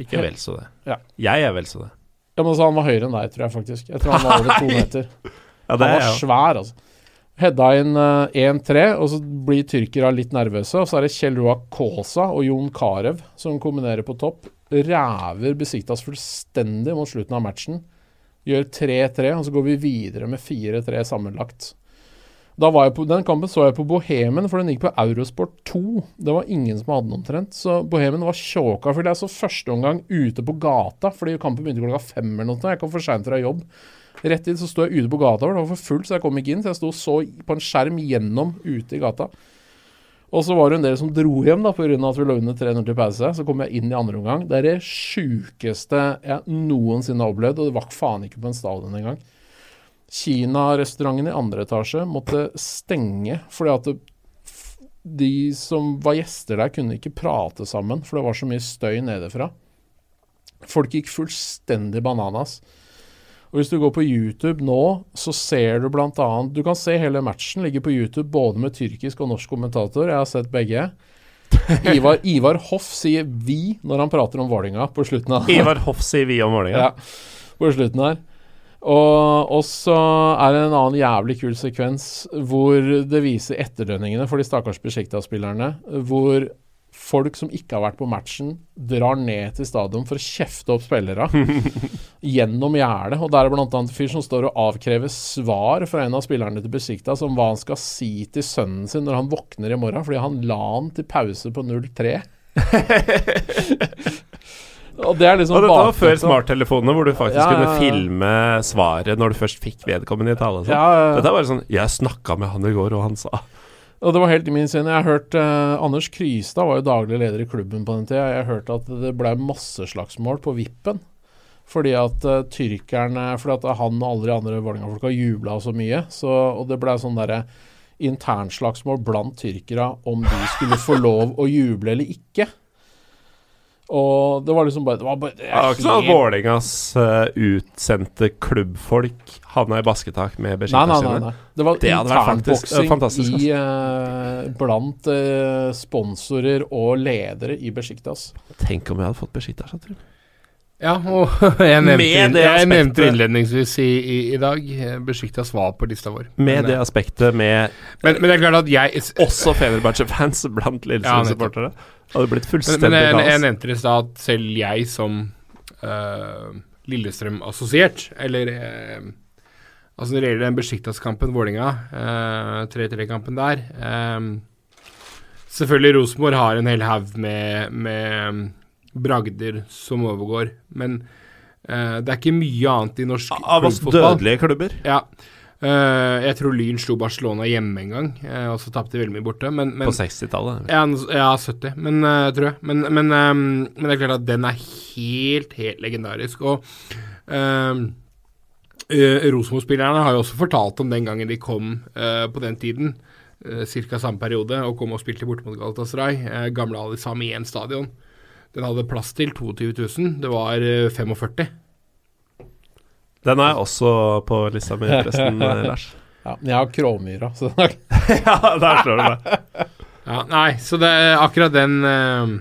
Ikke vel så det. Ja. Jeg er vel så det. Ja, men så Han var høyere enn deg, tror jeg faktisk. Jeg tror han var over to meter. Ja, Han det var svær, altså. Hedda inn eh, 1-3, og så blir tyrkere litt nervøse. Og så er det Kjell Roa Kaasa og Jon Carew som kombinerer på topp. Ræver Besiktas fullstendig mot slutten av matchen. Gjør 3-3, og så går vi videre med 4-3 sammenlagt. På, Den kampen så jeg på Bohemen, for den gikk på Eurosport 2. Det var ingen som hadde den omtrent. Så Bohemen var sjåka. For jeg så første omgang ute på gata, fordi kampen begynte klokka fem eller noe. Jeg kom for seint fra jobb. Rett inn så sto jeg ute på gata, for det var for fullt, så jeg kom ikke inn. Så jeg sto og så på en skjerm gjennom ute i gata. Og så var det en del som dro hjem da, pga. at vi lå under 3-0 til pause. Så kom jeg inn i andre omgang. Det er det sjukeste jeg noensinne har opplevd, og det var faen ikke på en stadion engang. Kina-restauranten i andre etasje måtte stenge fordi at det, de som var gjester der, kunne ikke prate sammen, for det var så mye støy nedefra. Folk gikk fullstendig bananas. Og Hvis du går på YouTube nå, så ser du annet Du kan se hele matchen ligger på YouTube både med tyrkisk og norsk kommentator. Jeg har sett begge. Ivar, Ivar Hoff sier 'vi' når han prater om Vålinga på slutten av Ivar Hoff sier vi om Vålinga. ja, på slutten her. Og, og så er det en annen jævlig kul sekvens hvor det viser etterdønningene for de stakkars Besjikta-spillerne. Hvor folk som ikke har vært på matchen, drar ned til stadion for å kjefte opp spillere gjennom gjerdet. Og der er annet en fyr som står og avkrever svar fra en av spillerne til Besikta om hva han skal si til sønnen sin når han våkner i morgen, fordi han la han til pause på 0-3. og det er liksom Og dette var før smarttelefonene, hvor du faktisk Ja, ja, kunne filme svaret når du først fikk vedkommende i tale. sånn. Ja, Dette er bare sånn Jeg snakka med han i går, og han sa Og det var helt i min syn. Jeg hørte eh, Anders Krystad var jo daglig leder i klubben på den tida. Jeg hørte at det ble masseslagsmål på Vippen. Fordi at eh, tyrkerne Fordi at han og alle de andre Vålerenga-folka jubla så mye. Så, og det ble sånn derre internslagsmål blant tyrkere om de skulle få lov å juble eller ikke. Og det var liksom bare Det var bare det var ikke sånn at Vålerengas uh, utsendte klubbfolk havna i basketak med nei, sine. nei. Det var internboksing i, eh, blant uh, sponsorer og ledere i Besjiktas. Tenk om jeg hadde fått Besiktas. jeg tror. Ja, og jeg nevnte, Med det jeg nevnte innledningsvis i, i, i dag Besjiktas var på lista vår. Med men, det aspektet med men, men det er klart at jeg også Fenerbahçe-fans blant Ja, Lillestrøm-supportere. Hadde blitt Men, kaos. men jeg, jeg kaos. nevnte i stad at selv jeg som uh, Lillestrøm-assosiert, eller uh, Altså når det gjelder den Besjiktas-kampen, Vålinga, uh, 3-3-kampen der eh, Selvfølgelig Rosenborg har en hel haug med, med bragder som overgår, men eh, det er ikke mye annet i norsk Av oss dødelige klubber. Ja. Eh, jeg tror Lyn slo Barcelona hjemme en gang, eh, og så tapte de veldig mye borte. Men, men På 60-tallet. ja, ja, 70, men, eh, tror jeg. Men, men, men det er klart at den er helt, helt legendarisk. Og um, Rosenborg-spillerne har jo også fortalt om den gangen de kom uh, på den tiden, uh, ca. samme periode, og kom og spilte borte mot Galatasaray, uh, gamle Ali Sami 1 stadion. Den hadde plass til 22 000. Det var uh, 45. Den er også på lista mi, forresten, Lars. Ja, men jeg har Kråmyra, så ja, der slår du meg. Ja, nei, så det er akkurat den eh,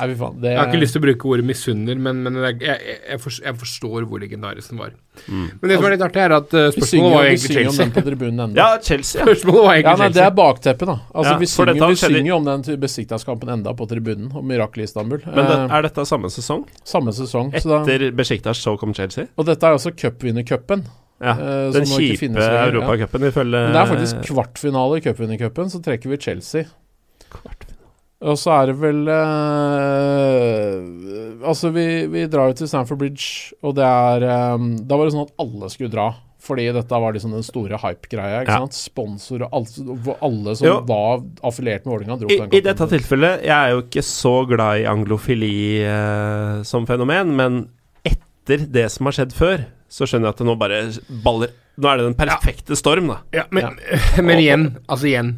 Nei, faen. Det Jeg har ikke lyst til å bruke ordet misunner, men, men jeg, jeg, jeg, forstår, jeg forstår hvor legendarisk den var. Mm. Men det som er litt artig, er at uh, synger, spørsmålet var egentlig Chelsea. vi synger om den på tribunen ennå. Ja, Chelsea. Spørsmålet var Ja, egentlig nei, Det er bakteppet, da. Altså, Ja, vi, synger, vi skjedde- synger om den Besiktas-kampen enda på tribunen, om mirakelet i Istanbul. Men det, eh, er dette samme sesong? samme sesong. Da, Etter Besiktas så kom Chelsea? og dette er altså cupvinnercupen. Ja. uh, Den kjipe ja. europacupen ifølge det er faktisk kvartfinale i cupvinnercupen, så trekker vi Chelsea. Kvartfinale. Og så er det vel eh, Altså, vi, vi drar jo til Stamford Bridge, og det er eh, Da var det sånn at alle skulle dra. Fordi dette var liksom den store hype-greia. ikke Ja. sant? Sponsor og alt, alle som Jo. var affiliert med Vålerenga, dro I, på den I dette tilfellet, jeg er jo ikke så glad i anglofili eh, som fenomen, men etter det som har skjedd før, så skjønner jeg at det nå bare baller Nå er det den perfekte storm, da. Ja, men, men igjen, altså igjen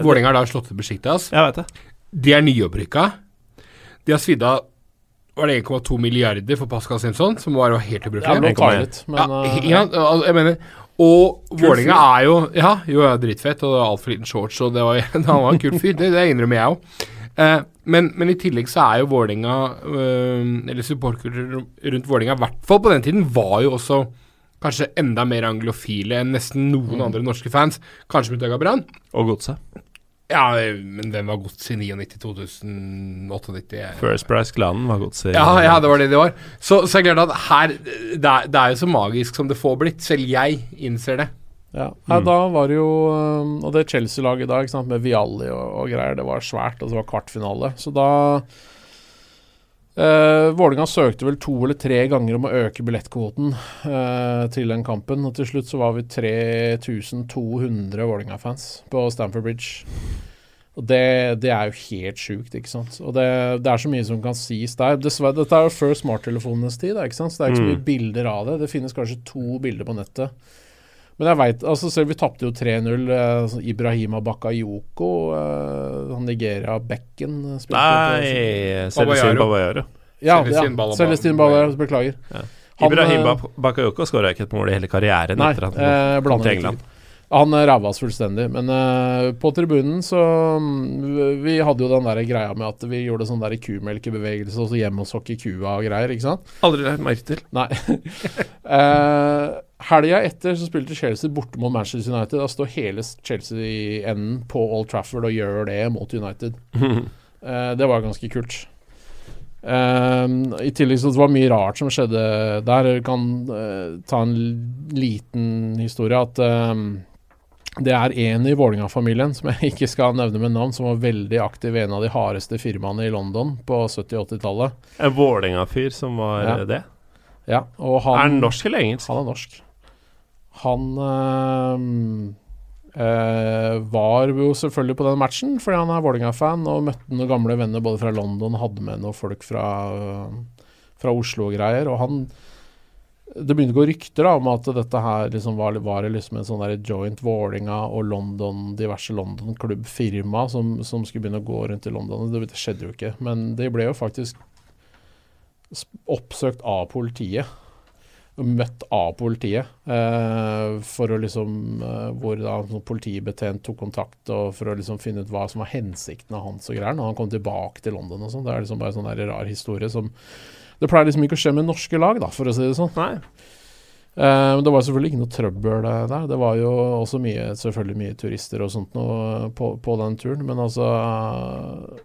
Vålerenga har da slått ut Besjiktas. Jeg vet det. De er nyopprykka. De har svidd av var det 1,2 milliarder for Pascal Simpson, som var jo helt Ja, ubrukelig. Ja, eh, ja, altså, jeg mener Og Vålerenga er jo Ja, jo, er drittfett, og altfor liten shorts, og det var, han var en kul fyr. Det, det innrømmer jeg òg. Eh, men, men i tillegg så er jo Vålerenga øh, Eller supportere rundt Vålerenga, i hvert fall på den tiden, var jo også kanskje enda mer anglofile enn nesten noen andre norske fans. Kanskje med Døgga Brann. Og godset. Ja, men hvem var gods i 99, 2000, 98? Jeg- First Price-klanen var godset. Ja, ja, det var det det var. Så, så jeg gleder at her det er, det er jo så magisk som det får blitt. Selv jeg innser det. Ja, Nei, da var det jo um, Og det Chelsea-laget da, dag, med Vialli og, og greier, det var svært. Og det var kvartfinale. Så da uh, Vålinga søkte vel to eller tre ganger om å øke billettkvoten uh, til den kampen. Og til slutt så var vi 3200 Vålinga-fans på Stamford Bridge. Og det, det er jo helt sjukt, ikke sant. Og det, det er så mye som kan sies der. Dessverre, dette er jo før smarttelefonenes tid, ikke sant? så det er ikke så Mm. mye bilder av det. Det finnes kanskje to bilder på nettet. Men jeg vet, altså selv vi tapte jo 3-0. Eh, sånn Ibrahima Bakayoko, eh, han Nigeria-bekken eh, Nei Celestin Babayaro. Babayaro. Ja, Celestin ja, Bala- Celestin Balayaro, beklager. Ja. Han, Ibrahim eh, Bak- Bakayoko skåra ikke et mål i hele karrieren Nei, etter at eh, han kom til England. ikke. Han eh, ræva oss fullstendig. Men uh, på tribunen så mm, Vi hadde jo den der greia med at vi gjorde sånn der kumelkebevegelse og så hjemme og sokke kua og greier, ikke sant? Aldri lagt merke til. Nei. uh, Helga etter så spilte Chelsea borte mot Manchester United. Da står hele Chelsea i enden på Old Trafford og gjør det mot United. uh, det var ganske kult. Eh, I tillegg så det var mye rart som skjedde der. Vi kan uh, ta en liten historie. At eh, det er en i Vålinga-familien, som jeg ikke skal nevne med navn, som var veldig aktiv i en av de hardeste firmaene i London på 70-80-tallet. En Vålinga-fyr som var Ja. eh, det. Ja, og han, Er han norsk eller engelsk? Han er norsk. Han øh, øh, var jo selvfølgelig på den matchen fordi han er Vålinga-fan, og møtte noen gamle venner både fra London hadde med noen folk fra, fra Oslo og greier. Og han Det begynte å gå rykter da om at dette her liksom var, var liksom en sånn der joint Vålinga og London, diverse London-klubbfirma som, som skulle begynne å gå rundt i London. Det, det skjedde jo ikke. Men det ble jo faktisk oppsøkt av politiet møtt av politiet. Eh, for å liksom eh, Hvor da sånn politibetjent tok kontakt og for å liksom finne ut hva som var hensikten av hans og greier når han kom tilbake til London og sånn. Det er liksom bare en sånn der rar historie som Det pleier liksom ikke å skje med norske lag, da, for å si det sånn. Nei. Eh, men det var selvfølgelig ikke noe trøbbel eh, der. Det var jo også mye, selvfølgelig mye turister og sånt noe på, på den turen. Men altså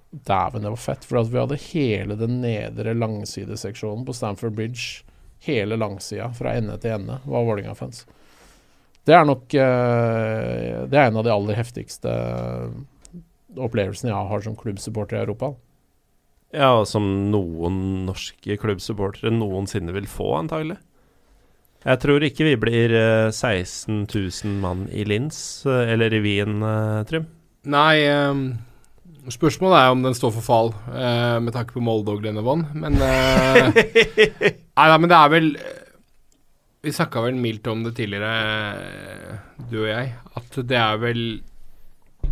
Dæven, det var fett. For vi hadde hele den nedre langsideseksjonen på Stamford Bridge. Hele langsida, fra ende til ende, var Vålerenga-fans. Det er nok eh, Det er en av de aller heftigste opplevelsene jeg har som klubbsupporter i Europa. Ja, og som noen norske klubbsupportere noensinne vil få, antagelig. Jeg tror ikke vi blir eh, 16 000 mann i Linz, eh, eller i Wien, eh, Trym. Nei, um, spørsmålet er om den står for fall, uh, med tanke på Molde og Glennevann. Men uh, Nei da, men det er vel Vi snakka vel mildt om det tidligere, eh, du og jeg, at det er vel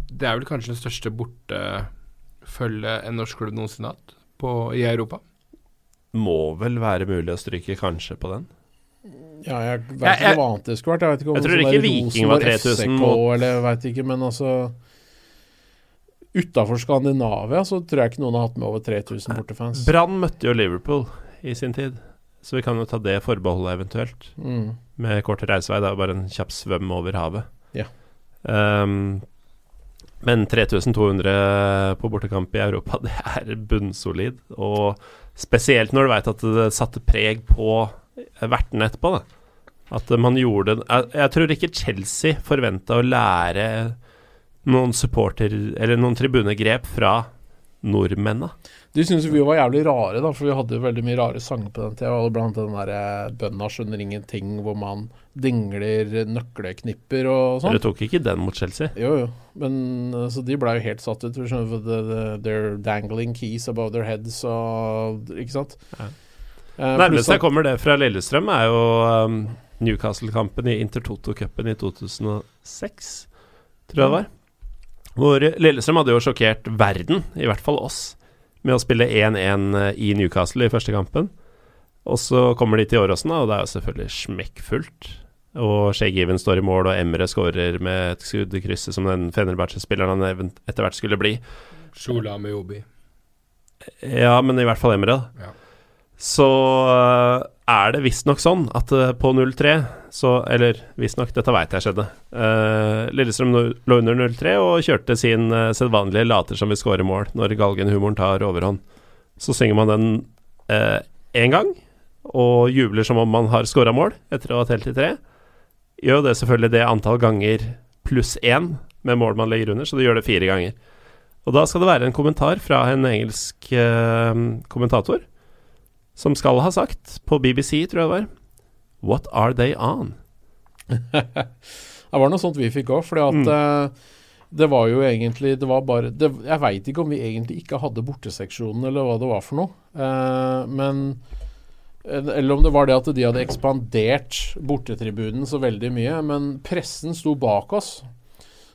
Det er vel kanskje den største bortefølget en norsk klubb noensinne hatt i Europa. Må vel være mulig å stryke kanskje på den. Ja, jeg vet Jeg- ikke hva annet det skulle vært. Jeg vet ikke om Jeg tror ikke Viking var 3000 FCK, mot- eller jeg vet ikke, men altså Utafor Skandinavia så tror jeg ikke noen har hatt med over 3000 bortefans. Brann møtte jo Liverpool i sin tid, så vi kan jo ta det forbeholdet eventuelt. Mm. Med kort reisevei, det er bare en kjapp svøm over havet. Ja. Ehm, men 3200 på bortekamp i Europa, det er bunnsolid. Og spesielt når du veit at det satte preg på vertene etterpå. Da. At man gjorde jeg, jeg tror ikke Chelsea forventa å lære noen supporter Eller noen tribunegrep fra nordmennene? De syntes vi var jævlig rare, da, for vi hadde veldig mye rare sanger på den tida. Blant annet den derre 'Bønda skjønner ingenting', hvor man dingler nøkleknipper og sånn. Dere tok ikke den mot Chelsea? Jo, jo. Men uh, Så de blei jo helt satt ut. for skjønner, the, the, They're dangling keys above their heads og Ikke sant? Ja. Eh, Nærmest jeg kommer det fra Lillestrøm, er jo um, Newcastle-kampen i Intertoto-cupen i 2006, tror jeg det var. Hvor Lillestrøm hadde jo sjokkert verden, i hvert fall oss, med å spille 1-1 i Newcastle i første kampen. Og så kommer de til Åråsen, og det er jo selvfølgelig smekkfullt. Og Given står i mål, og Emre skårer med et skudd i krysset som den Fenerbahçe-spilleren han etter hvert skulle bli. Sjola med Obi. Ja, men i hvert fall Emre. Ja. Så øh, er det visstnok sånn at øh, på 0-3 så Eller visstnok, dette veit jeg skjedde. Uh, Lillestrøm lå under 0-3 og kjørte sin uh, sedvanlige 'later som vi scorer mål' når galgenhumoren tar overhånd. Så synger man den én gang og jubler som om man har scora mål etter å ha telt til tre. Gjør det selvfølgelig det antall ganger pluss én med mål man legger under, så det gjør det fire ganger. Og da skal det være en kommentar fra en engelsk eh, kommentator som skal ha sagt, på BBC, tror jeg det var What are they on? Det var noe sånt vi fikk òg, fordi at Mm. uh, det var jo egentlig Det var bare det, Jeg veit ikke om vi egentlig ikke hadde borteseksjonen, eller hva det var for noe. Uh, men Eller om det var det at de hadde ekspandert bortetribunen så veldig mye. Men pressen sto bak oss.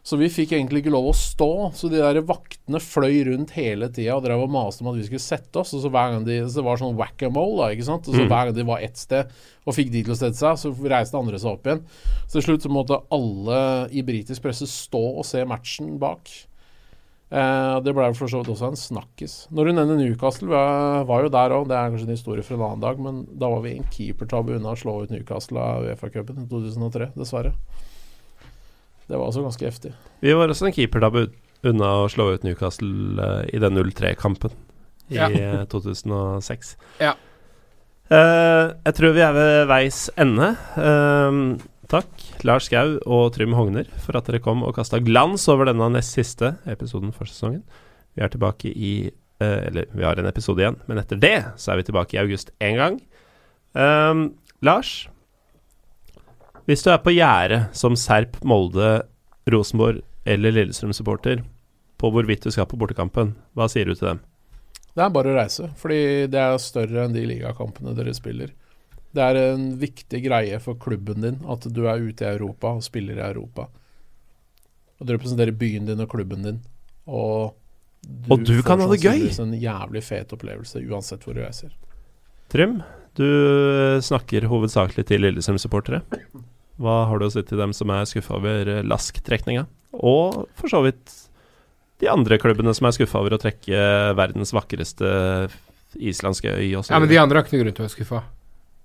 Så vi fikk egentlig ikke lov å stå. Så de der vaktene fløy rundt hele tida og drev og maste om at vi skulle sette oss. Og så hver gang de, så det var sånn whack-a-mole, da, ikke sant. Og så Mm. hver gang de var ett sted og fikk de til å sette seg, så reiste andre seg opp igjen. Så til slutt så måtte alle i britisk presse stå og se matchen bak. Eh, det ble for så vidt også en snakkis. Når du nevner Newcastle, vi var, var jo der òg. Det er kanskje en historie for en annen dag, men da var vi en keepertabbe unna å slå ut Newcastle av Uefa-cupen i 2003, dessverre. Det var altså ganske heftig. Vi var også en keepertabbe unna å slå ut Newcastle eh, i den 0-3-kampen i Ja. eh, 2006. Ja. Uh, jeg tror vi er ved veis ende. Uh, takk, Lars Skau og Trym Hogner, for at dere kom og kasta glans over denne nest siste episoden for sesongen. Vi er tilbake i uh, Eller, vi har en episode igjen, men etter det så er vi tilbake i august én gang. Eh, Lars, hvis du er på gjerdet som Serp, Molde, Rosenborg eller Lillestrøm-supporter på hvorvidt du skal på bortekampen, hva sier du til dem? Det er bare å reise, fordi det er større enn de ligakampene dere spiller. Det er en viktig greie for klubben din at du er ute i Europa og spiller i Europa. Og du representerer byen din og klubben din. Og du, Og du kan ha det gøy! sannsynligvis en jævlig fet opplevelse uansett hvor du reiser. Trym, du eh, snakker hovedsakelig til Lillestrøm-supportere. Hva har du å si til dem som er skuffa over eh, LASK-trekninga? Og for så vidt de andre klubbene som er skuffa over å trekke verdens vakreste islandske øy også. Ja, men de andre har ikke noe grunn til å være skuffa.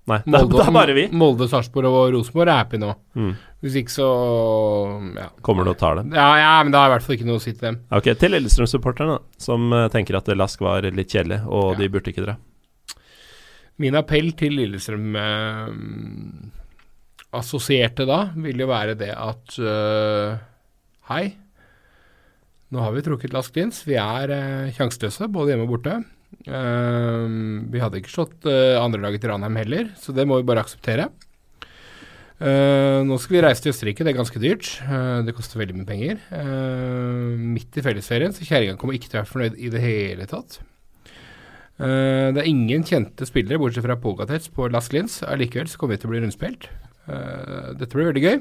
Nei, det, er- det er bare vi. Molde, Sarpsborg og Rosenborg er happy nå. Mm. Hvis ikke så ja. Kommer du og tar dem? ja, ja, men da har jeg i hvert fall ikke noe å si til dem. Ok, Til Lillestrøm-supporterne, som eh, tenker at LASK var litt kjedelig, og Ja. de burde ikke dra. Min appell til Lillestrøm eh, assosierte da, vil jo være det at eh, Hei, nå har vi trukket Lasklins. Vi er uh, sjanseløse, både hjemme og borte. Uh, vi hadde ikke slått uh, andrelaget til Ranheim heller, så det må vi bare akseptere. Uh, nå skal vi reise til Østerrike, det er ganske dyrt. Uh, det koster veldig mye penger. Midt i fellesferien, så kjerringa kommer ikke til å være fornøyd i det hele tatt. Det er ingen kjente spillere, bortsett fra Pogatets, på Las Glins. Allikevel så kommer vi til å bli rundspilt. Eh, dette blir veldig gøy.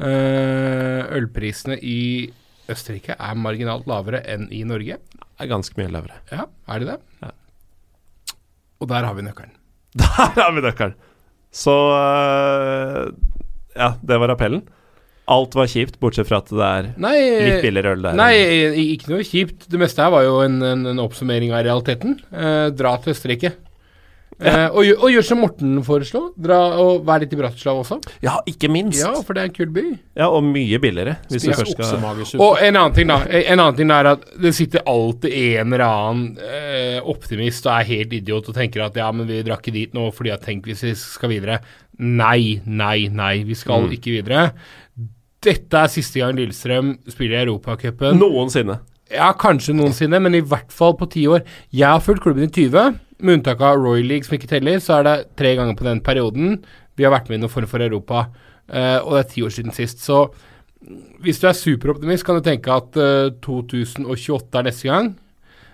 Eh, ølprisene i Østerrike er marginalt lavere enn i Norge. Er ganske mye lavere. Ja, er de det? Ja. Og der har vi nøkkelen. Der har vi nøkkelen! Så øh, Ja, det var appellen. Alt var kjipt, bortsett fra at det er Nei, litt billigere øl der. nei, ikke noe kjipt. Det meste her var jo en, en, en oppsummering av realiteten. Eh, dra til Østerrike. Eh, og, og gjør som Morten foreslo. Dra og være litt i Bratislava også. Ja, ikke minst. Ja, for det er en kul by. Ja, Og mye billigere, hvis du Spis først skal. Og en annen ting da En annen ting er at det sitter alltid en eller annen eh, optimist og er helt idiot og tenker at ja, men vi drar ikke dit nå fordi at tenk hvis vi skal videre. Nei, nei, nei. Vi skal Mm. ikke videre. Dette er siste gang Lillestrøm spiller i Europacupen. Noensinne. Ja, kanskje noensinne, men i hvert fall på ti år. Jeg har fulgt klubben i 20. Med unntak av Royal League, som ikke teller, så er det tre ganger på den perioden vi har vært med i noen form for Europa. Uh, og det er ti år siden sist. Så hvis du er superoptimist, kan du tenke at uh, 2028 er neste gang.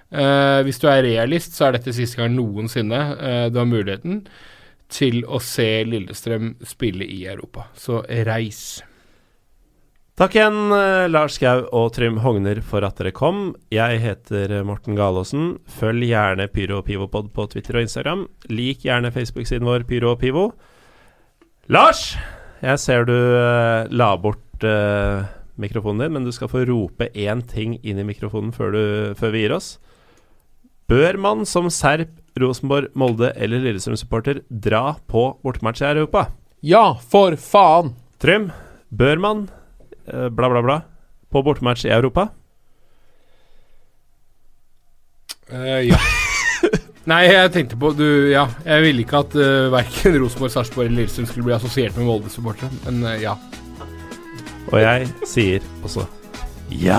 Uh, hvis du er realist, så er dette siste gang noensinne eh, du har muligheten til å se Lillestrøm spille i Europa. Så reis. Takk igjen, eh, Lars Skau og Trym Hogner, for at dere kom. Jeg heter eh, Morten Galaasen. Følg gjerne Pyro og Pivopod på Twitter og Instagram. Lik gjerne Facebook-siden vår Pyro og Pivo. Lars! Jeg ser du uh, la bort uh, mikrofonen din, men du skal få rope én ting inn i mikrofonen før, du, før vi gir oss. Bør man som Serp, Rosenborg, Molde eller Lillestrøm-supporter dra på bortematch i Europa? Ja, for faen! Trym, bør man bla, bla, bla på bortematch i Europa? Uh, ja. Nei, jeg tenkte på du, Ja, jeg ville ikke at uh, verken Rosenborg, Sarpsborg eller Lillestrøm skulle bli assosiert med Molde-supportere, men uh, ja. Og jeg sier også ja.